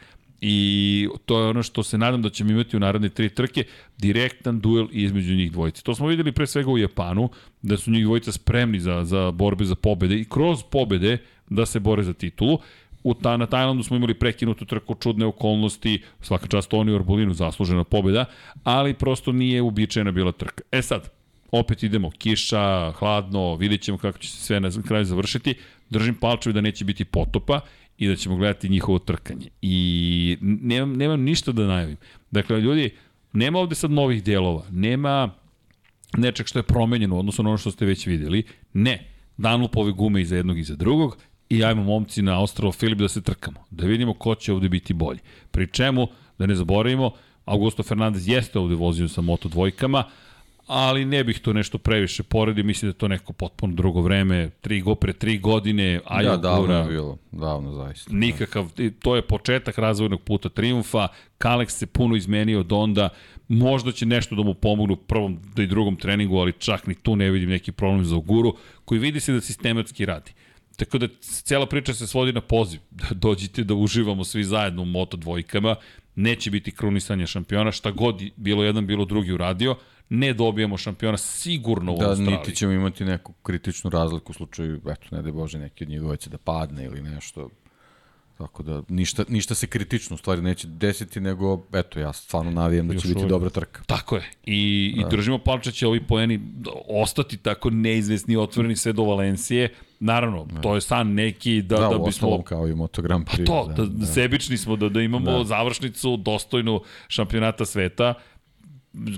I to je ono što se nadam da ćemo imati u naredne tri trke, direktan duel između njih dvojice. To smo videli pre svega u Japanu, da su njih dvojica spremni za, za borbe za pobede i kroz pobede da se bore za titulu. U ta, na Tajlandu smo imali prekinutu trku, čudne okolnosti, svaka čast Oni Orbolinu, zaslužena pobeda, ali prosto nije uobičajena bila trka. E sad, opet idemo, kiša, hladno, vidjet ćemo kako će se sve na kraju završiti. Držim palčevi da neće biti potopa i da ćemo gledati njihovo trkanje. I nemam, nemam ništa da najavim. Dakle, ljudi, nema ovde sad novih dijelova, nema nečeg što je promenjeno odnosno na ono što ste već videli. Ne, ove gume i za jednog i za drugog i ajmo momci na Ostrovo Filip da se trkamo, da vidimo ko će ovde biti bolji. Pri čemu, da ne zaboravimo, Augusto Fernandez jeste ovde vozio sa Moto dvojkama, ali ne bih to nešto previše poredio, mislim da to neko potpuno drugo vreme, tri go pre tri godine, a ja, davno je bilo, davno zaista. Nikakav, to je početak razvojnog puta triumfa, Kalex se puno izmenio od onda, možda će nešto da mu pomognu prvom da i drugom treningu, ali čak ni tu ne vidim neki problem za Oguru, koji vidi se da sistematski radi. Tako da cela priča se svodi na poziv. Da dođite da uživamo svi zajedno u moto dvojkama. Neće biti krunisanja šampiona, šta god bilo jedan, bilo drugi uradio ne dobijamo šampiona sigurno u da, Australiji. Da, niti ćemo imati neku kritičnu razliku u slučaju, eto, ne da Bože, neki od njih dvojice da padne ili nešto. Tako da ništa, ništa se kritično u stvari neće desiti, nego eto ja stvarno navijam da će Još biti dobra trka. Tako je. I, da. i držimo palča će ovi poeni ostati tako neizvesni otvoreni sve do Valencije. Naravno, da. to je san neki da, da, da bismo... kao i Moto Grand Prix. Pa to, da, da, da, sebični smo da, da imamo da. završnicu dostojnu šampionata sveta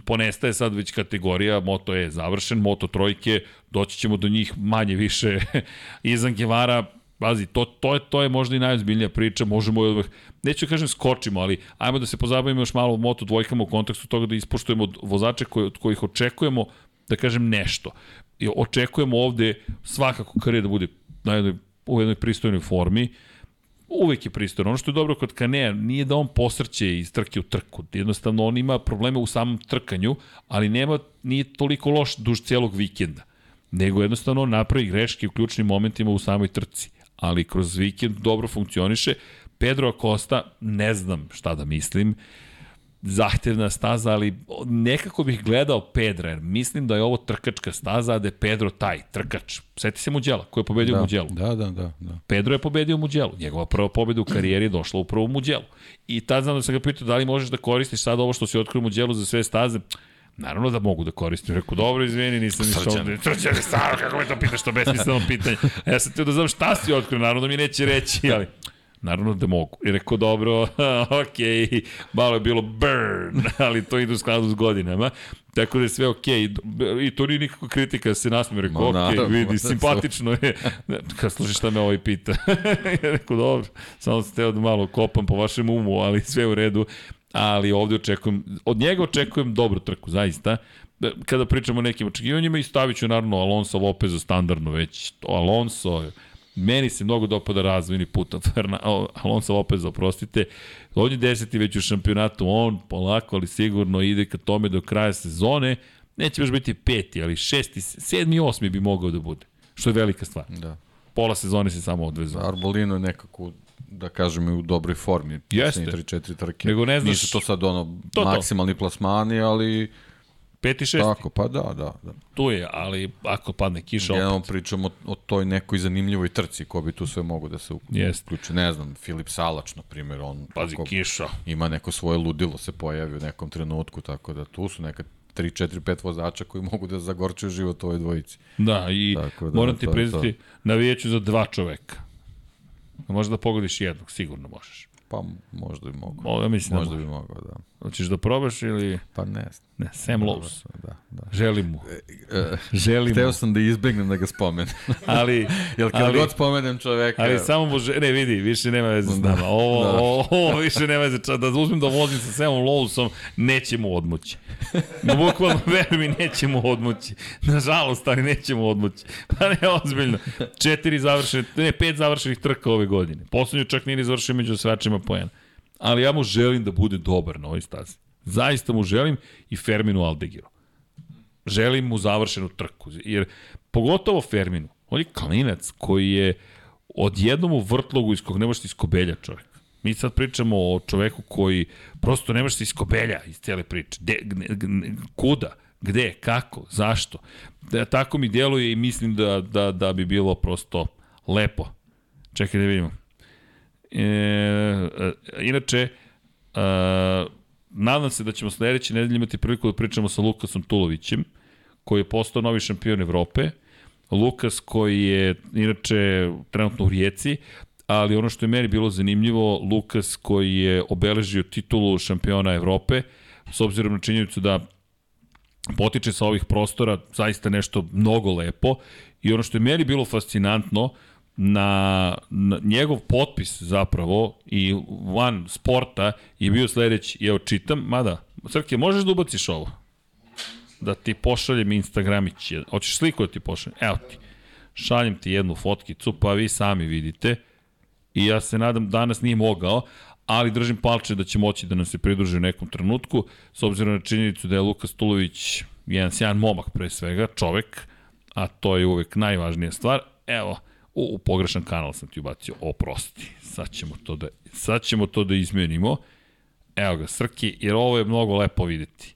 ponestaje sad već kategorija, Moto je završen, Moto trojke, doći ćemo do njih manje više. Izan Gevara, pazi, to, to, je, to je možda i najozbiljnija priča, možemo odmah, neću da kažem skočimo, ali ajmo da se pozabavimo još malo moto dvojkama u kontekstu toga da ispoštujemo vozače koje, od kojih očekujemo, da kažem nešto. I očekujemo ovde svakako kare da bude na jednoj, u jednoj pristojnoj formi, uvek je pristojno. Ono što je dobro kod Kanea nije da on posrće iz trke u trku. Jednostavno on ima probleme u samom trkanju, ali nema, nije toliko loš duž cijelog vikenda. Nego jednostavno on napravi greške u ključnim momentima u samoj trci. Ali kroz vikend dobro funkcioniše. Pedro Acosta, ne znam šta da mislim, zahtevna staza, ali nekako bih gledao Pedra, jer mislim da je ovo trkačka staza, da je Pedro taj trkač. Seti se Muđela, koji je pobedio da, Muđelu. Da, da, da, da. Pedro je pobedio Muđelu. Njegova prva pobeda u karijeri je došla upravo u Muđelu. I tad znam da sam ga pitao da li možeš da koristiš sad ovo što si otkrio Muđelu za sve staze. Naravno da mogu da koristim. Rekao, dobro, izvini, nisam ništa ovde. Srđan, stvarno, kako me to pitaš, to besmisleno pitanje. Ja sam teo da znam šta si otkrio, naravno da mi neće reći, ali Naravno da mogu. I rekao, dobro, ok, malo je bilo burn, ali to ide u skladu s godinama. Tako da je sve ok. I to nije nikakva kritika da se nasmijem. Rekao, ok, naravno, vidi, simpatično je. Kad služi šta me ovaj pita. ja rekao, dobro, samo sam teo da malo kopam po vašem umu, ali sve u redu. Ali ovde očekujem, od njega očekujem dobru trku, zaista kada pričamo o nekim očekivanjima i stavit ću naravno Alonso Lopeza standardno već. Alonso, Meni se mnogo dopada razvojni put Ferna, Alonso Lopez, oprostite. On je deseti već u šampionatu, on polako, ali sigurno ide ka tome do kraja sezone. Neće baš biti peti, ali šesti, sedmi, osmi bi mogao da bude. Što je velika stvar. Da. Pola sezone se samo odvezu. Arbolino je nekako da kažem, u dobroj formi. Jeste. 3-4 trke. Nego ne znaš... Nisu to sad ono to, maksimalni to. plasmani, ali Peti, šesti. Tako, pa da, da. da. Tu je, ali ako padne kiša Generalno opet. pričamo o, o toj nekoj zanimljivoj trci, ko bi tu sve mogu da se uključi. Ne znam, Filip Salač, na primjer, on Pazi, kiša. ima neko svoje ludilo se pojavi u nekom trenutku, tako da tu su neka 3, 4, 5 vozača koji mogu da zagorčuju život ovoj dvojici. Da, i da, moram ti priznati, navijeću za dva čoveka. Možda da pogodiš jednog, sigurno možeš. Pa možda bi mogao. O, ja mislim da možda da bi mogao, da. Hoćeš da probaš ili... Pa ne. Ne, Sam da, Lowe's. Da, da. Želim mu. E, e, Želim Hteo sam da izbegnem da ga spomenem. ali... Jel kad ali, god spomenem čoveka... Ali samo bože... Ne, vidi, više nema veze s nama. Ovo, da. ovo, ovo više nema veze. Da uzmem da vozim sa Samom Lowesom, neće mu odmoći. No, bukvalno, veruj mi, neće mu odmoći. Nažalost, ali neće mu odmoći. Pa ne, ozbiljno. Četiri završene, ne, pet završenih trka ove godine. Poslednju čak nije završio među svačima pojena. Ali ja mu želim da bude dobar na ovoj stazi. Zaista mu želim i Ferminu Aldegiru. Želim mu završenu trku, jer pogotovo Ferminu, on je kalinac koji je odjednom u vrtlogu iz kog ne možete iskobelja čovjek. Mi sad pričamo o čoveku koji prosto ne možete iskobelja iz cele priče. De, kuda? Gde? Kako? Zašto? Da, tako mi djeluje i mislim da, da, da bi bilo prosto lepo. Čekaj da vidimo. E, e, inače, e, nadam se da ćemo sledeće nedelje imati priliku da pričamo sa Lukasom Tulovićem, koji je postao novi šampion Evrope. Lukas koji je inače trenutno u Rijeci, ali ono što je meni bilo zanimljivo, Lukas koji je obeležio titulu šampiona Evrope, s obzirom na činjenicu da potiče sa ovih prostora, zaista nešto mnogo lepo. I ono što je meni bilo fascinantno, na, na njegov potpis zapravo i van sporta je bio sledeći, evo čitam, mada, Srke, možeš da ubaciš ovo? Da ti pošaljem Instagramić, hoćeš sliku da ti pošaljem? Evo ti, šaljem ti jednu fotkicu, pa vi sami vidite i ja se nadam danas nije mogao, ali držim palče da će moći da nam se pridruži u nekom trenutku, s obzirom na činjenicu da je Luka Stulović jedan sjajan momak pre svega, čovek, a to je uvek najvažnija stvar. Evo, U, u pogrešan kanal sam ti ubacio, oprosti. Sad ćemo to da, sad ćemo to da izmenimo. Evo ga, Srki, jer ovo je mnogo lepo videti.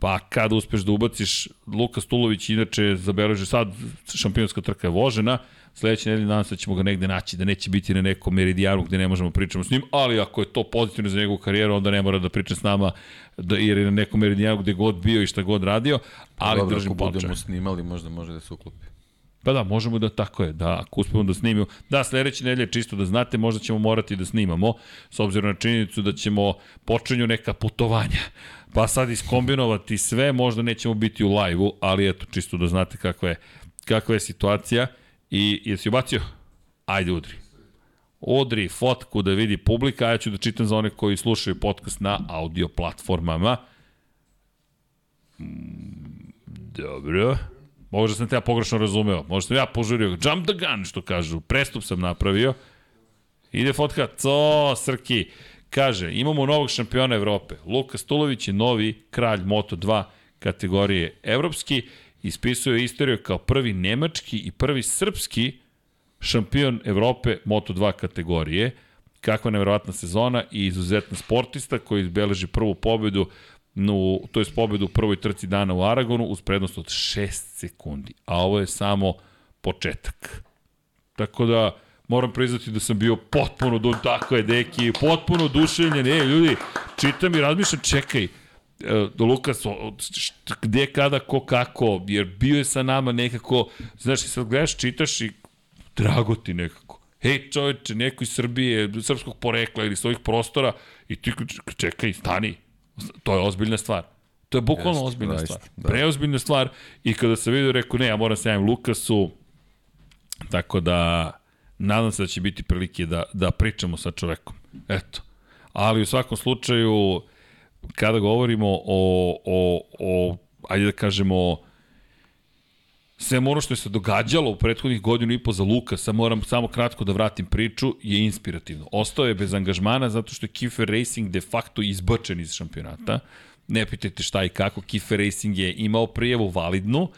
Pa kad uspeš da ubaciš, Luka Stulović inače zabeleže sad šampionska trka je vožena, sledeće nedelje nadam se da ćemo ga negde naći, da neće biti na nekom meridijanu gde ne možemo pričamo s njim, ali ako je to pozitivno za njegovu karijeru, onda ne mora da priča s nama, da, jer je na nekom meridijanu gde god bio i šta god radio, ali Dobro, držim palče. Ako budemo snimali, možda može da se uklopi. Pa da, možemo da tako je, da ako uspemo da snimimo. Da, sledeće nedelje čisto da znate, možda ćemo morati da snimamo, s obzirom na činjenicu da ćemo počinju neka putovanja. Pa sad iskombinovati sve, možda nećemo biti u live-u, ali eto, čisto da znate kakva je, kakva je situacija. I jesi ubacio? Ajde, udri. Udri fotku da vidi publika, a ja ću da čitam za one koji slušaju podcast na audio platformama. Mm, Dobro. Možda sam te ja pogrešno razumeo. Možda sam ja požurio. Jump the gun, što kažu. Prestup sam napravio. Ide fotka. Co, Srki. Kaže, imamo novog šampiona Evrope. Luka Stulović je novi kralj Moto2 kategorije evropski. Ispisuje istoriju kao prvi nemački i prvi srpski šampion Evrope Moto2 kategorije. Kakva nevjerovatna sezona i izuzetna sportista koji izbeleži prvu pobedu no, to je pobedu u prvoj trci dana u Aragonu uz prednost od 6 sekundi. A ovo je samo početak. Tako da, moram priznati da sam bio potpuno, do, tako je, deki, potpuno oduševljen. E, ljudi, čitam i razmišljam, čekaj, e, Lukas, gde, kada, ko, kako, jer bio je sa nama nekako, znaš, i sad gledaš, čitaš i drago ti nekako. Hej, čoveče, neko iz Srbije, srpskog porekla ili svojih prostora i ti čekaj, stani, To je ozbiljna stvar. To je bukvalno Jeste, ozbiljna da, stvar. Da. Preozbiljna stvar i kada se vidio rekao ne, ja moram se javim Lukasu, tako da nadam se da će biti prilike da, da pričamo sa čovekom. Eto. Ali u svakom slučaju, kada govorimo o, o, o ajde da kažemo, sve ono što se događalo u prethodnih godinu i po za Lukasa, moram samo kratko da vratim priču, je inspirativno. Ostao je bez angažmana zato što je Kiefer Racing de facto izbačen iz šampionata. Ne pitajte šta i kako, Kiefer Racing je imao prijevu validnu,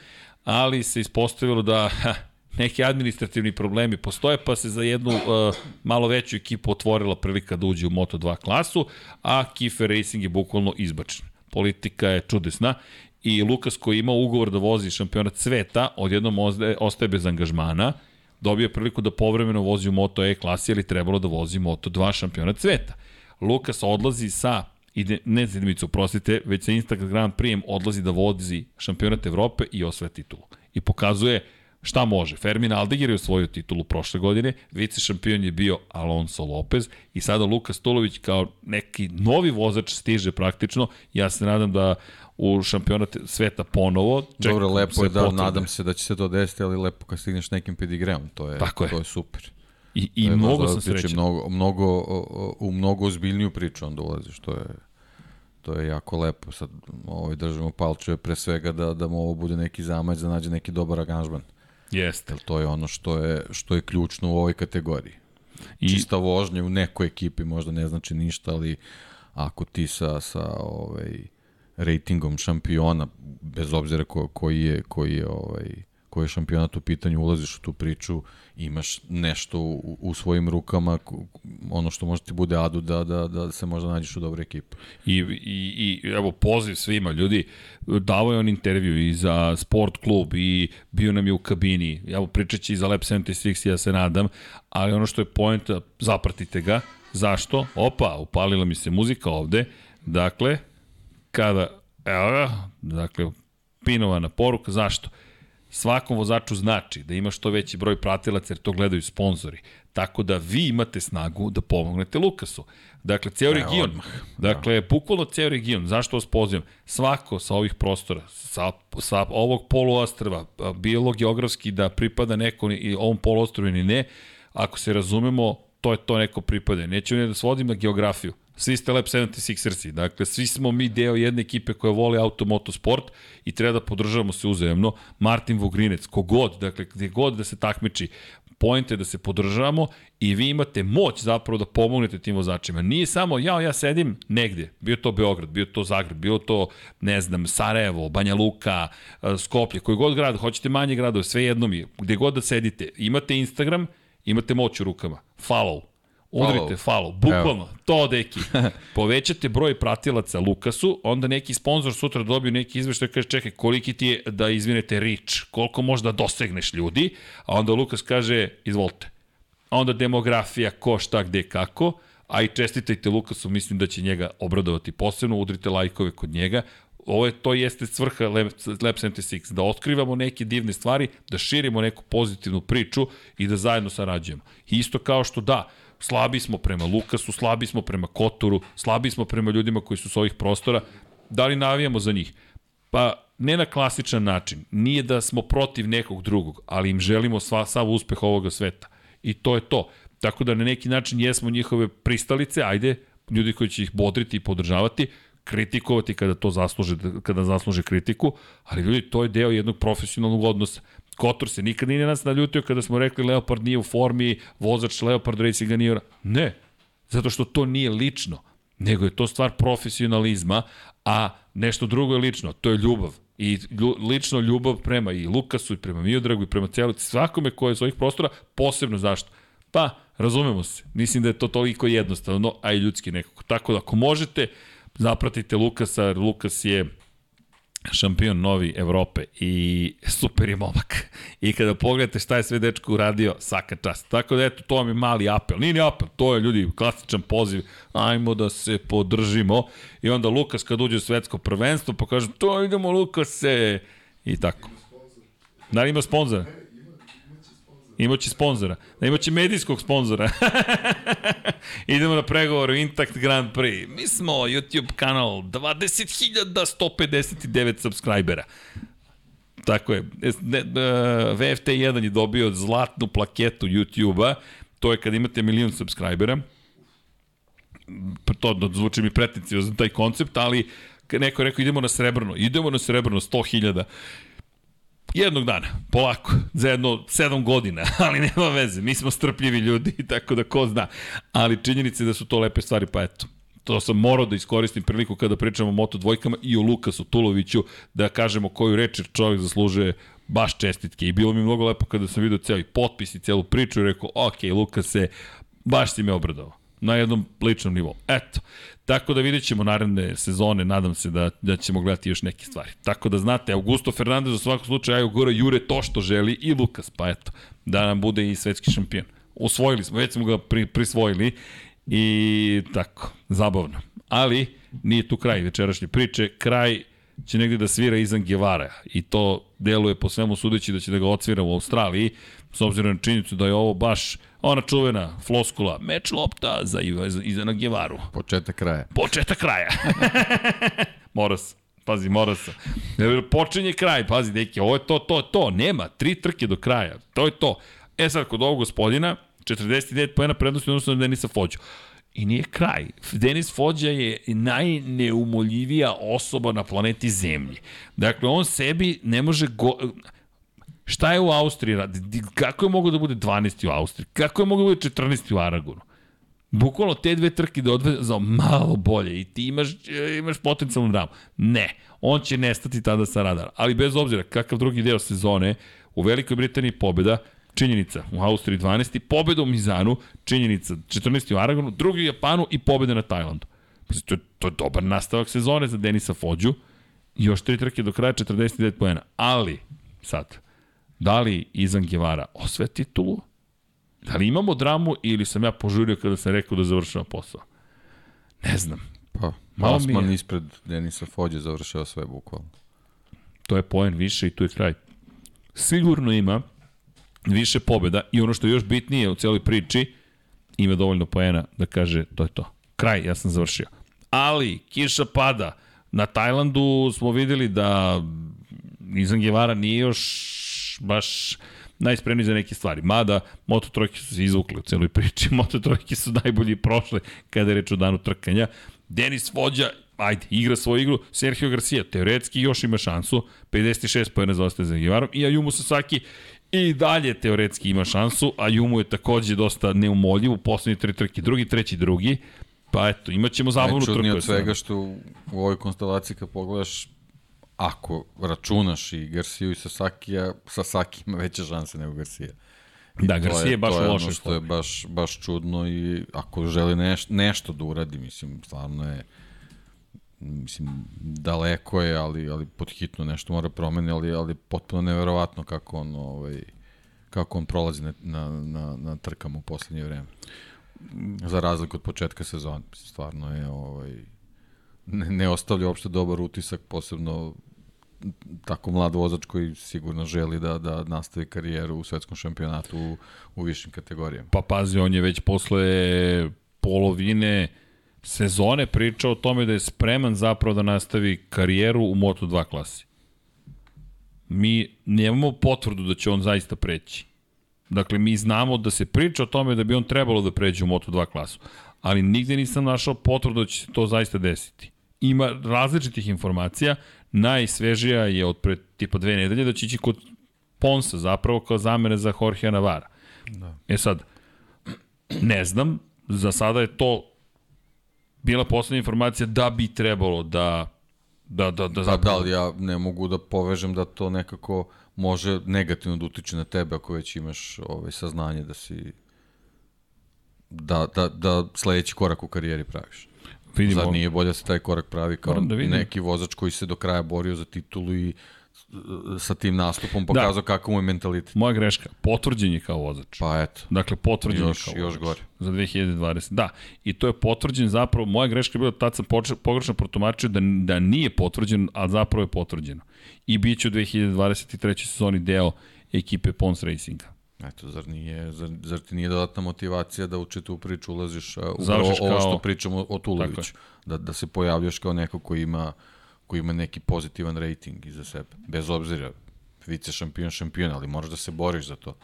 ali se ispostavilo da ha, neki administrativni problemi postoje, pa se za jednu uh, malo veću ekipu otvorila prilika da uđe u Moto2 klasu, a Kiefer Racing je bukvalno izbačen. Politika je čudesna i Lukas koji ima ugovor da vozi šampionat sveta, odjednom ostaje bez angažmana, dobio priliku da povremeno vozi u Moto E klasi, ali trebalo da vozi Moto 2 šampionat sveta. Lukas odlazi sa ide, ne za jedinicu, prostite, već sa Instagram prijem odlazi da vozi šampionat Evrope i osvaja titulu. I pokazuje šta može. Fermin Aldegar je osvojio titulu prošle godine, vice šampion je bio Alonso Lopez i sada Luka Stolović kao neki novi vozač stiže praktično. Ja se nadam da u šampionat sveta ponovo. Ček, Dobro, lepo je da, potvrde. nadam se da će se to desiti, ali lepo kad stigneš nekim pedigreom, to je, Tako je. to je super. I, i mnogo sam srećan. Mnogo, mnogo, u mnogo ozbiljniju priču onda ulaziš, to je, to je jako lepo. Sad ovaj, držimo palčeve pre svega da, da mu ovo bude neki zamać, da nađe neki dobar aranžman. Jeste. Jer to je ono što je, što je ključno u ovoj kategoriji. I... Čista vožnja u nekoj ekipi možda ne znači ništa, ali ako ti sa, sa ovaj, ratingom šampiona, bez obzira ko, koji je, koji je ovaj, koji je šampionat u pitanju, ulaziš u tu priču, imaš nešto u, u svojim rukama, ono što može ti bude adu da, da, da se možda nađeš u dobre ekipe. I, i, i evo, poziv svima, ljudi, davao je on intervju i za sport klub i bio nam je u kabini, evo pričat će i za Lab 76, ja se nadam, ali ono što je pojenta, zapratite ga, zašto? Opa, upalila mi se muzika ovde, dakle, kada, evo ga, dakle, pinovana poruka, zašto? Svakom vozaču znači da ima što veći broj pratilaca jer to gledaju sponzori. Tako da vi imate snagu da pomognete Lukasu. Dakle, ceo region. Odmah. Dakle, da. bukvalno ceo region. Zašto vas pozivam? Svako sa ovih prostora, sa, sa ovog poluostrva, bilo geografski da pripada neko i ovom poluostrvu ili ne, ako se razumemo, to je to neko pripade. Neću ne da svodim na geografiju. Svi ste Lab 76ersi. Dakle, svi smo mi deo jedne ekipe koja voli automotosport i treba da podržavamo se uzajemno. Martin Vogrinec, kogod, dakle, gde god da se takmiči, pojente da se podržavamo i vi imate moć zapravo da pomognete tim vozačima. Nije samo ja, ja sedim negde, bio to Beograd, bio to Zagreb, bio to, ne znam, Sarajevo, Banja Luka, e, Skoplje, koji god grad, hoćete manje gradove, sve jedno mi, gde god da sedite, imate Instagram, imate moć u rukama, follow, Udrite follow, bukvalno, Evo. to deki. Povećate broj pratilaca Lukasu, onda neki sponsor sutra dobiju neki izveštaj kaže čekaj koliki ti je da izvinete rič, koliko možda dosegneš ljudi, a onda Lukas kaže izvolite. A onda demografija, ko, šta, gde, kako, a i čestitajte Lukasu, mislim da će njega obradovati posebno, udrite lajkove kod njega, ovo je, to jeste svrha Lab, Lab 76, da otkrivamo neke divne stvari, da širimo neku pozitivnu priču i da zajedno sarađujemo. Isto kao što da, slabi smo prema Lukasu, slabi smo prema Kotoru, slabi smo prema ljudima koji su s ovih prostora. Da li navijamo za njih? Pa ne na klasičan način. Nije da smo protiv nekog drugog, ali im želimo sva, sav uspeh ovoga sveta. i to je to. Tako da na neki način jesmo njihove pristalice, ajde, ljudi koji će ih bodriti i podržavati, kritikovati kada to zasluže, kada zasluže kritiku, ali ljudi, to je deo jednog profesionalnog odnosa. Kotor se nikad nije nas naljutio kada smo rekli Leopard nije u formi, vozač Leopard Racinga nije... Ne, zato što to nije lično, nego je to stvar profesionalizma, a nešto drugo je lično, to je ljubav. I lično ljubav prema i Lukasu i prema Miodragu i prema celici, svakome koje je svojih prostora, posebno zašto? Pa, razumemo se, mislim da je to toliko jednostavno, a i ljudski nekako. Tako da, ako možete, zapratite Lukasa, Lukas je šampion novi Evrope i super je momak. I kada pogledate šta je sve dečko uradio, svaka čast. Tako da eto, to vam je mali apel. Nije ni apel, to je ljudi klasičan poziv. Ajmo da se podržimo. I onda Lukas kad uđe u svetsko prvenstvo, pa kaže, to idemo Lukase. I tako. Da li ima sponzora? Imaće sponzora. Da imaće medijskog sponzora. Idemo na pregovor Intact Grand Prix. Mi smo YouTube kanal 20.159 subscribera. Tako je. VFT1 je dobio zlatnu plaketu YouTube-a. To je kad imate milion subscribera. To zvuči mi za taj koncept, ali neko je rekao idemo na srebrno. Idemo na srebrno 100.000 jednog dana, polako, za jedno sedam godina, ali nema veze, mi smo strpljivi ljudi, tako da ko zna. Ali činjenice da su to lepe stvari, pa eto, to sam morao da iskoristim priliku kada pričamo o Moto dvojkama i o Lukasu Tuloviću, da kažemo koju reč čovjek zaslužuje baš čestitke. I bilo mi mnogo lepo kada sam vidio cijeli potpis i cijelu priču i rekao, ok, Lukase, baš si me obradao na jednom ličnom nivou. Eto, Tako da vidjet ćemo naredne sezone, nadam se da, da ćemo gledati još neke stvari. Tako da znate, Augusto Fernandez u svakom slučaju, Ajo Gora, Jure to što želi i Lukas, pa eto, da nam bude i svetski šampion. Usvojili smo, već smo ga pri, prisvojili i tako, zabavno. Ali nije tu kraj večerašnje priče, kraj će negde da svira Izan Guevara i to deluje po svemu sudeći da će da ga odsvira u Australiji, s obzirom na činjenicu da je ovo baš ona čuvena floskula, meč lopta za Izana Gevaru. Početak kraja. Početak kraja. mora se. Pazi, mora se. Počinje kraj, pazi, deki, ovo je to, to, to, nema, tri trke do kraja, to je to. E sad, kod ovog gospodina, 49 pojena prednosti odnosno na Denisa Fođu. I nije kraj. Denis Fođa je najneumoljivija osoba na planeti Zemlji. Dakle, on sebi ne može... Go... Šta je u Austriji radi? Kako je mogo da bude 12. u Austriji? Kako je mogo da bude 14. u Aragonu? Bukvalno te dve trke da odveze za malo bolje i ti imaš, imaš potencijalnu dramu. Ne, on će nestati tada sa radara. Ali bez obzira kakav drugi deo sezone, u Velikoj Britaniji pobjeda, činjenica u Austriji 12. pobjeda u Mizanu, činjenica 14. u Aragonu, drugi u Japanu i pobjeda na Tajlandu. To je, to je dobar nastavak sezone za Denisa Fođu. Još tri trke do kraja 49 poena. Ali, sad, Da li Izan Gevara osve titulu? Da li imamo dramu ili sam ja požurio kada sam rekao da završava posao? Ne znam. Pa, Malo mi je... ispred Denisa Fođe završava sve bukvalno. To je poen više i tu je kraj. Sigurno ima više pobjeda i ono što je još bitnije u cijeloj priči, ima dovoljno poena da kaže to je to. Kraj, ja sam završio. Ali, kiša pada. Na Tajlandu smo videli da Izan Gevara nije još baš najspremniji za neke stvari. Mada, Moto trojke su se izvukli u celoj priči, Moto trojke su najbolji prošle kada je reč o danu trkanja. Denis Vođa, ajde, igra svoju igru. Sergio Garcia, teoretski još ima šansu, 56 pojene zaostaje za Givarom i Ayumu Sasaki i dalje teoretski ima šansu, a je takođe dosta neumoljiv u poslednje tri trke, drugi, treći, drugi. Pa eto, imat ćemo zabavnu trku. Najčudnije od svega što u ovoj konstelaciji kad pogledaš ako računaš i Garcia i Sasakija, Sasaki ima veće šanse nego Garcia. I da, Garcia je baš u lošoj što je baš, baš čudno i ako želi neš, nešto da uradi, mislim, stvarno je mislim, daleko je, ali, ali podhitno nešto mora promeni, ali, ali potpuno neverovatno kako on, ovaj, kako on prolazi na, na, na, na trkama u poslednje vreme. Za razliku od početka sezona, stvarno je ovaj, ne, ne ostavlja uopšte dobar utisak, posebno tako mlad vozač koji sigurno želi da, da nastavi karijeru u svetskom šampionatu u, u višim kategorijama. Pa pazi, on je već posle polovine sezone pričao o tome da je spreman zapravo da nastavi karijeru u Moto2 klasi. Mi nemamo potvrdu da će on zaista preći. Dakle, mi znamo da se priča o tome da bi on trebalo da pređe u Moto2 klasu, ali nigde nisam našao potvrdu da će se to zaista desiti. Ima različitih informacija, najsvežija je od pre tipa dve nedelje da će ići kod Ponsa zapravo kao zamene za Jorge Navara. Da. E sad, ne znam, za sada je to bila poslednja informacija da bi trebalo da da da da pa da li ja ne mogu da povežem da to nekako može negativno da utiče na tebe ako već imaš ovaj saznanje da si da, da, da sledeći korak u karijeri praviš. Vidimo. Zar nije bolje da se taj korak pravi kao da neki vozač koji se do kraja borio za titulu i sa tim nastupom pokazao da. kakav mu je mentalitet. Moja greška, potvrđen je kao vozač. Pa eto. Dakle, potvrđen još, je kao još gore. Za 2020. Da, i to je potvrđen zapravo, moja greška je bila tad sam pogrešno protumačio da, da nije potvrđen, a zapravo je potvrđeno. I bit će u 2023. sezoni deo ekipe Pons Racinga. Eto, zar, nije, zar, zar ti nije dodatna motivacija da u čitu priču ulaziš upravo ovo kao... što pričamo o Tuloviću? Da, da se pojavljaš kao neko ko ima koji ima neki pozitivan rating iza sebe. Bez obzira, vice šampion, šampion, ali moraš da se boriš za to.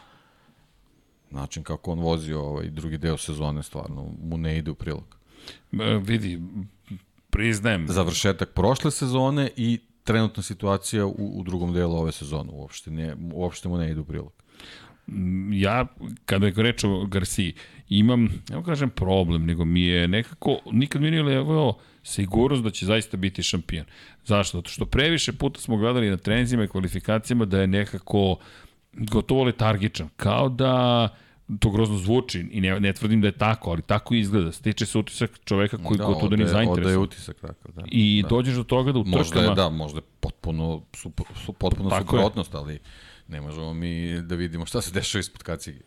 Način kako on vozio ovaj drugi deo sezone stvarno mu ne ide u prilog. E, vidi, priznajem. Završetak prošle sezone i trenutna situacija u, u drugom delu ove sezone. Uopšte, ne, uopšte mu ne ide u prilog. Ja, kada je reč o Garci, imam, ne kažem problem, nego mi je nekako, nikad mi nije leveo sigurnost da će zaista biti šampion. Zašto? Zato što previše puta smo gledali na trenzima i kvalifikacijama da je nekako gotovo letargičan. Kao da to grozno zvuči i ne, ne tvrdim da je tako, ali tako izgleda. Stiče se utisak čoveka koji da, gotovo da ni zainteresovan. je utisak tako, da. I da. dođeš do toga da u možda trkama... Možda je, da, možda je potpuno, su, su potpuno suprotnost, ali ne možemo mi da vidimo šta se dešava ispod kacige.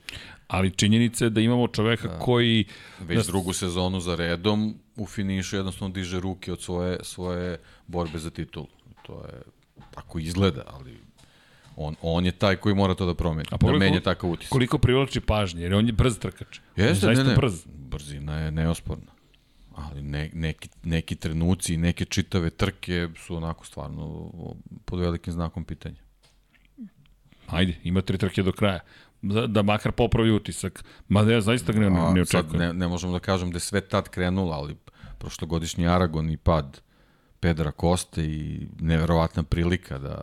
Ali činjenica je da imamo čoveka da. koji... Već da... drugu sezonu za redom u finišu jednostavno diže ruke od svoje, svoje borbe za titul. To je tako izgleda, ali on, on je taj koji mora to da promeni, A da menja takav utisak. Koliko privlači pažnje, jer on je brz trkač. Jeste, ne, ne, brz. brzina je neosporna. Ali ne, neki, neki trenuci i neke čitave trke su onako stvarno pod velikim znakom pitanja. Ajde, ima tri trke do kraja da, da makar popravi utisak. Ma da ja zaista ne, ne, ne očekujem. ne, ne možemo da kažem da je sve tad krenulo, ali prošlogodišnji Aragon i pad Pedra Koste i neverovatna prilika da,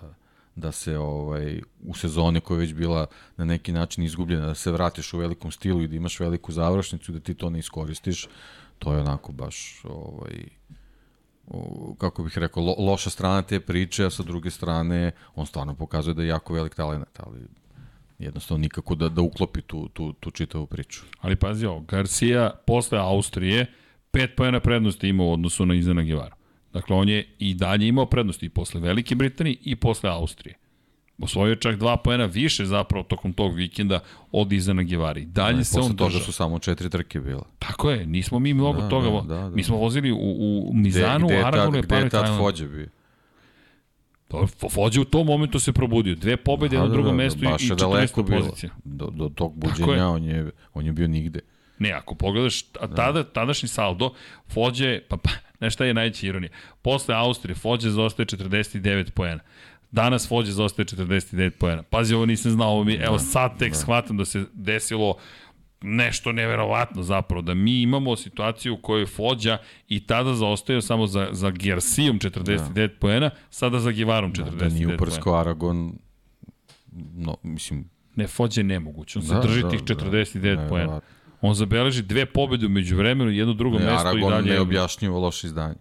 da se ovaj u sezoni koja je već bila na neki način izgubljena, da se vratiš u velikom stilu i da imaš veliku završnicu da ti to ne iskoristiš, to je onako baš ovaj kako bih rekao, lo, loša strana te priče, a sa druge strane on stvarno pokazuje da je jako velik talent, ali jednostavno nikako da, da uklopi tu, tu, tu čitavu priču. Ali pazi ovo, Garcia posle Austrije pet pojena prednosti ima u odnosu na Izana Gevara. Dakle, on je i dalje imao prednosti i posle Velike Britanije i posle Austrije. Osvojio čak dva pojena više zapravo tokom tog vikenda od Izana Gevari. Dalje ne, se on toga su samo četiri trke bila. Tako je, nismo mi mnogo da, toga. Da, da, da. Mi smo vozili u, u Mizanu, gde, gde Aragonu i Gde je tad Fođe bio? Pa, Fođe u tom momentu se probudio. Dve pobede da, na drugom da, da, mestu i 14. pozicija. Do, do tog buđenja on, je, on je bio nigde. Ne, ako pogledaš, a da. tada, tadašnji saldo, Fođe, pa, pa nešto je najveća ironija. Posle Austrije, Fođe zaostaje 49 poena. Danas Fođe zaostaje 49 poena. Pazi, ovo nisam znao, ovo mi, evo da, sad tek da. shvatam da se desilo nešto neverovatno zapravo, da mi imamo situaciju u kojoj Fođa i tada zaostaju samo za, za Gersijom 49 da. poena, sada za Givarom 49 da, da nije uprsko Aragon, no, mislim... Ne, Fođa je nemoguće, on da, drži da, tih 49 da, poena. On zabeleži dve pobede umeđu vremenu, jedno drugo ne, mesto Aragon i dalje. Aragon ne objašnjivo loše izdanje.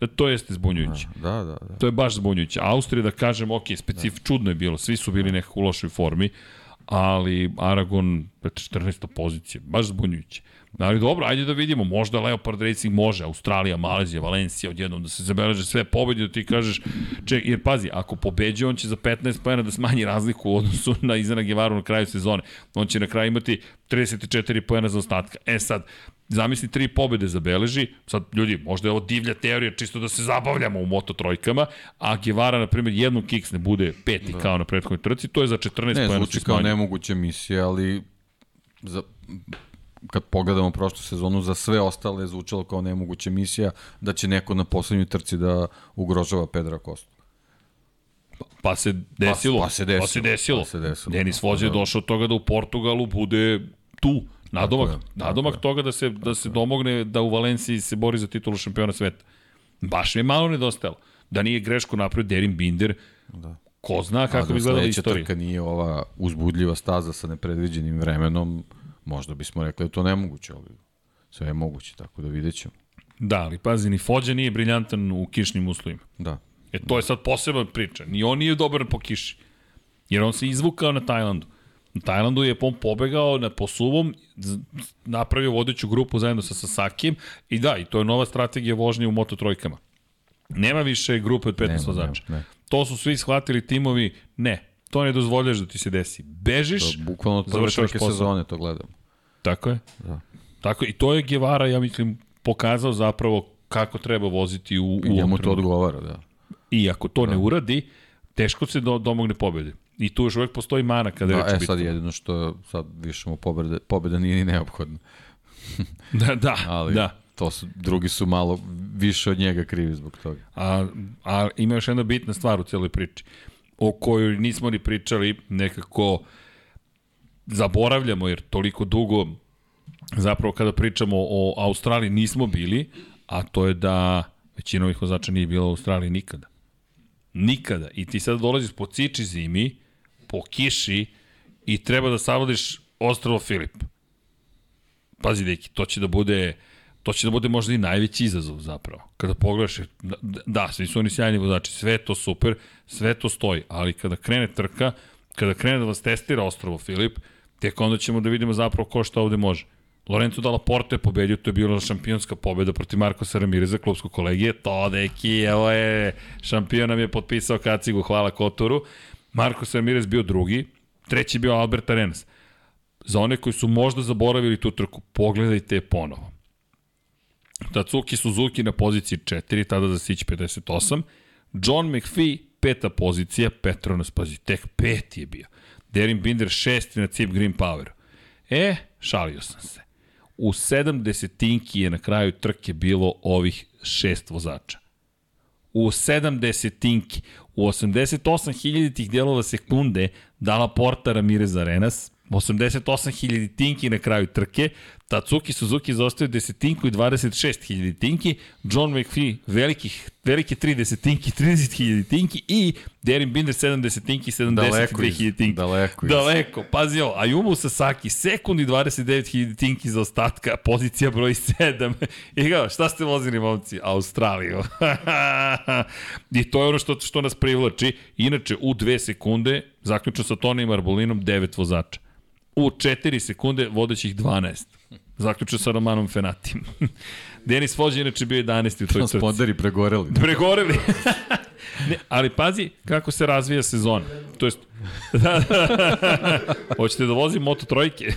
Da, to jeste zbunjujuće. Da, da, da. To je baš zbunjujuće. Austrija, da kažem, ok, specif, da. čudno je bilo, svi su bili nekako u lošoj formi, ali Aragon 14. pozicija, baš zbunjujuće. Ali dobro, ajde da vidimo, možda Leopard Racing može, Australija, Malezija, Valencija, odjednom da se zabeleže sve pobede, da ti kažeš, ček, jer pazi, ako pobeđuje, on će za 15 pojena da smanji razliku u odnosu na Izana Gevaru na kraju sezone. On će na kraju imati 34 pojena za ostatka. E sad, zamisli tri pobede zabeleži, sad ljudi, možda je ovo divlja teorija, čisto da se zabavljamo u moto trojkama, a Gevara, na primjer, jednu kiks ne bude peti da. kao na prethodnoj trci, to je za 14 pojena. Ne, zvuči kao nemoguća misija, ali za, kad pogledamo prošlu sezonu, za sve ostale je zvučalo kao nemoguća misija da će neko na poslednjoj trci da ugrožava Pedra Kostu. Pa se desilo. Pa, pa se desilo. Pa se desilo. Pa se desilo. Denis Vođe je došao od toga da u Portugalu bude tu. Nadomak, Tako je, nadomak tako toga da se, da se domogne da u Valenciji se bori za titulu šampiona sveta. Baš mi je malo nedostajalo. Da nije grešku napravio Derin Binder, da. ko zna kako da bi sledeća istorija. trka nije ova uzbudljiva staza sa nepredviđenim vremenom, možda bismo rekli da to nemoguće, ali sve je moguće, tako da vidjet ćemo. Da, ali pazi, ni Fođa nije briljantan u kišnim uslovima. Da. E, to je sad posebna priča. Ni on nije dobar po kiši. Jer on se izvukao na Tajlandu. Na Tajlandu je on pobegao na posuvom, napravio vodeću grupu zajedno sa Sasakijem i da, i to je nova strategija vožnje u Moto trojkama. Nema više grupe od 15 Nema, vozača. To su svi shvatili timovi, ne, to ne dozvoljaš da ti se desi. Bežiš, To, bukvalno od prve sezone to gledam. Tako je. Da. Tako. I to je Guevara, ja mislim, pokazao zapravo kako treba voziti u, u I njemu to odgovara, da. I ako to ne uradi, teško se do, domogne pobede. I tu još uvek postoji mana kada Da, je e sad jedino što sad više mu pobede, pobeda nije ni neophodna. Da, da, Ali da. to su, drugi su malo više od njega krivi zbog toga. A, a ima još jedna bitna stvar u cijeloj priči, o kojoj nismo ni pričali, nekako zaboravljamo, jer toliko dugo zapravo kada pričamo o Australiji nismo bili, a to je da većina ovih vozača nije bila u Australiji nikada. Nikada. I ti sad dolaziš po ciči zimi, po kiši i treba da savladiš ostrovo Filip. Pazi, deki, to će da bude to će da bude možda i najveći izazov zapravo. Kada pogledaš, da, da, svi su oni sjajni vozači, sve to super, sve to stoji, ali kada krene trka, kada krene da vas testira Ostrovo Filip, tek onda ćemo da vidimo zapravo ko šta ovde može. Lorenzo Dalla Porta je pobedio, to je bila šampionska pobeda protiv Markosa Ramireza, klubskog kolegije. To, deki, evo je, šampion nam je potpisao kacigu, hvala Kotoru. Markos Ramirez bio drugi, treći bio Albert Arenas. Za one koji su možda zaboravili tu trku, pogledajte je ponovo. Tatsuki Suzuki na poziciji 4, tada za Sić 58. John McPhee, peta pozicija, Petronas, pazi, tek peti je bio. Derin Binder, šesti na Cip Green Power. E, šalio sam se. U 7 tinki je na kraju trke bilo ovih šest vozača. U 7 desetinki, u 88 hiljaditih dijelova sekunde dala Porta Ramirez Arenas, 88 hiljaditinki na kraju trke, Tatsuki Suzuki zaostaju desetinku i 26 hiljaditinki, John McPhee velikih, velike 3 desetinki, 30 hiljaditinki i Derin Binder 7 desetinki, 72 Daleko iz- hiljaditinki. daleko iz- Daleko, pazi ovo, Ayumu Sasaki, sekundi 29 hiljaditinki za ostatka, pozicija broj 7. I kao, šta ste vozili, momci? Australiju. I to je ono što, što nas privlači. Inače, u 2 sekunde, zaključno sa Tonijem Arbolinom, 9 vozača. U 4 sekunde, vodećih 12. Zaključno sa Romanom Fenatim. Denis Fođe inače bio 11. u toj trci. Transpoderi pregoreli. Pregoreli. ne, ali pazi kako se razvija sezona. To jest, da, da, hoćete da vozim Moto trojke?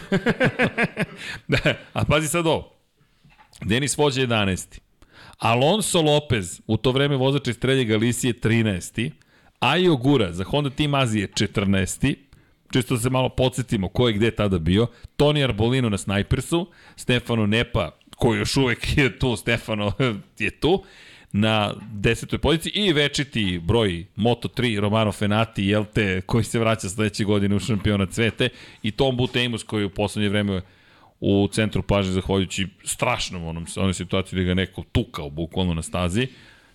da, a pazi sad ovo. Denis Vođa 11. Alonso Lopez, u to vreme vozač iz Trelje Galicije 13. Ajo Gura za Honda Team Azije 14. Čisto da se malo podsjetimo ko je gde tada bio. Toni Arbolino na Snipersu, Stefano Nepa, koji još uvek je tu, Stefano je tu, na desetoj poziciji i večiti broj Moto3 Romano Fenati, jel te, koji se vraća sledeće godine u šampiona cvete i Tom Butemus koji u poslednje vreme u centru pažnje zahvaljujući strašnom onom, onoj situaciji da ga neko tukao bukvalno na stazi.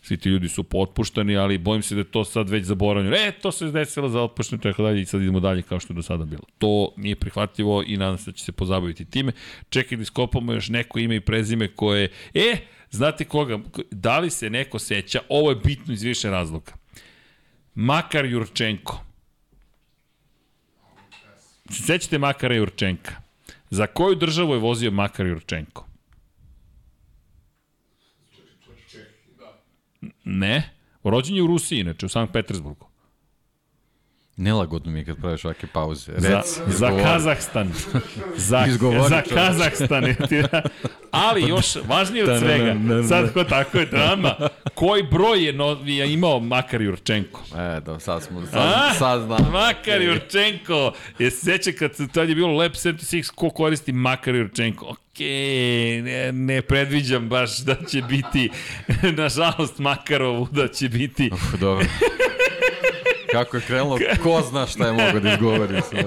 Svi ti ljudi su potpuštani, ali bojim se da je to sad već zaboravljeno. E, to se desilo za otpuštanje, tako dalje i sad idemo dalje kao što je do sada bilo. To nije prihvatljivo i nadam se da će se pozabaviti time. Čekaj da iskopamo još neko ime i prezime koje... E, znate koga? Da li se neko seća? Ovo je bitno iz više razloga. Makar Jurčenko. Se sećate Makara Jurčenka? Za koju državu je vozio Makar Jurčenko? Ne. Rođen je u Rusiji, inače, u Sankt Petersburgu. Nelagodno mi je kad praviš ovake pauze. Rec, Za, za. Kazahstan. Za, za. Kazahstan. Ali još važnije od svega, sad ko tako je drama, koji broj je, no, je imao Makar Jurčenko? E, da, sad smo, A? sad, sad znam. Makar Jurčenko. Je se seća kad se tad je bilo Lab 76 ko koristi Makar Jurčenko. Okej, ne, ne predviđam baš da će biti, nažalost Makarovu da će biti Uf, dobro. Kako je krenulo, ko zna šta je mogo da izgovori sve.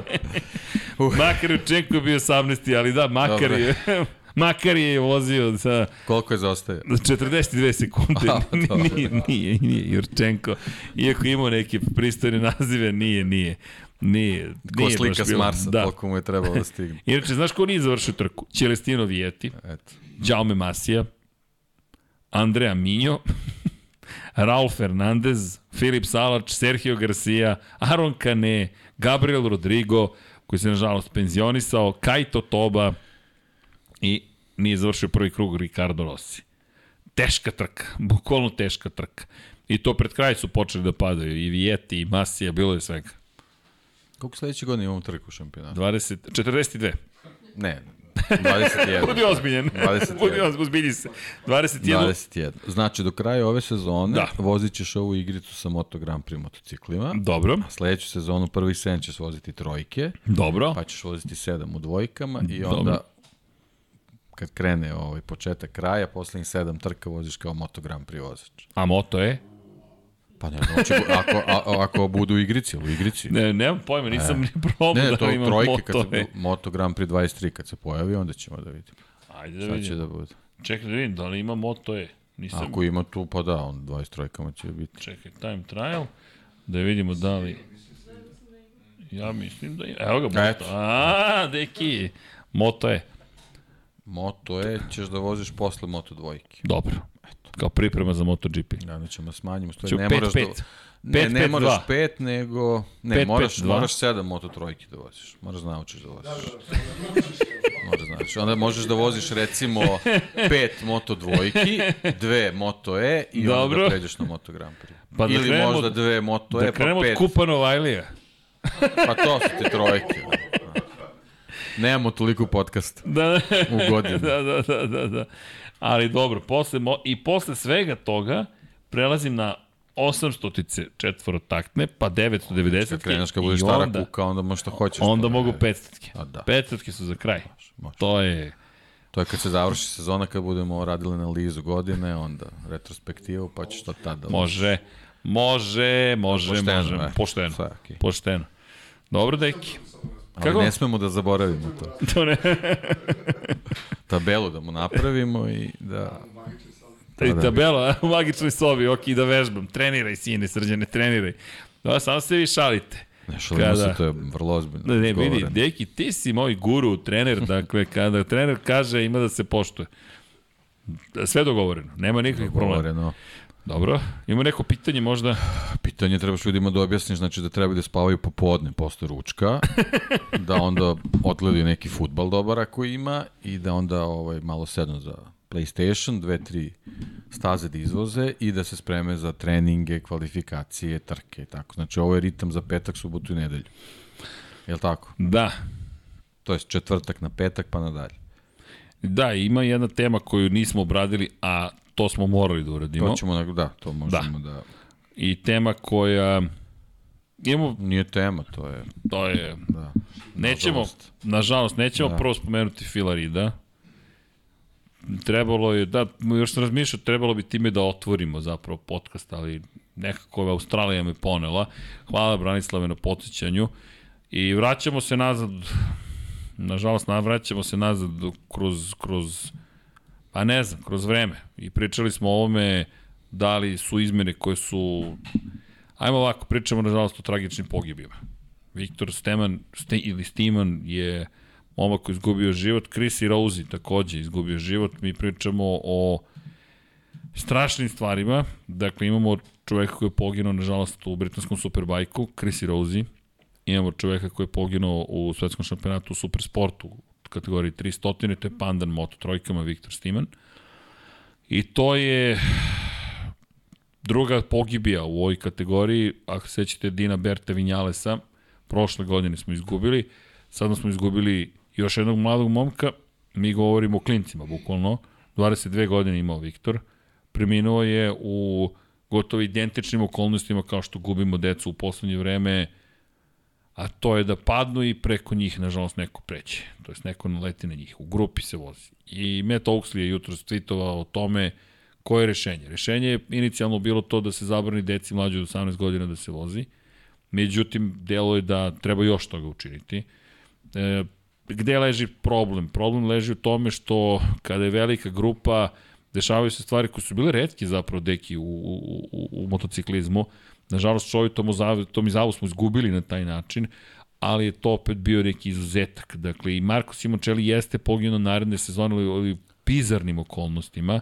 Uh. Makar Učenko je bio 18. ali da, Makar Dobre. je... Makar je vozio sa... Koliko je zaostaje? 42 sekunde. A, nije, nije, nije Jurčenko. Iako imao neke pristojne nazive, nije, nije. Nije, ko nije slika s Marsa, da. koliko mu je trebalo da stigne. Inače, znaš ko nije završio trku? Celestino Vijeti, Eto. Jaume Masija, Andrea Minjo, Raul Fernandez, Filip Salač, Sergio Garcia, Aaron Kane, Gabriel Rodrigo, koji se nažalost penzionisao, Kaito Toba i nije završio prvi krug Ricardo Rossi. Teška trka, bukvalno teška trka. I to pred kraj su počeli da padaju. I Vijeti, i Masija, bilo je svega. Koliko sledeće godine imamo trku u šampionatu? 20, 42. Ne, 21. Budi ozbiljen. 21. Budi ozbiljen se. 21. 21. Znači, do kraja ove sezone da. vozit ćeš ovu igricu sa Moto Grand Prix motociklima. Dobro. A sledeću sezonu prvih 7 ćeš voziti trojke. Dobro. Pa ćeš voziti 7 u dvojkama i onda Dobro. kad krene ovaj početak kraja, poslednjih 7 trka voziš kao Moto Grand Prix vozač. A moto je? Pa ne znam, će, ako, a, ako budu u igrici, u igrici. Ne, nemam pojma, nisam e. ni probao ne, to da imam trojke, moto. Kad se, Moto Grand Prix 23 kad se pojavi, onda ćemo da vidimo. Ajde da vidimo. će da bude. Čekaj da vidim, da li ima Moto E? Nisam... Ako ima tu, pa da, on 23-kama će biti. Čekaj, time trial, da vidimo da li... Ja mislim da ima. Evo ga, Moto. Eto. A, deki, Moto E. Moto E ćeš da voziš posle Moto dvojke. Dobro. Kao priprema za MotoGP. Da, da ćemo smanjimo. Stoji, ne moraš 5, da... Ne, 5, ne 5, moraš 5, nego... Ne, 5, moraš, 5, moraš 7 Moto trojke da voziš. Moraš da naučiš da voziš. Moraš znaš. Onda možeš da voziš recimo 5 Moto dvojki, 2 Moto E i Dobro. onda da pređeš na Moto Grand Prix. Pa da Ili možda 2 Moto da E, pa 5. Da od Kupa Novajlija. pa to su te trojke. Da. Nemamo toliko podcasta da, u godinu. Da, da, da, da, da. Ali dobro, posle, i posle svega toga prelazim na 800-tice četvorotaktne, pa 990 Kad kreneš kad budeš stara onda, kuka, onda možeš što hoćeš. Onda to, mogu 500-tke. Da. 500-tke su za kraj. Može, može. To je... To je kad se završi sezona, kad budemo radili na lizu godine, onda retrospektivu, pa ćeš to tada... Može, može, može, pošteno, može. Pošteno, sve, okay. pošteno. Dobro, deki. Ali Kako? ne smemo da zaboravimo to. to ne. Tabelu da mu napravimo i da... I da tabela u magičnoj sobi, ok, da vežbam. Treniraj, sine, srđane, treniraj. Da, samo se vi šalite. Ne šalimo kada... se, to je vrlo ozbiljno. Ne, vidi, deki, ti si moj guru, trener, dakle, kada trener kaže ima da se poštuje. Sve dogovoreno, nema nikakvih problema. Dobro, ima neko pitanje možda? Pitanje trebaš ljudima da objasniš, znači da treba da spavaju popodne posle ručka, da onda odgledaju neki futbal dobar ako ima i da onda ovaj, malo sednu za PlayStation, dve, tri staze da izvoze i da se spreme za treninge, kvalifikacije, trke i tako. Znači ovo je ritam za petak, subotu i nedelju. Je li tako? Da. To je četvrtak na petak pa nadalje. Da, ima jedna tema koju nismo obradili, a to smo morali da uradimo. To ćemo, da, to možemo da. da... I tema koja... Imamo... Nije tema, to je... To je... Da. Nećemo, nažalost, nažalost nećemo da. prvo spomenuti Filarida. Trebalo je, da, još sam razmišljao, trebalo bi time da otvorimo zapravo podcast, ali nekako Australija me ponela. Hvala Branislave na podsjećanju. I vraćamo se nazad, nažalost, vraćamo se nazad kroz, kroz Pa ne znam, kroz vreme. I pričali smo o ovome da li su izmene koje su... Ajmo ovako, pričamo nažalost o tragičnim pogibima. Viktor Steman Ste, ili Stiman je momak koji izgubio život, Chris i Rosie takođe izgubio život. Mi pričamo o strašnim stvarima. Dakle, imamo čoveka koji je poginuo, nažalost, u britanskom superbajku, Chris i Rosie. Imamo čoveka koji je poginuo u svetskom šampionatu u supersportu kategoriji 300, to je Pandan Moto trojkama Viktor Stiman. I to je druga pogibija u ovoj kategoriji, ako sećate Dina Berta Vinjalesa, prošle godine smo izgubili, sada smo izgubili još jednog mladog momka, mi govorimo o klincima, bukvalno, 22 godine imao Viktor, preminuo je u gotovo identičnim okolnostima kao što gubimo decu u poslednje vreme, a to je da padnu i preko njih, nažalost, neko preće. To je neko naleti na njih. U grupi se vozi. I Matt Oaksley je jutro tweetovao o tome koje je rešenje. Rešenje je inicijalno bilo to da se zabrani deci mlađe od 18 godina da se vozi. Međutim, delo je da treba još toga učiniti. E, gde leži problem? Problem leži u tome što kada je velika grupa, dešavaju se stvari koje su bile redke zapravo deki u, u, u, u motociklizmu. Nažalost, čovjek Tomizavu, Tomizavu smo izgubili na taj način, ali je to opet bio neki izuzetak. Dakle, i Marko Simoncelli jeste poginuo naredne sezone ili bizarnim okolnostima.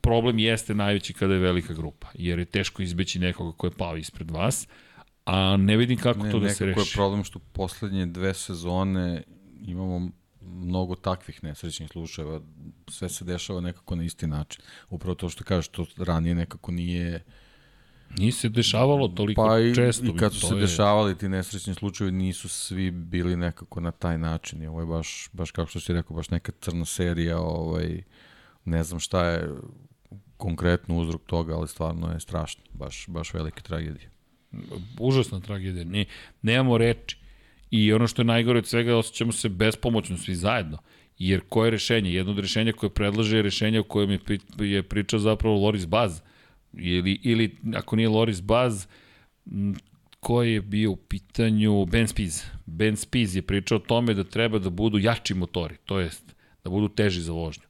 Problem jeste najveći kada je velika grupa, jer je teško izbeći nekoga ko je pao ispred vas, a ne vidim kako ne, to da se reši. Nekako je problem što poslednje dve sezone imamo mnogo takvih nesrećnih slučajeva, sve se dešava nekako na isti način. Upravo to što kažeš, to ranije nekako nije... Nije se dešavalo toliko pa i, često. i kad su se je... dešavali ti nesrećni slučajevi, nisu svi bili nekako na taj način. I ovo je baš, baš kako što si rekao, baš neka crna serija, ovaj, ne znam šta je konkretno uzrok toga, ali stvarno je strašno, baš, baš velika tragedija. Užasna tragedija, ne, nemamo reči. I ono što je najgore od svega, osjećamo se bespomoćno svi zajedno. Jer koje je rešenje? Jedno od rešenja koje predlaže je rešenje o kojem je, je pričao zapravo Loris Baz. Ili, ili ako nije Loris Baz, ko je bio u pitanju Ben Spiz. Ben Spiz je pričao o tome da treba da budu jači motori, to jest da budu teži za vožnju.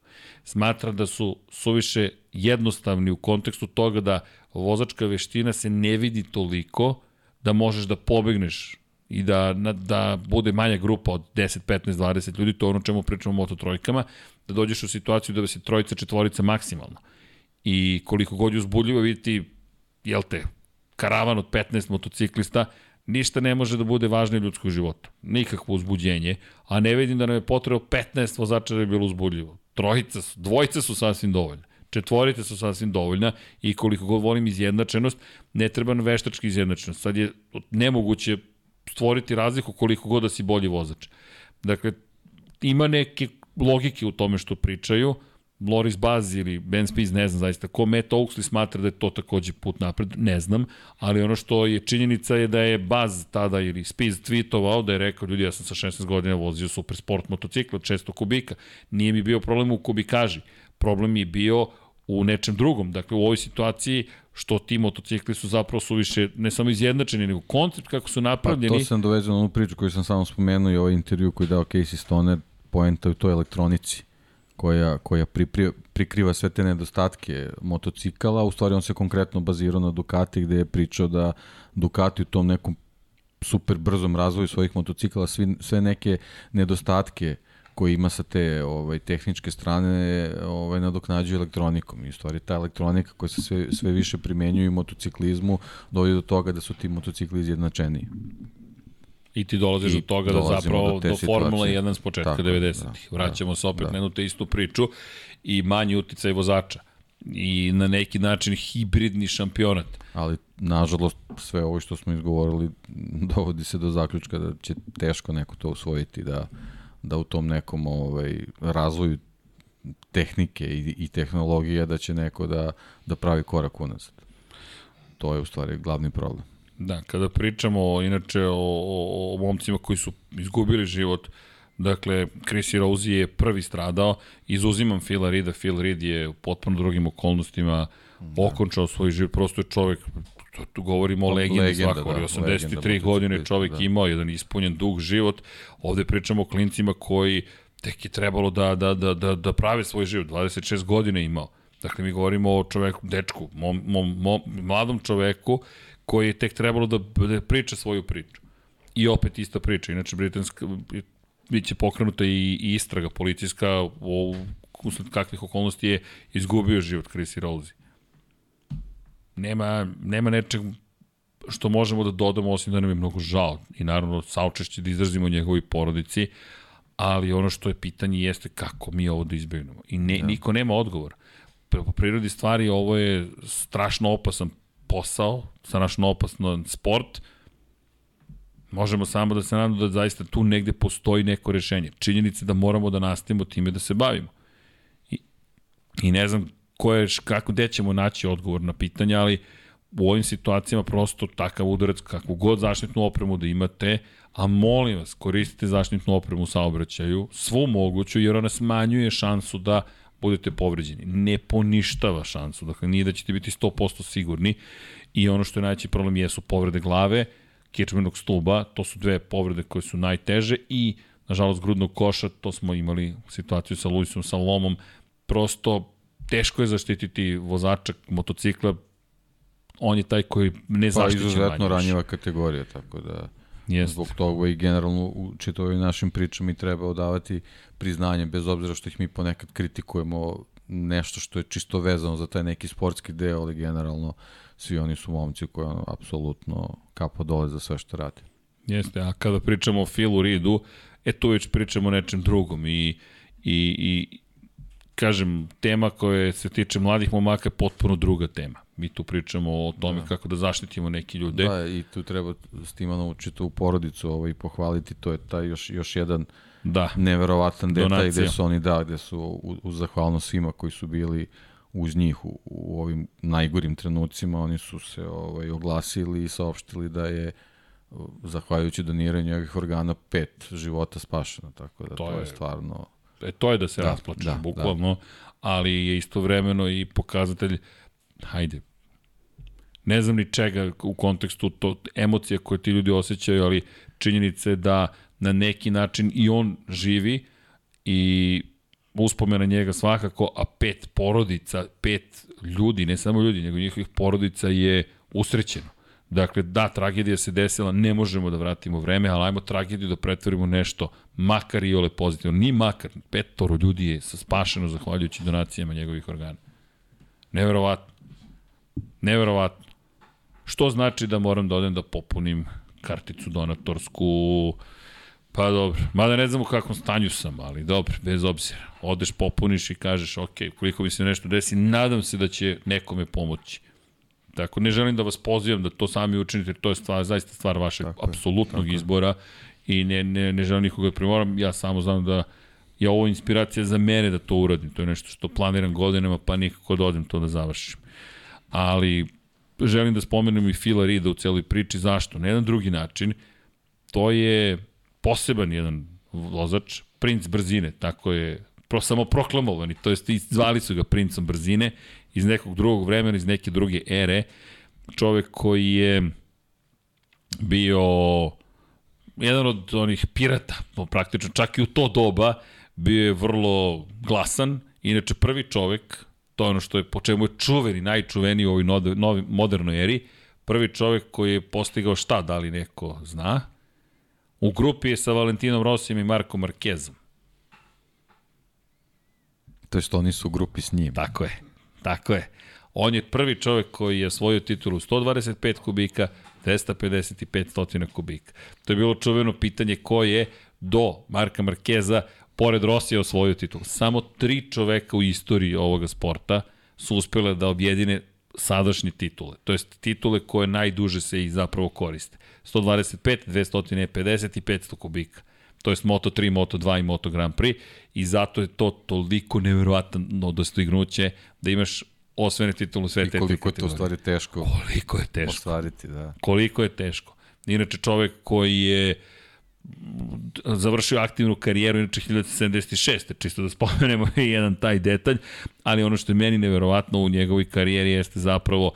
Smatra da su suviše jednostavni u kontekstu toga da vozačka veština se ne vidi toliko da možeš da pobegneš i da, da bude manja grupa od 10, 15, 20 ljudi, to je ono čemu pričamo o moto trojkama, da dođeš u situaciju da se trojica, četvorica maksimalno. I koliko god je uzbudljivo vidjeti, jel te, karavan od 15 motociklista, ništa ne može da bude važnije ljudskog života. Nikakvo uzbuđenje, a ne vidim da nam je potrebno 15 vozača da je bilo uzbudljivo. Trojica su, dvojica su sasvim dovoljne. Četvorice su sasvim dovoljna i koliko god volim izjednačenost, ne treba na veštački izjednačenost. Sad je nemoguće stvoriti razliku koliko god da si bolji vozač. Dakle, ima neke logike u tome što pričaju, Loris Baz ili Ben Spies, ne znam zaista, ko Matt Oaksley smatra da je to takođe put napred, ne znam, ali ono što je činjenica je da je Baz tada ili Spies tweetovao da je rekao, ljudi, ja sam sa 16 godina vozio super sport motocikl od 600 kubika, nije mi bio problem u kubikaži, problem je bio u nečem drugom. Dakle, u ovoj situaciji što ti motocikli su zapravo suviše ne samo izjednačeni, nego koncept kako su napravljeni. Pa to sam dovezao na onu priču koju sam samo spomenuo i ovaj intervju koji je dao Casey Stoner, poenta u toj elektronici koja, koja pripri, prikriva sve te nedostatke motocikala, u stvari on se konkretno bazirao na Ducati gde je pričao da Ducati u tom nekom super brzom razvoju svojih motocikala svi, sve neke nedostatke koji ima sa te ovaj, tehničke strane ovaj, nadoknađuje elektronikom. I u stvari ta elektronika koja se sve, sve više primenjuje u motociklizmu dovodi do toga da su ti motocikli izjednačeniji. I ti dolaziš I do toga da zapravo do, do Formula 1 s početka 90-ih. Da, Vraćamo da, se opet da. na jednu te istu priču i manji uticaj vozača i na neki način hibridni šampionat. Ali, nažalost, sve ovo što smo izgovorili dovodi se do zaključka da će teško neko to usvojiti, da da u tom nekom ovaj, razvoju tehnike i, i tehnologije da će neko da, da pravi korak unazad. To je u stvari glavni problem. Da, kada pričamo inače o, o, o momcima koji su izgubili život, dakle, Chris Rosie je prvi stradao, izuzimam Phila Rida, Phil Reed je u potpuno drugim okolnostima da. okončao svoj život, prosto je čovek to, tu govorimo o legendi legenda, svakog, da, 83 godine čovek da. imao jedan ispunjen dug život, ovde pričamo o klincima koji tek je trebalo da, da, da, da, da prave svoj život, 26 godina imao. Dakle, mi govorimo o čoveku, dečku, mom, mom, mom, mladom čoveku koji je tek trebalo da, da priča svoju priču. I opet ista priča. Inače, britanska, biće pokrenuta i, i istraga policijska o usled kakvih okolnosti je izgubio život Chrissy Rosie nema, nema nečeg što možemo da dodamo, osim da nam je mnogo žao i naravno saučešće da izrazimo njegovi porodici, ali ono što je pitanje jeste kako mi ovo da izbegnemo. I ne, da. niko nema odgovor. Po prirodi stvari ovo je strašno opasan posao, strašno opasan sport, možemo samo da se nadamo da zaista tu negde postoji neko rešenje. Činjenica da moramo da nastavimo time da se bavimo. I, i ne znam koje, kako, gde ćemo naći odgovor na pitanja, ali u ovim situacijama prosto takav udarac, kakvu god zaštitnu opremu da imate, a molim vas, koristite zaštitnu opremu u saobraćaju, svu moguću, jer ona smanjuje šansu da budete povređeni. Ne poništava šansu, dakle nije da ćete biti 100% sigurni. I ono što je najveći problem jesu povrede glave, kičmenog stuba, to su dve povrede koje su najteže i nažalost grudnog koša, to smo imali situaciju sa Luisom Salomom, prosto teško je zaštititi vozača motocikla, on je taj koji ne pa, zaštiće Pa izuzetno ranjiva kategorija, tako da Jest. zbog toga i generalno u čitovim našim pričama i treba odavati priznanje, bez obzira što ih mi ponekad kritikujemo nešto što je čisto vezano za taj neki sportski deo, ali generalno svi oni su momci koji ono, apsolutno kapo dole za sve što rade. Jeste, a kada pričamo o Philu Reedu, e tu već pričamo o nečem drugom i, i, i kažem, tema koja se tiče mladih momaka je potpuno druga tema. Mi tu pričamo o tome da. kako da zaštitimo neki ljude. Da, i tu treba s Timanom u porodicu ovaj, pohvaliti, to je taj još, još jedan da. neverovatan detalj Donacija. gde su oni, da, gde su u, u zahvalnost svima koji su bili uz njih u, u ovim najgorim trenucima, oni su se ovaj, oglasili i saopštili da je zahvaljujući doniranju ovih organa pet života spašeno, tako da to, to je, je stvarno e, to je da se da, rasplačeš, da, bukvalno, da. ali je istovremeno i pokazatelj, hajde, ne znam ni čega u kontekstu to emocija koje ti ljudi osjećaju, ali činjenice da na neki način i on živi i uspomena njega svakako, a pet porodica, pet ljudi, ne samo ljudi, nego njihovih porodica je usrećeno. Dakle, da, tragedija se desila, ne možemo da vratimo vreme, ali ajmo tragediju da pretvorimo nešto, makar i ole pozitivno. Ni makar, petoro ljudi je spašeno zahvaljujući donacijama njegovih organa. Neverovatno. Neverovatno. Što znači da moram da odem da popunim karticu donatorsku, Pa dobro, mada ne znam u kakvom stanju sam, ali dobro, bez obzira. Odeš, popuniš i kažeš, ok, koliko mi se nešto desi, nadam se da će nekome pomoći. Tako, ne želim da vas pozivam da to sami učinite, to je stvar, zaista stvar vašeg tako apsolutnog tako izbora i ne, ne, ne želim nikoga da primoram, ja samo znam da je ovo inspiracija za mene da to uradim, to je nešto što planiram godinama, pa nikako da odem to da završim. Ali želim da spomenem i Fila Rida u celoj priči, zašto? Na jedan drugi način, to je poseban jedan vozač, princ brzine, tako je pro, samo proklamovani, to jest zvali su ga princom brzine iz nekog drugog vremena, iz neke druge ere, čovek koji je bio jedan od onih pirata, praktično čak i u to doba, bio je vrlo glasan, inače prvi čovek, to je ono što je, po čemu je čuveni, najčuveniji u ovoj novi, modernoj eri, prvi čovek koji je postigao šta, da li neko zna? U grupi je sa Valentinom Rosijem i Marko Markezom. To je što oni su u grupi s njim. Tako je, tako je. On je prvi čovek koji je osvojio titulu 125 kubika, 255 stotina kubika. To je bilo čuveno pitanje ko je do Marka Markeza, pored Rosija, osvojio titulu. Samo tri čoveka u istoriji ovoga sporta su uspele da objedine sadašnje titule. To jest titule koje najduže se i zapravo koriste. 125, 250 i 500 kubika. To je Moto3, Moto2 i Moto Grand Prix i zato je to toliko nevjerovatno dostignuće da imaš osvene titulu sve te koliko je to u stvari teško. Koliko je teško. Ostvariti, da. Koliko je teško. Inače čovek koji je završio aktivnu karijeru, inače 1976. Čisto da spomenemo i jedan taj detalj, ali ono što je meni neverovatno u njegovoj karijeri jeste zapravo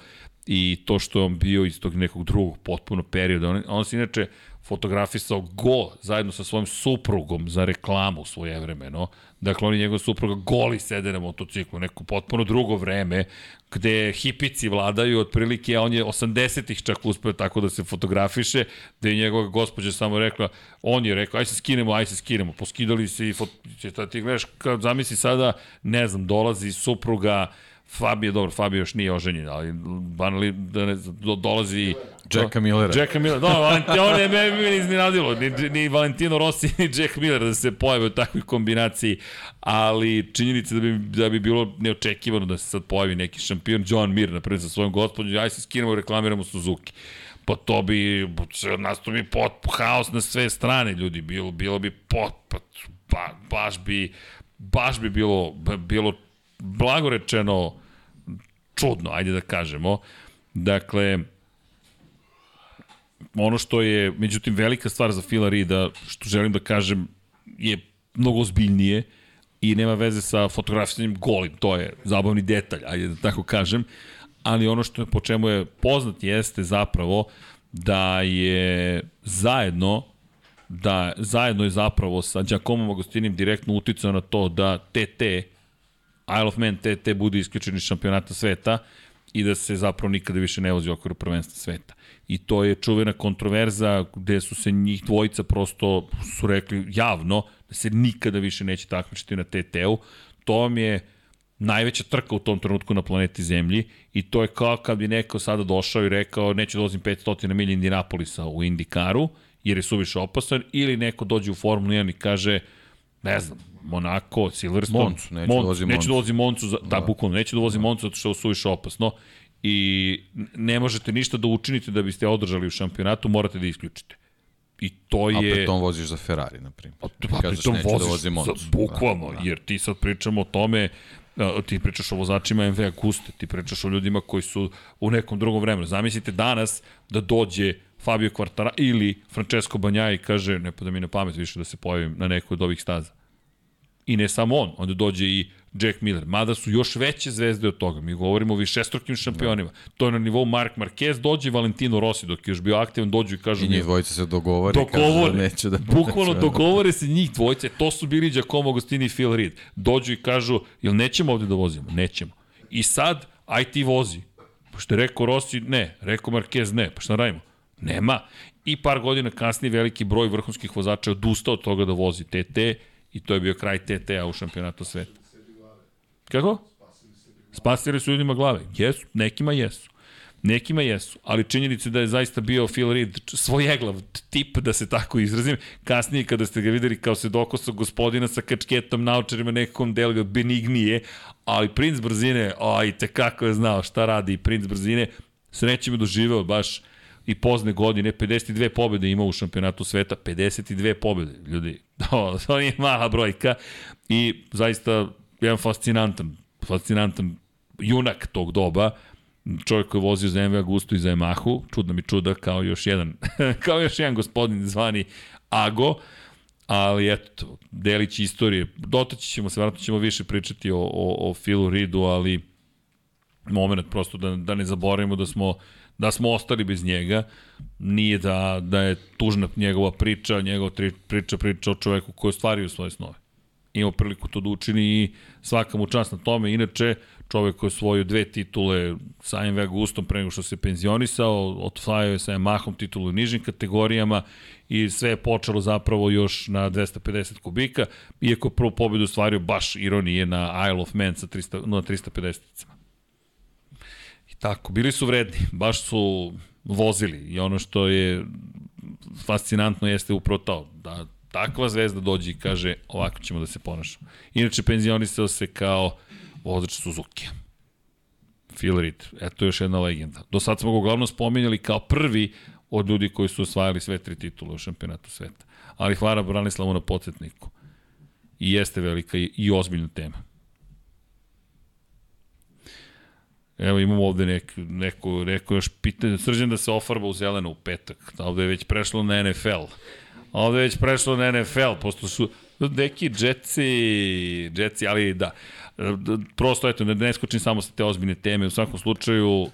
i to što je on bio iz tog nekog drugog potpuno perioda. On, on se inače fotografisao go zajedno sa svojim suprugom za reklamu svoje vremeno. Dakle, on i njegov supruga goli sede na motociklu, neko potpuno drugo vreme, gde hipici vladaju otprilike, a on je 80-ih čak uspeo tako da se fotografiše, da je njegova gospođa samo rekla, on je rekao, aj se skinemo, aj se skinemo, poskidali se i fot... ti gledaš, kad zamisli sada, ne znam, dolazi supruga, Fabio, dobro, Fabio još nije oženjen, ali banali, da ne, do, dolazi... Jacka Millera. Jacka Millera, da, Valentin, on je me, me iznenadilo, ni, ni Valentino Rossi, ni Jack Miller da se pojave u takvoj kombinaciji, ali činjenica da bi, da bi bilo neočekivano da se sad pojavi neki šampion, John Mir, na primjer, sa svojom gospodom, aj se skinemo i reklamiramo Suzuki pa to bi, od nas to bi pot, haos na sve strane, ljudi, bilo, bilo bi pot, pa, ba, baš bi, baš bi bilo, bilo blago rečeno čudno, ajde da kažemo. Dakle, ono što je, međutim, velika stvar za Fila Rida, što želim da kažem, je mnogo ozbiljnije i nema veze sa fotografisanjem golim, to je zabavni detalj, ajde da tako kažem, ali ono što je, po čemu je poznat jeste zapravo da je zajedno da zajedno je zapravo sa Giacomom Agostinim direktno uticao na to da TT, Isle of Man TT bude isključen iz šampionata sveta i da se zapravo nikada više ne vozi u okviru prvenstva sveta. I to je čuvena kontroverza gde su se njih dvojica prosto su rekli javno da se nikada više neće takmičiti na TT-u. To vam je najveća trka u tom trenutku na planeti Zemlji i to je kao kad bi neko sada došao i rekao neću da vozim 500 milija Indinapolisa u Indikaru jer je suviše opasan ili neko dođe u Formulu 1 i kaže ne znam, Monako, Silverstone, Moncu, da vozim neću da Moncu. vozim Moncu, za, da, bukvalno, neću da vozim Moncu zato što je suviše opasno i ne možete ništa da učinite da biste održali u šampionatu, morate da isključite. I to A je... pritom voziš za Ferrari, na primjer. Pa, I pa kažeš, pritom voziš, da Moncu. za, bukvalno, Da, da, jer ti sad pričamo o tome, a, ti pričaš o vozačima MV Aguste, ti pričaš o ljudima koji su u nekom drugom vremenu. Zamislite danas da dođe Fabio Quartara ili Francesco Banjaj i kaže, ne pada mi na pamet više da se pojavim na nekoj od ovih staza. I ne samo on, onda dođe i Jack Miller. Mada su još veće zvezde od toga. Mi govorimo o višestrukim šampionima. To je na nivou Mark Marquez, dođe Valentino Rossi dok je još bio aktivan, dođu i kažu I njih dvojica se dogovore, i kažu dogovore, da neće da... bukvalno dogovore se njih dvojice, to su bili Giacomo Agostini i Phil Reed. Dođu i kažu, jel nećemo ovde da vozimo? Nećemo. I sad, aj ti vozi. Pošto je rekao Rossi, ne, rekao Marquez, ne, pa šta radimo? Nema. I par godina kasnije veliki broj vrhunskih vozača je odustao od toga da vozi TT i to je bio kraj TT-a u šampionatu sveta. Kako? Spasili su ljudima glave. Jesu, nekima jesu. Nekima jesu, ali činjenica da je zaista bio Phil Reed svojeglav tip, da se tako izrazim. Kasnije kada ste ga videli kao se dokosa gospodina sa kačketom, naučarima nekom delu benignije, ali princ brzine, oj, te kako je znao šta radi princ brzine, srećem je doživeo baš i pozne godine, 52 pobjede ima u šampionatu sveta, 52 pobjede, ljudi, to, to nije mala brojka i zaista jedan fascinantan, fascinantan junak tog doba, čovjek koji je vozio za MV Agustu i za Yamahu, čudno mi čuda, kao još jedan, kao još jedan gospodin zvani Ago, ali eto, delić istorije, dotaći ćemo se, vratno ćemo više pričati o, o, o Philu Reedu, ali moment prosto da, da ne zaboravimo da smo da smo ostali bez njega, nije da, da je tužna njegova priča, njegova tri, priča, priča o čoveku koji ostvario svoje snove. Imao priliku to da učini i svaka mu čast na tome. Inače, čovek koji je osvojio dve titule sa MV Agustom pre nego što se penzionisao, osvajao je sa Yamahom titulu u nižim kategorijama i sve je počelo zapravo još na 250 kubika, iako prvu pobedu ostvario baš ironije na Isle of Man sa 300, na 350 I tako, bili su vredni, baš su vozili i ono što je fascinantno jeste upravo to, da takva zvezda dođe i kaže ovako ćemo da se ponašamo. Inače, penzionisao se kao vozač Suzuki. Phil Reed, eto još jedna legenda. Do sad smo ga uglavnom spominjali kao prvi od ljudi koji su osvajali sve tri titule u šampionatu sveta. Ali hvala Branislavu na podsjetniku. I jeste velika i, ozbiljna tema. Evo imamo ovde nek, neko, neko još pitanje, srđan da se ofarba u zeleno u petak. Ovde je već prešlo na NFL. Ovde je već prešlo na NFL, posto su neki džetci, džetci, ali da. Prosto, eto, ne, ne skočim samo sa te ozbiljne teme. U svakom slučaju,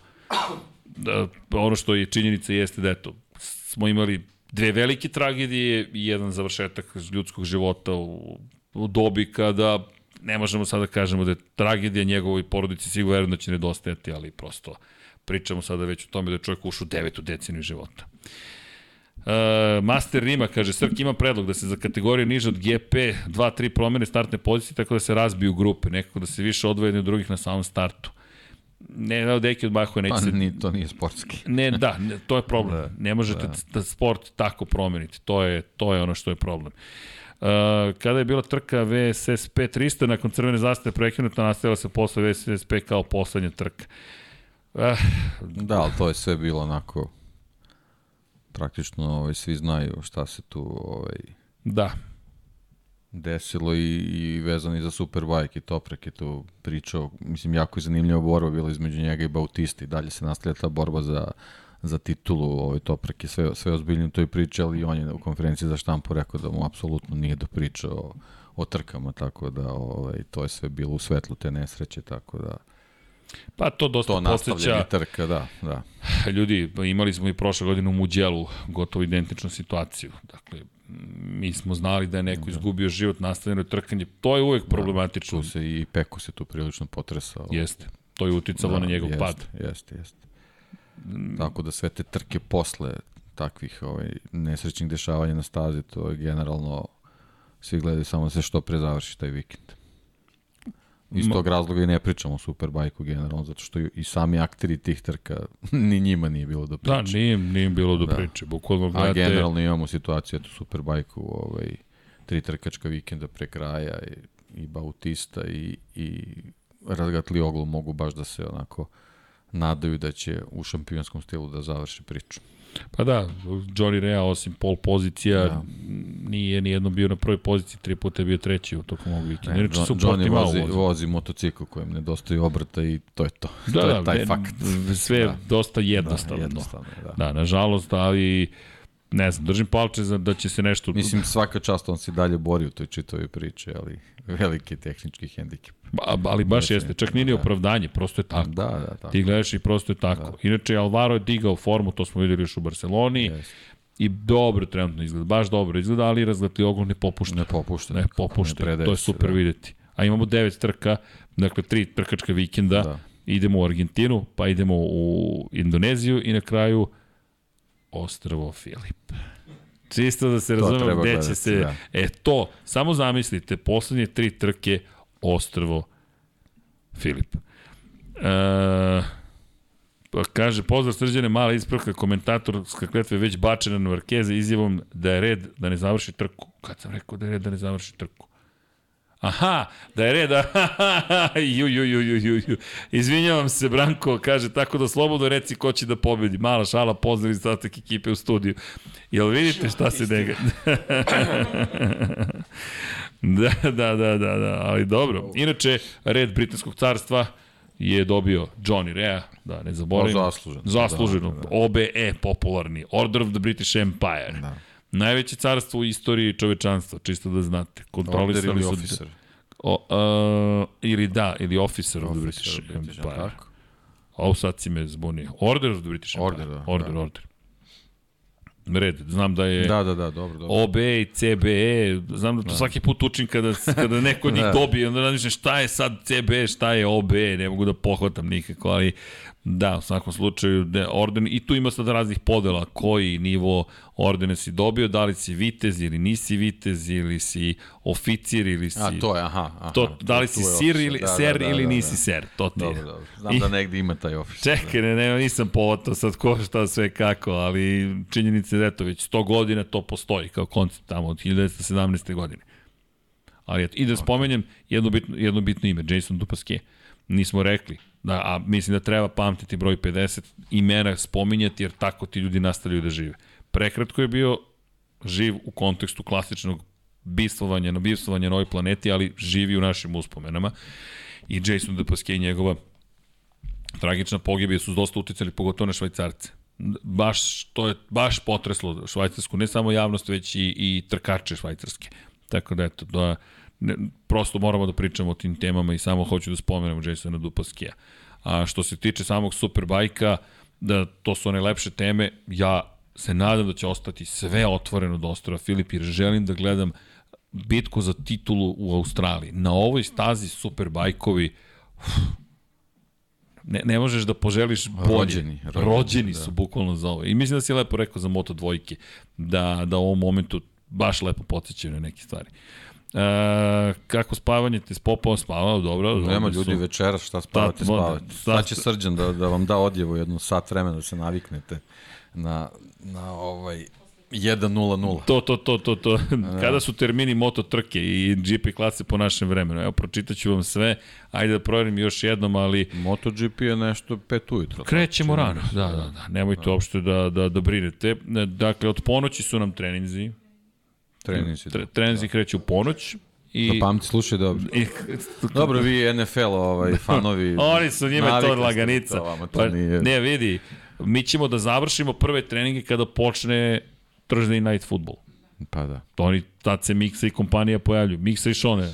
da, ono što je činjenica jeste da, eto, smo imali dve velike tragedije i jedan završetak ljudskog života u, u dobi kada ne možemo sada da kažemo da je tragedija njegovoj porodici sigurno verujem da će nedostajati, ali prosto pričamo sada već o tome da je čovjek ušao u devetu deceniju života. Uh, Master Rima kaže, Srk ima predlog da se za kategoriju niže od GP 2-3 promene startne pozicije tako da se razbiju grupe, nekako da se više odvoje od drugih na samom startu. Ne, da deki od Mahove neće Pa, se... ni, to nije sportski. Ne, da, ne, to je problem. Da, ne možete da. da sport tako promeniti. To je, to je ono što je problem. Uh, kada je bila trka VSSP 300, nakon crvene zastave prekinuta, nastavila se posle VSSP kao poslednja trka. Uh, Da, ali to je sve bilo onako praktično ovaj, svi znaju šta se tu ovaj, da, desilo i, i vezano i za Superbike i Toprek je tu pričao, mislim, jako je zanimljiva borba bila između njega i Bautista i dalje se nastavlja ta borba za, za titulu, ovaj Toprek je sve, sve ozbiljno u toj priči, ali on je u konferenciji za štampu rekao da mu apsolutno nije do priče o, o trkama, tako da ovaj, to je sve bilo u svetlu te nesreće, tako da Pa to dosta To i trka, da, da. ljudi, imali smo i prošle godine u Muđelu gotovo identičnu situaciju. Dakle, mi smo znali da je neko izgubio život, nastavljeno je trkanje. To je uvek problematično. Tu se i Peko se tu prilično potresao. Jeste. To je uticalo na njegov jeste, pad. Jeste, jeste. Tako da sve te trke posle takvih ovaj, nesrećnih dešavanja na stazi, to je generalno svi gledaju samo da se što pre završi taj vikend. Iz tog razloga i ne pričamo o Superbajku generalno, zato što i sami akteri tih trka, ni njima nije bilo do priče. Da, nije, nije bilo do priče. Bukvalno A gledate... generalno imamo situaciju, eto, Superbajku, ovaj, tri trkačka vikenda pre kraja i, i Bautista i, i Razgatli Oglu mogu baš da se onako nadaju da će u šampionskom stilu da završi priču. Pa da, Johnny Rea osim pol pozicija Da. nije nijedno bio na prvoj poziciji, tri puta je bio treći u tokom ovog vikenda. Inače su Johnny vozi, vozi. vozi motocikl kojem nedostaju obrta i to je to. Da, to je da, taj ne- fakt. Sve Da. dosta jednostavno. Da, jednostavno je, da. Da, nažalost, ali ne znam, držim palče za da će se nešto... Mislim, svaka čast on se dalje bori u toj čitavoj priči, ali veliki tehnički hendikep. Ba, ali baš jeste, čak nije ni opravdanje, prosto je tako. Da, da, tako. Ti gledaš i prosto je tako. Da. Inače, Alvaro je digao formu, to smo videli još u Barceloni, Yes. i dobro trenutno izgleda, baš dobro izgleda, ali razgledati ogol ne popušta. Ne popušta. Ne popušta, predaje to je super da. videti. A imamo devet trka, dakle tri trkačka vikenda, Da. idemo u Argentinu, pa idemo u Indoneziju i na kraju Ostrvo Filip. Čisto da se treba gde će se... da. E to, samo zamislite, poslednje tri trke Ostrvo Filip. E, pa kaže, pozdrav srđane, mala ispravka, komentatorska kletva je već bačena na Markeze izjavom da je red da ne završi trku. Kad sam rekao da je red da ne završi trku? Aha, da je red, ju, ju, ju, ju, ju, ju. Izvinjavam se, Branko, kaže, tako da slobodno reci ko će da pobedi. Mala šala, pozdrav iz ostatak ekipe u studiju. Jel vidite šta se nega? da, da, da, da, da, ali dobro. Inače, red Britanskog carstva je dobio Johnny Rea, da ne zaboravim. O, zasluženo. Zasluženo. Da, da, da. OBE, popularni. Order of the British Empire. Da. Najveće carstvo u istoriji čovečanstva, čisto da znate. Order Kontrolisali ili su... officer. O, uh, ili da, ili Officer of the British Empire. tako? Ovo sad si me zbunio. Order of the British Empire. Order, da, Order, da. order. Red, znam da je... Da, da, da, dobro, dobro. OB i CBE, znam da to da. svaki put učim kada, kada neko njih Da. dobije, onda razmišljam šta je sad CBE, šta je OB, ne mogu da pohvatam nikako, ali da, u svakom slučaju, da, orden, i tu ima sad raznih podela, koji nivo ordena si dobio, da li si vitez ili nisi vitez, ili si oficir, ili si... A, to je, aha. aha to, da li si sir ili, Da, da, ser da, ili da, nisi da. ser, to ti je. Dobro, dobro. Znam I- da negde ima taj officer. Čekaj, ne, ne, nisam povotao sad ko šta sve kako, ali činjenica je da eto, već 100 godina to postoji kao koncept tamo od 1917. godine. Ali eto, i da spomenjem jedno bitno, jedno bitno ime, Jason Dupasquier. Nismo rekli, da, a mislim da treba pamtiti broj 50, imena spominjati jer tako ti ljudi nastavljaju da žive. Prekratko je bio živ u kontekstu klasičnog bistvovanja, na bistvovanja na ovoj planeti, ali živi u našim uspomenama. I Jason Dupasquier i njegova tragična pogibija su dosta uticali pogotovo na švajcarce. Baš, to je baš potreslo švajcarsku, ne samo javnost, već i, i trkače švajcarske. Tako da, eto, da, ne, prosto moramo da pričamo o tim temama i samo hoću da spomenemo Jasona Dupaskija. A što se tiče samog Superbajka, da to su one lepše teme, ja se nadam da će ostati sve otvoreno do ostrava Filip, jer želim da gledam bitku za titulu u Australiji. Na ovoj stazi Superbajkovi, ne, ne možeš da poželiš bolje. Rođeni, rođeni, rođeni, su da. bukvalno za ovo. I mislim da si lepo rekao za Moto dvojke, da, da u ovom momentu baš lepo podsjećaju na neke stvari. E, kako spavanje te spopao, spavao, dobro. Nema ljudi su. večera, šta spavate, Da, spavate. da, Šta će srđan da, da vam da odjevu jednu sat vremena da se naviknete na, na ovaj 1.00. To, to, to, to, to. Kada su termini moto trke i GP klase po našem vremenu? Evo, pročitaću vam sve. Ajde da proverim još jednom, ali MotoGP je nešto pet ujutro. krećemo rano. Da, da, da. Nemojte uopšte da, da, da brinete. Dakle, od ponoći su nam treninzi. Treninzi. Tre, treninzi kreću u ponoć. I, Zapamti, slušaj dobro. i, Dobro, vi NFL ovaj, fanovi. Oni su njima to laganica. to, vama to Pa, nije- Ne, vidi, mi ćemo da završimo prve treninge kada počne Thursday Night Football. Pa da. To oni, tad se Miksa i kompanija pojavljuju. Miksa i Šone.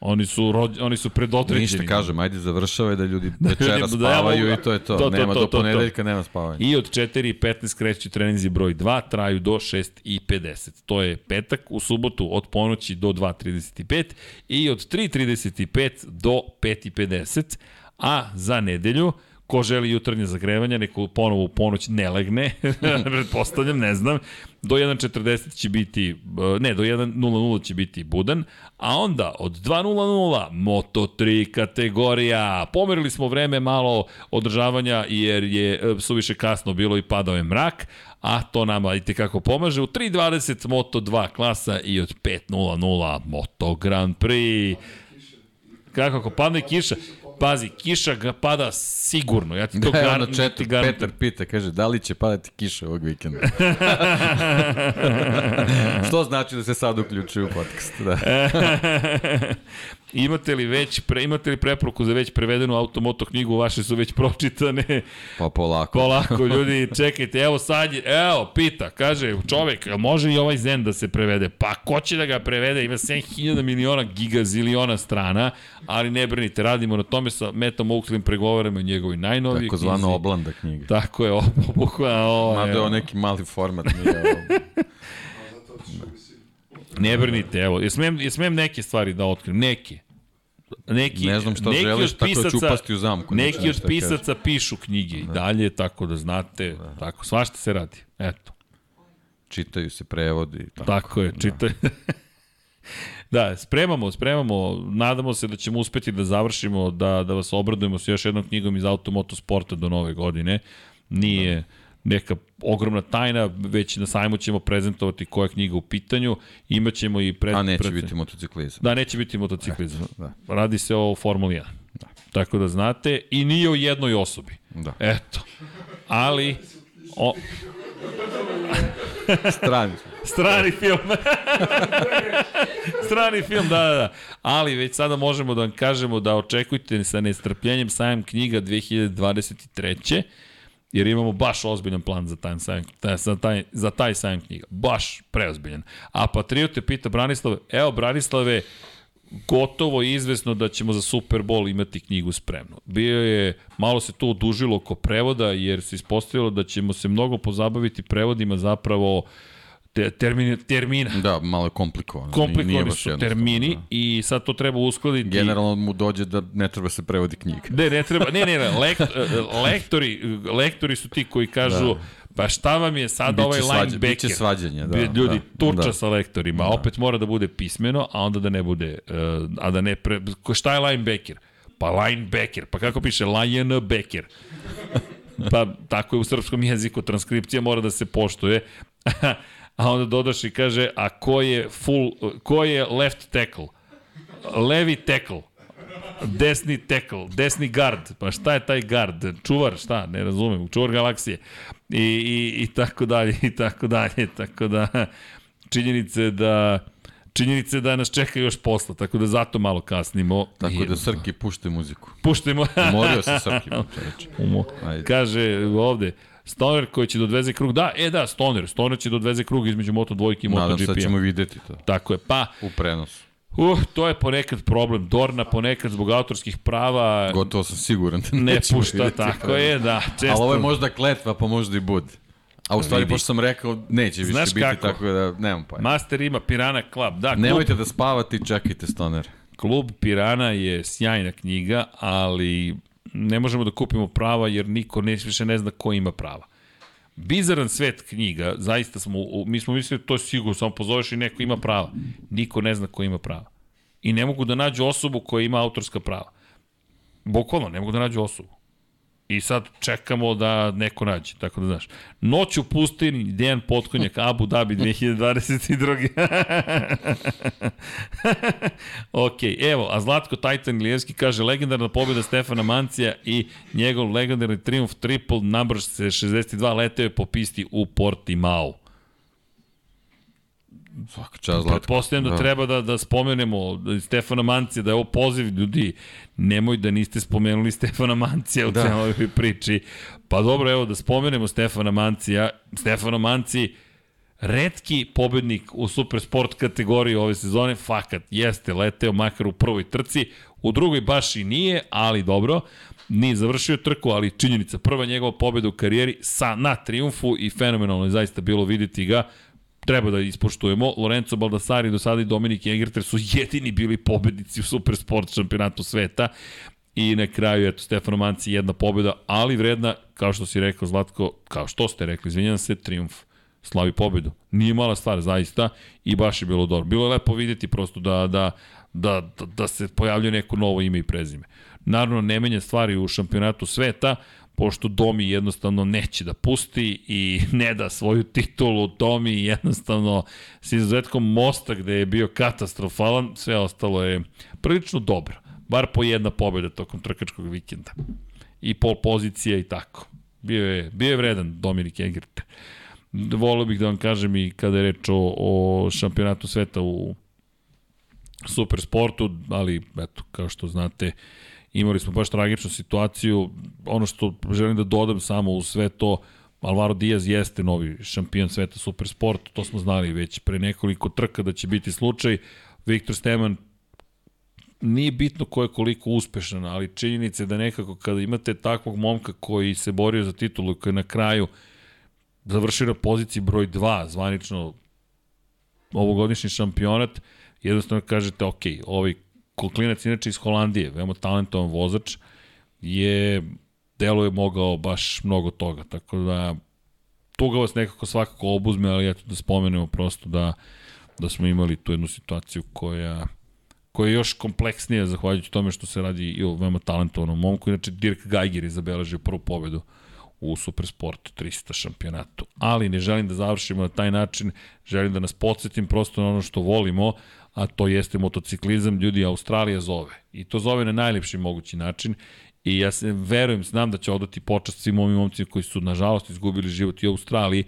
Oni su, rođ, oni su predodređeni. Ništa kažem, ajde završava da ljudi Da večera ljudi- da ja spavaju mogu- i to je to. to, to, nema to, do to, to. ponedeljka, nema spavanja. I od 4.15 kreću treninzi broj 2, traju do 6.50. To je petak, u subotu od ponoći do 2.35 i od 3.35 do 5.50, a za nedelju ko želi jutarnje zagrevanje, neko ponovo u ponoć ne legne, pretpostavljam, ne znam, do 1.40 će biti, e, ne, do 1.00 će biti budan, a onda od 2.00 Moto3 kategorija. Pomerili smo vreme malo održavanja jer je e, suviše kasno bilo i padao je mrak, a to nama i tekako pomaže. U 3.20 Moto 2 klasa i od 5.00 Moto Grand Prix. Kako ako padne kiša? Pazi, kiša ga pada sigurno. Ja ti to Da, gar, ono ti četar, garantujem. Petar pita, kaže, da li će padati kiša ovog vikenda? Što znači da se sad uključuju u podcast, da. imate li već pre, imate li preporuku za već prevedenu automoto knjigu, vaše su već pročitane. Pa polako. Polako, ljudi, čekajte, evo sad, je, evo, pita, kaže čovek, može i ovaj Zen da se prevede? Pa ko će da ga prevede? Ima 7000 miliona gigaziliona strana, ali ne brinite, radimo na tome sa Metom Oakslim, pregovaramo o njegovoj najnovijoj Tako zvano oblanda knjiga. Tako je, obuhva, ovo Mada je ovo neki mali format. Nije, ovo. ne brinite, evo, jesmem, jesmem neke stvari da otkrijem, neke. Neki, Ne znam šta neki želiš, od tako da ću pisaca- upasti u zamku. Neki od da kažem. pisaca pišu knjige i dalje, tako da znate, tako, svašta se radi. Eto, Čitaju se prevodi. Tako. tako je, čitaj. Da, spremamo, spremamo, nadamo se da ćemo uspeti da završimo, da, da vas obradujemo sa još jednom knjigom iz Automoto Sporta do nove godine. Nije neka ogromna tajna, već na sajmu ćemo prezentovati koja je knjiga u pitanju. Imaćemo i pred... A neće pred- biti motociklizam. Da, neće biti motociklizam. Da. Radi se o Formuli 1. Da. Tako da znate, i nije o jednoj osobi. Da. Eto. Ali, o, Strani. strani film. strani film, da, da, da. Ali već sada možemo da vam kažemo da očekujte sa nestrpljenjem sajam knjiga 2023. Jer imamo baš ozbiljan plan za taj sajam, za, taj, za taj sajam knjiga. Baš preozbiljan. A Patriote pita Branislave, evo Branislave, gotovo izvesno da ćemo za Super Bowl imati knjigu spremnu. Bio je, malo se to odužilo oko prevoda, jer se ispostavilo da ćemo se mnogo pozabaviti prevodima zapravo te, termini, termina. Da, malo je komplikovano. Komplikovani su termini da. i sad to treba uskladiti. Generalno mu dođe da ne treba se prevodi knjiga. Ne, ne treba, ne, ne, ne, lekt, lektori, lektori su ti koji kažu, da. pa šta vam je sad Biće ovaj svađa- linebacker? biće svađanja, da, Ljudi, da, turča da. sa lektorima, a opet mora da bude pismeno, a onda da ne bude, uh, a da ne pre... Šta je linebacker? Pa linebacker, pa kako piše? Linebacker. Pa tako je u srpskom jeziku, transkripcija mora da se poštuje. a onda dodaš i kaže, a ko je full, ko je left tackle? Levi tackle. Desni tackle, desni guard. Pa šta je taj guard? Čuvar, šta? Ne razumem. Čuvar galaksije. I, i, i tako dalje, i tako dalje. Tako da, činjenice da činjenice da nas čeka još posla, tako da zato malo kasnimo. Tako I- da Srki pušte muziku. Puštimo. Umorio se Srki. Umo. Kaže ovde, Stoner koji će da odveze krug. Da, e da, Stoner. Stoner će da odveze krug između Moto dvojke i Nadam se da MotoGP. ćemo videti to Tako je. Pa, u prenosu. uh, to je ponekad problem. Dorna ponekad zbog autorskih prava Gotovo sam siguran da ne pušta. videti Tako je, da. Često. Ali ovo je možda kletva, pa možda i bude. A u stvari, Vidi. pošto sam rekao, neće više Znaš biti, kako? tako da nemam pojma. Master ima Pirana Club. Da, klub, Nemojte da spavate i čekajte stoner. klub Pirana je sjajna knjiga, ali ne možemo da kupimo prava jer niko ne, više ne zna ko ima prava. Bizaran svet knjiga, zaista smo, mi smo mislili to je sigurno, samo pozoveš i neko ima prava. Niko ne zna ko ima prava. I ne mogu da nađu osobu koja ima autorska prava. Bukvalno, ne mogu da nađu osobu. I sad čekamo da neko nađe, tako da znaš. Noć u pustini, Dejan Potkonjak, Abu Dhabi 2022. ok, evo, a Zlatko Tajtan Lijevski kaže legendarna pobjeda Stefana Mancija i njegov legendarni triumf triple number se 62 leteo je po pisti u Portimao. Svaka čast, Zlatko. Pretpostavljam da, treba da, da spomenemo da Stefana Mancija, da je ovo poziv ljudi, nemoj da niste spomenuli Stefana Mancija u Da. da. celoj priči. Pa dobro, evo da spomenemo Stefana Mancija. Stefano Manci, redki pobednik u supersport kategoriji ove sezone, fakat jeste leteo makar u prvoj trci, u drugoj baš i nije, ali dobro, nije završio trku, ali činjenica, prva njegova pobeda u karijeri sa, na triumfu i fenomenalno je zaista bilo videti ga, treba da ispoštujemo. Lorenzo Baldassari do sada i Dominik Egerter su jedini bili pobednici u Supersport šampionatu sveta i na kraju, eto, Stefano Manci jedna pobjeda, ali vredna, kao što si rekao, Zlatko, kao što ste rekli, izvinjam se, triumf slavi pobedu. Nije mala stvar, zaista, i baš je bilo dobro. Bilo je lepo videti prosto da, da, da, da, da se pojavljuje neko novo ime i prezime. Naravno, ne menja stvari u šampionatu sveta, pošto Domi jednostavno neće da pusti i ne da svoju titulu Domi jednostavno s izuzetkom mosta gde je bio katastrofalan, sve ostalo je prilično dobro. Bar po jedna pobjeda tokom trkačkog vikenda. I pol pozicija i tako. Bio je, bio je vredan Dominik Egert. Volio bih da vam kažem i kada je reč o, o šampionatu sveta u supersportu, ali eto, kao što znate, imali smo baš tragičnu situaciju. Ono što želim da dodam samo u sve to, Alvaro Diaz jeste novi šampion sveta supersport, to smo znali već pre nekoliko trka da će biti slučaj. Viktor Steman nije bitno ko je koliko uspešan, ali činjenica je da nekako kada imate takvog momka koji se borio za titulu, koji je na kraju završio na poziciji broj 2, zvanično ovogodišnji šampionat, jednostavno kažete, ok, ovaj Koklinac inače iz Holandije, veoma talentovan vozač, je delo je mogao baš mnogo toga, tako da tuga vas nekako svakako obuzme, ali eto da spomenemo prosto da, da smo imali tu jednu situaciju koja koja je još kompleksnija zahvaljujući tome što se radi i o veoma talentovanom momku. Inače, Dirk Geiger je zabeležio prvu pobedu u Supersportu 300 šampionatu. Ali ne želim da završimo na taj način, želim da nas podsjetim prosto na ono što volimo, a to jeste motociklizam, ljudi Australija zove. I to zove na najlepši mogući način i ja se verujem, znam da će odati počast svim ovim momcima koji su nažalost izgubili život i u Australiji,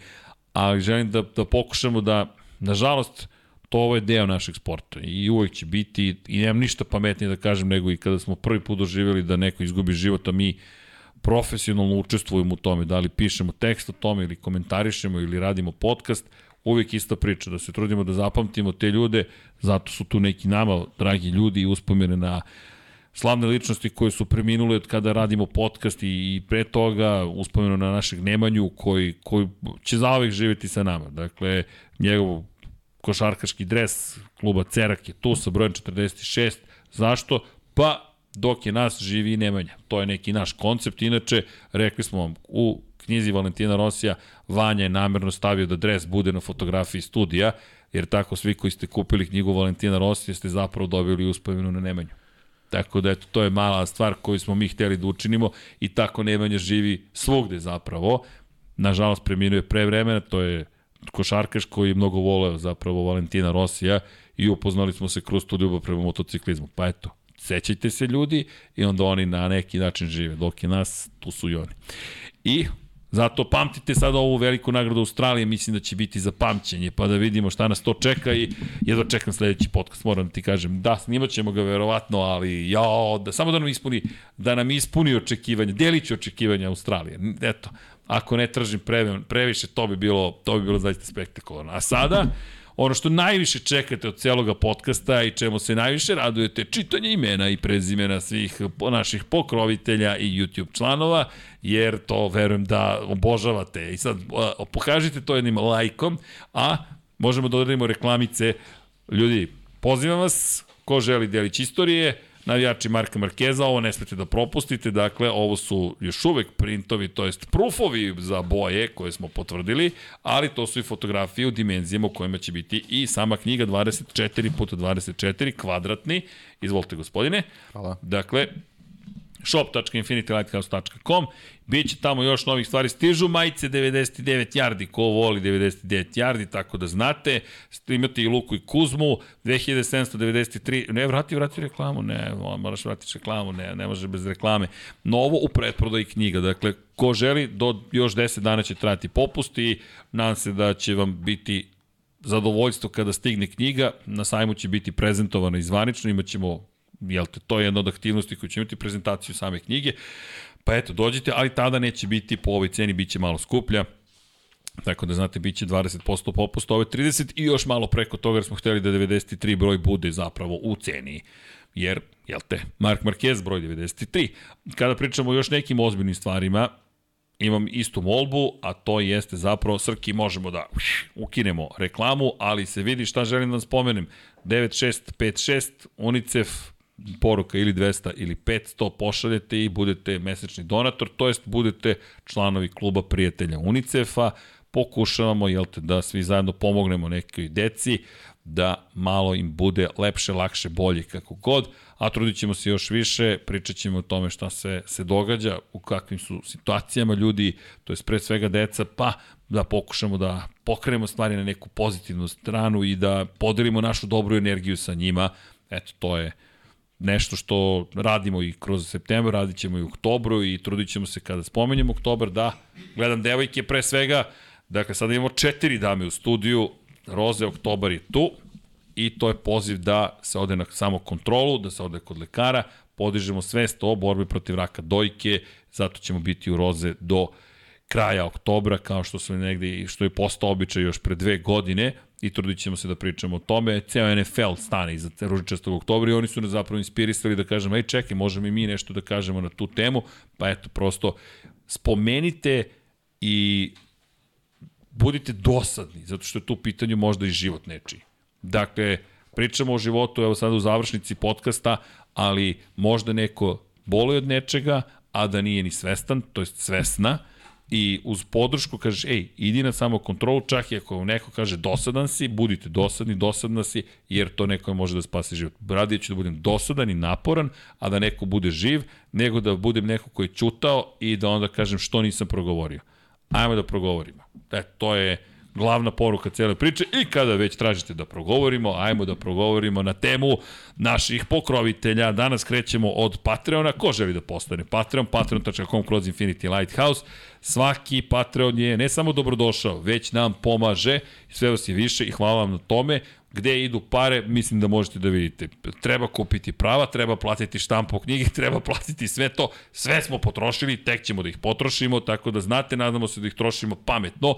ali želim da, da pokušamo da, nažalost, to ovo je deo našeg sporta i uvek će biti i nemam ništa pametnije da kažem nego i kada smo prvi put doživjeli da neko izgubi život, a mi profesionalno učestvujemo u tome, da li pišemo tekst o tome ili komentarišemo ili radimo podcast, uvijek ista priča, da se trudimo da zapamtimo te ljude, zato su tu neki nama dragi ljudi i uspomene na slavne ličnosti koje su preminule od kada radimo podcast i pre toga uspomenu na našeg Nemanju koji, koji će zaovek živeti sa nama. Dakle, njegov košarkaški dres kluba Cerak je tu sa brojem 46. Zašto? Pa dok je nas živi Nemanja. To je neki naš koncept. Inače, rekli smo vam, u knjizi Valentina Rosija Vanja je namerno stavio da dres bude na fotografiji studija, jer tako svi koji ste kupili knjigu Valentina Rosija ste zapravo dobili uspomenu na Nemanju. Tako da eto, to je mala stvar koju smo mi hteli da učinimo i tako Nemanja živi svugde zapravo. Nažalost, preminuo je pre vremena, to je košarkaš koji je mnogo voleo zapravo Valentina Rosija i upoznali smo se kroz tu ljubav prema motociklizmu. Pa eto, sećajte se ljudi i onda oni na neki način žive. Dok je nas, tu su i oni. I Zato pamtite sada ovu veliku nagradu Australije, mislim da će biti za pamćenje, pa da vidimo šta nas to čeka i jedva čekam sledeći podcast, moram da ti kažem. Da, snimat ćemo ga verovatno, ali jao, da, samo da nam ispuni, da nam ispuni očekivanja, delići očekivanja Australije. Eto, ako ne tražim previše, to bi bilo, to bi bilo zaista spektakularno. A sada, ono što najviše čekate od celoga podcasta i čemu se najviše radujete, čitanje imena i prezimena svih naših pokrovitelja i YouTube članova, jer to verujem da obožavate. I sad pokažite to jednim lajkom, a možemo da odredimo reklamice. Ljudi, pozivam vas, ko želi delić istorije, navijači Marka Markeza, ovo ne smete da propustite, dakle, ovo su još uvek printovi, to jest proofovi za boje koje smo potvrdili, ali to su i fotografije u dimenzijama u kojima će biti i sama knjiga 24 puta 24 kvadratni. Izvolite, gospodine. Hvala. Dakle, shop.infinitylighthouse.com Biće tamo još novih stvari. Stižu majice 99 yardi, ko voli 99 yardi, tako da znate. Imate i Luku i Kuzmu, 2793, ne, vrati, vrati reklamu, ne, moraš vratiš reklamu, ne, ne može bez reklame. Novo u pretprodaji knjiga, dakle, ko želi, do još 10 dana će trajati popust i nadam se da će vam biti zadovoljstvo kada stigne knjiga, na sajmu će biti prezentovano i zvanično, imat ćemo jel te, to je jedna od aktivnosti koju će imati prezentaciju same knjige. Pa eto, dođite, ali tada neće biti po ovoj ceni, bit će malo skuplja. Tako da znate, bit će 20% popust, ove 30 i još malo preko toga jer smo hteli da 93 broj bude zapravo u ceni. Jer, jel te, Mark Marquez broj 93. Kada pričamo o još nekim ozbiljnim stvarima, imam istu molbu, a to jeste zapravo, Srki, možemo da ukinemo reklamu, ali se vidi šta želim da spomenem. 9656, UNICEF, poruka ili 200 ili 500, pošaljete i budete mesečni donator, to jest budete članovi kluba prijatelja UNICEF-a, pokušavamo jel te, da svi zajedno pomognemo nekoj deci, da malo im bude lepše, lakše, bolje, kako god, a trudit ćemo se još više, pričat ćemo o tome šta se, se događa, u kakvim su situacijama ljudi, to je pre svega deca, pa da pokušamo da pokrenemo stvari na neku pozitivnu stranu i da podelimo našu dobru energiju sa njima. Eto, to je nešto što radimo i kroz septembar, radit ćemo i u oktobru i trudit ćemo se kada spomenjemo oktobar da gledam devojke pre svega, dakle sada imamo četiri dame u studiju, Roze Oktobar je tu i to je poziv da se ode na samo kontrolu, da se ode kod lekara, podižemo svest o borbi protiv raka dojke, zato ćemo biti u Roze do kraja oktobra, kao što smo negde, što je postao običaj još pre dve godine, i trudit ćemo se da pričamo o tome. Ceo NFL stane iza ružičastog oktobra i oni su nas zapravo inspirisali da kažemo, ej čekaj, možemo i mi nešto da kažemo na tu temu, pa eto, prosto spomenite i budite dosadni, zato što je tu pitanju možda i život nečiji. Dakle, pričamo o životu, evo sada u završnici podcasta, ali možda neko boluje od nečega, a da nije ni svestan, to je svesna, i uz podršku kažeš, ej, idi na samo kontrolu, čak i ako neko kaže dosadan si, budite dosadni, dosadna si, jer to neko može da spasi život. Radije ću da budem dosadan i naporan, a da neko bude živ, nego da budem neko koji je čutao i da onda kažem što nisam progovorio. Ajmo da progovorimo. E, to je glavna poruka cele priče i kada već tražite da progovorimo, ajmo da progovorimo na temu naših pokrovitelja. Danas krećemo od Patreona. Ko želi da postane Patreon? Patreon.com kroz Infinity Lighthouse. Svaki Patreon je ne samo dobrodošao, već nam pomaže. Sve vas je više i hvala vam na tome gde idu pare, mislim da možete da vidite. Treba kupiti prava, treba platiti štampu knjige, treba platiti sve to. Sve smo potrošili, tek ćemo da ih potrošimo, tako da znate, nadamo se da ih trošimo pametno.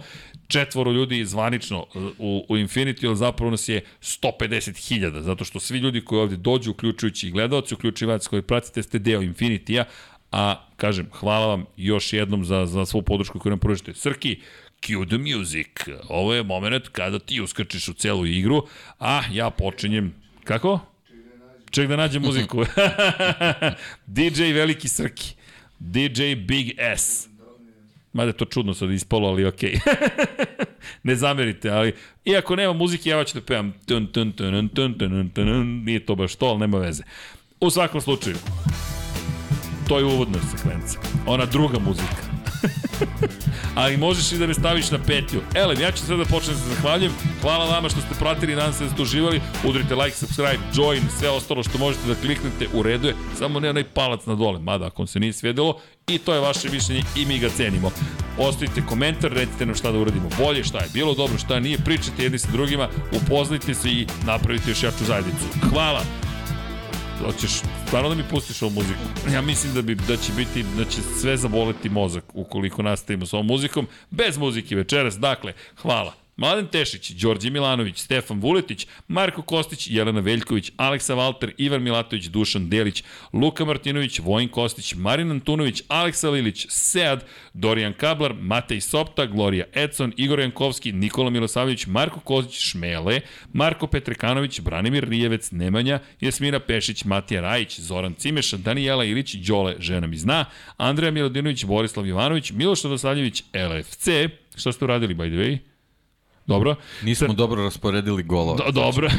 Četvoro ljudi zvanično u, u Infinity, ali zapravo nas je 150.000, zato što svi ljudi koji ovde dođu, uključujući i gledalci, uključujući vas koji pratite, ste deo Infinity-a, a kažem, hvala vam još jednom za, za svu podršku koju nam pružite. Srki, cue the music. Ovo je moment kada ti uskrčiš u celu igru, a ja počinjem... Kako? Ček da nađem muziku. DJ Veliki Srki. DJ Big S. Mada je to čudno sad ispalo, ali okej. Okay. ne zamerite, ali iako nema muzike, ja ću da pevam tun, tun, tun, tun, tun, tun, nije to baš to, ali nema veze. U svakom slučaju, to je uvodna sekvenca. Ona druga muzika. ali možeš i da me staviš na petlju. Elem, ja ću sada da počnem da se zahvaljujem. Hvala vama što ste pratili, nadam se da ste uživali. Udrite like, subscribe, join, sve ostalo što možete da kliknete u redu je. Samo ne onaj palac na dole, mada ako se nije svijedilo. I to je vaše mišljenje i mi ga cenimo. Ostavite komentar, recite nam šta da uradimo bolje, šta je bilo dobro, šta nije, pričajte jedni sa drugima, upoznajte se i napravite još jaču zajednicu. Hvala! Hoćeš stvarno da mi pustiš ovu muziku? Ja mislim da bi da će biti da će sve zaboleti mozak ukoliko nastavimo sa ovom muzikom bez muzike večeras. Dakle, hvala. Mladen Tešić, Đorđe Milanović, Stefan Vuletić, Marko Kostić, Jelena Veljković, Aleksa Valter, Ivan Milatović, Dušan Delić, Luka Martinović, Vojin Kostić, Marin Antunović, Aleksa Lilić, Sead, Dorijan Kablar, Matej Sopta, Gloria Edson, Igor Jankovski, Nikola Milosavljević, Marko Kozić, Šmele, Marko Petrekanović, Branimir Rijevec, Nemanja, Jasmina Pešić, Matija Rajić, Zoran Cimeša, Danijela Ilić, Đole, žena mi zna, Andreja Milodinović, Borislav Jovanović, Miloš Radosavljević, LFC, šta ste uradili, by the way? Dobro. Nismo Cr... dobro rasporedili golova. Do, dobro.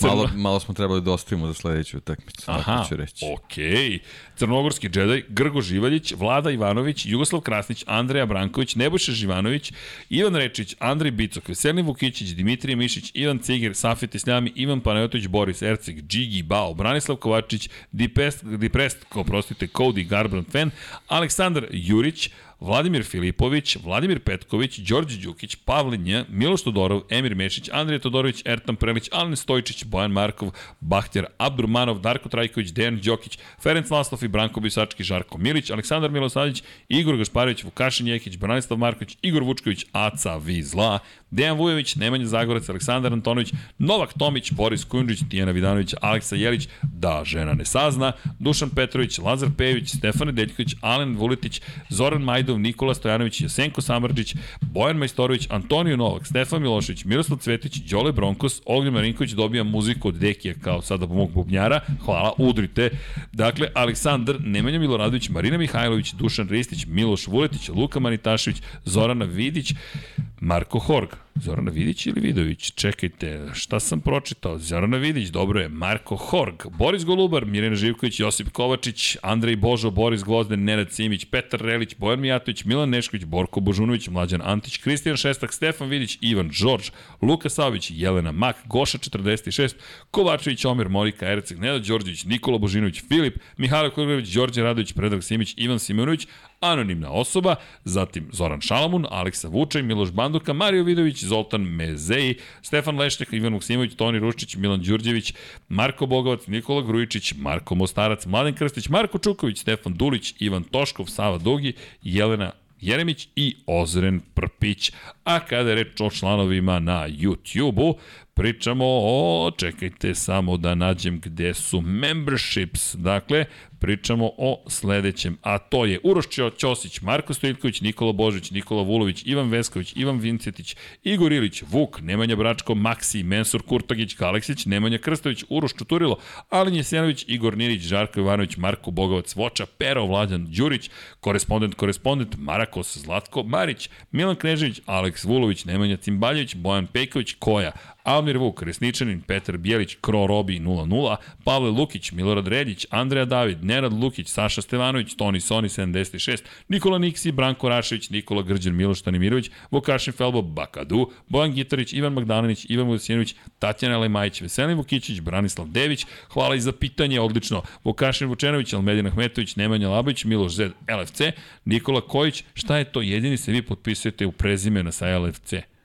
malo, malo smo trebali da ostavimo za sledeću utakmicu, Aha, ću reći. okej. Okay. Crnogorski džedaj, Grgo Živaljić, Vlada Ivanović, Jugoslav Krasnić, Andreja Branković, Nebojša Živanović, Ivan Rečić, Andrej Bicok, Veselin Vukićić, Dimitrije Mišić, Ivan Ciger, Safet Isljami, Ivan Panajotović, Boris Erceg, Džigi Bao, Branislav Kovačić, Dipest, Diprest, ko prostite, Cody Garbrandt Fan, Aleksandar Jurić, Vladimir Filipović, Vladimir Petković, Đorđe Đukić, Pavle Nj, Miloš Todorov, Emir Mešić, Andrija Todorović, Ertan Prelić, Alen Stojčić, Bojan Markov, Bahtjer Abdurmanov, Darko Trajković, Dejan Đokić, Ferenc Laslov i Branko Bisački, Žarko Milić, Aleksandar Milosavljević, Igor Gašparović, Vukašin Jekić, Branislav Marković, Igor Vučković, Aca Vizla, Dejan Vujović, Nemanja Zagorac, Aleksandar Antonović, Novak Tomić, Boris Kujundžić, Tijana Vidanović, Aleksa Jelić, da žena ne sazna, Dušan Petrović, Lazar Pejević, Stefan Nedeljković, Alen Vuletić, Zoran Majdov, Nikola Stojanović, Jasenko Samrđić, Bojan Majstorović, Antonio Novak, Stefan Milošević, Miroslav Cvetić, Đole Bronkos, Ognjen Marinković dobija muziku od Dekija kao sada mog bubnjara, hvala, udrite. Dakle, Aleksandar, Nemanja Miloradović, Marina Mihajlović, Dušan Ristić, Miloš Vuletić, Luka Manitašević, Zorana Vidić, Marko Horg, Zorana Vidić ili Vidović? Čekajte, šta sam pročitao? Zorana Vidić, dobro je. Marko Horg, Boris Golubar, Mirjana Živković, Josip Kovačić, Andrej Božo, Boris Gvozden, Nenad Simić, Petar Relić, Bojan Mijatović, Milan Nešković, Borko Božunović, Mlađan Antić, Kristijan Šestak, Stefan Vidić, Ivan Đorđ, Luka Savić, Jelena Mak, Goša 46, Kovačević, Omer, Morika, Erceg, Nenad Đorđević, Nikola Božinović, Filip, Mihajlo Kurgović, Đorđe Radović, Predrag Simić, Ivan Simonović, anonimna osoba, zatim Zoran Šalamun, Aleksa Vučaj, Miloš Banduka, Mario Vidović, Zoltan Mezeji, Stefan Lešnik, Ivan Muksimović, Toni Ruščić, Milan Đurđević, Marko Bogovac, Nikola Grujičić, Marko Mostarac, Mladen Krstić, Marko Čuković, Stefan Dulić, Ivan Toškov, Sava Dugi, Jelena Jeremić i Ozren Prpić. A kada je reč o članovima na YouTube-u, pričamo o, čekajte samo da nađem gde su memberships, dakle, pričamo o sledećem, a to je Uroš Ćosić, Marko Stojitković, Nikola Božić, Nikola Vulović, Ivan Vesković, Ivan Vincetić, Igor Ilić, Vuk, Nemanja Bračko, Maksi, Mensur Kurtagić, Kaleksić, Nemanja Krstović, Uroš Čuturilo, Alin Jesenović, Igor Nirić, Žarko Ivanović, Marko Bogovac, Voča, Pero, Vladan Đurić, korespondent, korespondent, Marakos, Zlatko Marić, Milan Knežević, Aleks Vulović, Nemanja Cimbaljević, Bojan Pejković, Koja, Almir Vuk, Resničanin, Petar Bijelić, Kro Robi 00, Pavle Lukić, Milorad Redić, Andreja David, Nenad Lukić, Saša Stevanović, Toni Soni 76, Nikola Niksi, Branko Rašević, Nikola Grđan, Miloš Tanimirović, Vukašin Felbo, Bakadu, Bojan Gitarić, Ivan Magdalenić, Ivan Vujasinović, Tatjana Lemajić, Veselin Vukićić, Branislav Dević, hvala i za pitanje, odlično, Vukašin Vučenović, Almedina Hmetović, Nemanja Labović, Miloš Zed, LFC, Nikola Kojić, šta je to, jedini se vi potpisujete u prezimena sa LFC?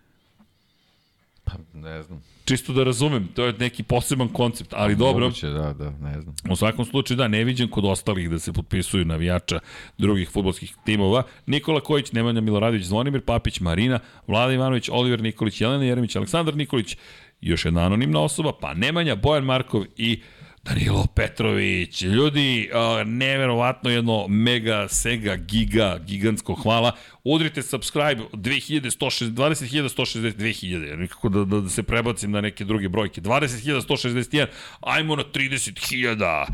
Pa, ne znam. Čisto da razumem, to je neki poseban koncept, ali dobro. Moguće, da, da, ne znam. U svakom slučaju, da, ne viđem kod ostalih da se potpisuju navijača drugih futbolskih timova. Nikola Kojić, Nemanja Miloradović, Zvonimir Papić, Marina, Vlada Ivanović, Oliver Nikolić, Jelena Jeremić, Aleksandar Nikolić, još jedna anonimna osoba, pa Nemanja, Bojan Markov i Danilo Petrović, ljudi, neverovatno jedno mega, sega, giga, gigantsko hvala. Udrite subscribe 2160, 20.160, 2000, nikako da, da, da se prebacim na neke druge brojke. 20.161, ajmo na 30.000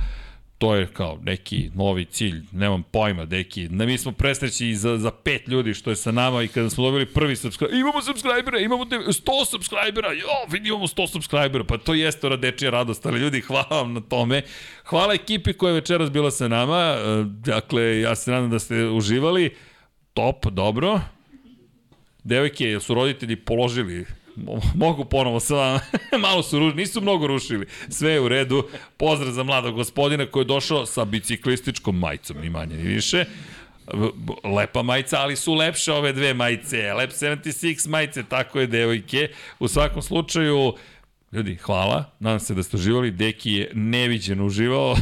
to je kao neki novi cilj, nemam pojma, neki, ne, mi smo presreći za, za pet ljudi što je sa nama i kada smo dobili prvi subscriber, imamo subscribera, imamo 100 subscribera, jo, vidi imamo 100 subscribera, pa to jeste ora dečija radost, ali ljudi, hvala vam na tome. Hvala ekipi koja je večeras bila sa nama, e, dakle, ja se nadam da ste uživali, top, dobro. Devojke, su roditelji položili mogu ponovo sa vama. Malo su rušili, nisu mnogo rušili. Sve je u redu. Pozdrav za mladog gospodina koji je došao sa biciklističkom majicom, ni manje ni više. Lepa majica, ali su lepše ove dve majice. Lep 76 majice, tako je, devojke. U svakom slučaju, Ljudi, hvala. Nadam se da ste uživali. Deki je neviđeno uživao.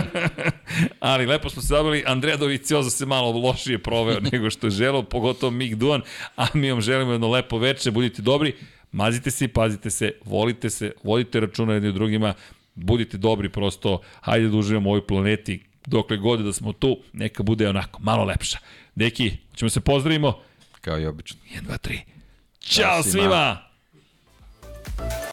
Ali lepo smo se zabili. Andreja Dovicioza se malo lošije proveo nego što je želeo, pogotovo Mik Duan. A mi vam želimo jedno lepo večer. Budite dobri. Mazite se i pazite se. Volite se. Vodite računa jedni u drugima. Budite dobri prosto. Hajde da uživamo u ovoj planeti. Dokle god da smo tu, neka bude onako malo lepša. Deki, ćemo se pozdravimo. Kao i obično. 1, 2, 3. Ćao svima! svima. Thank you.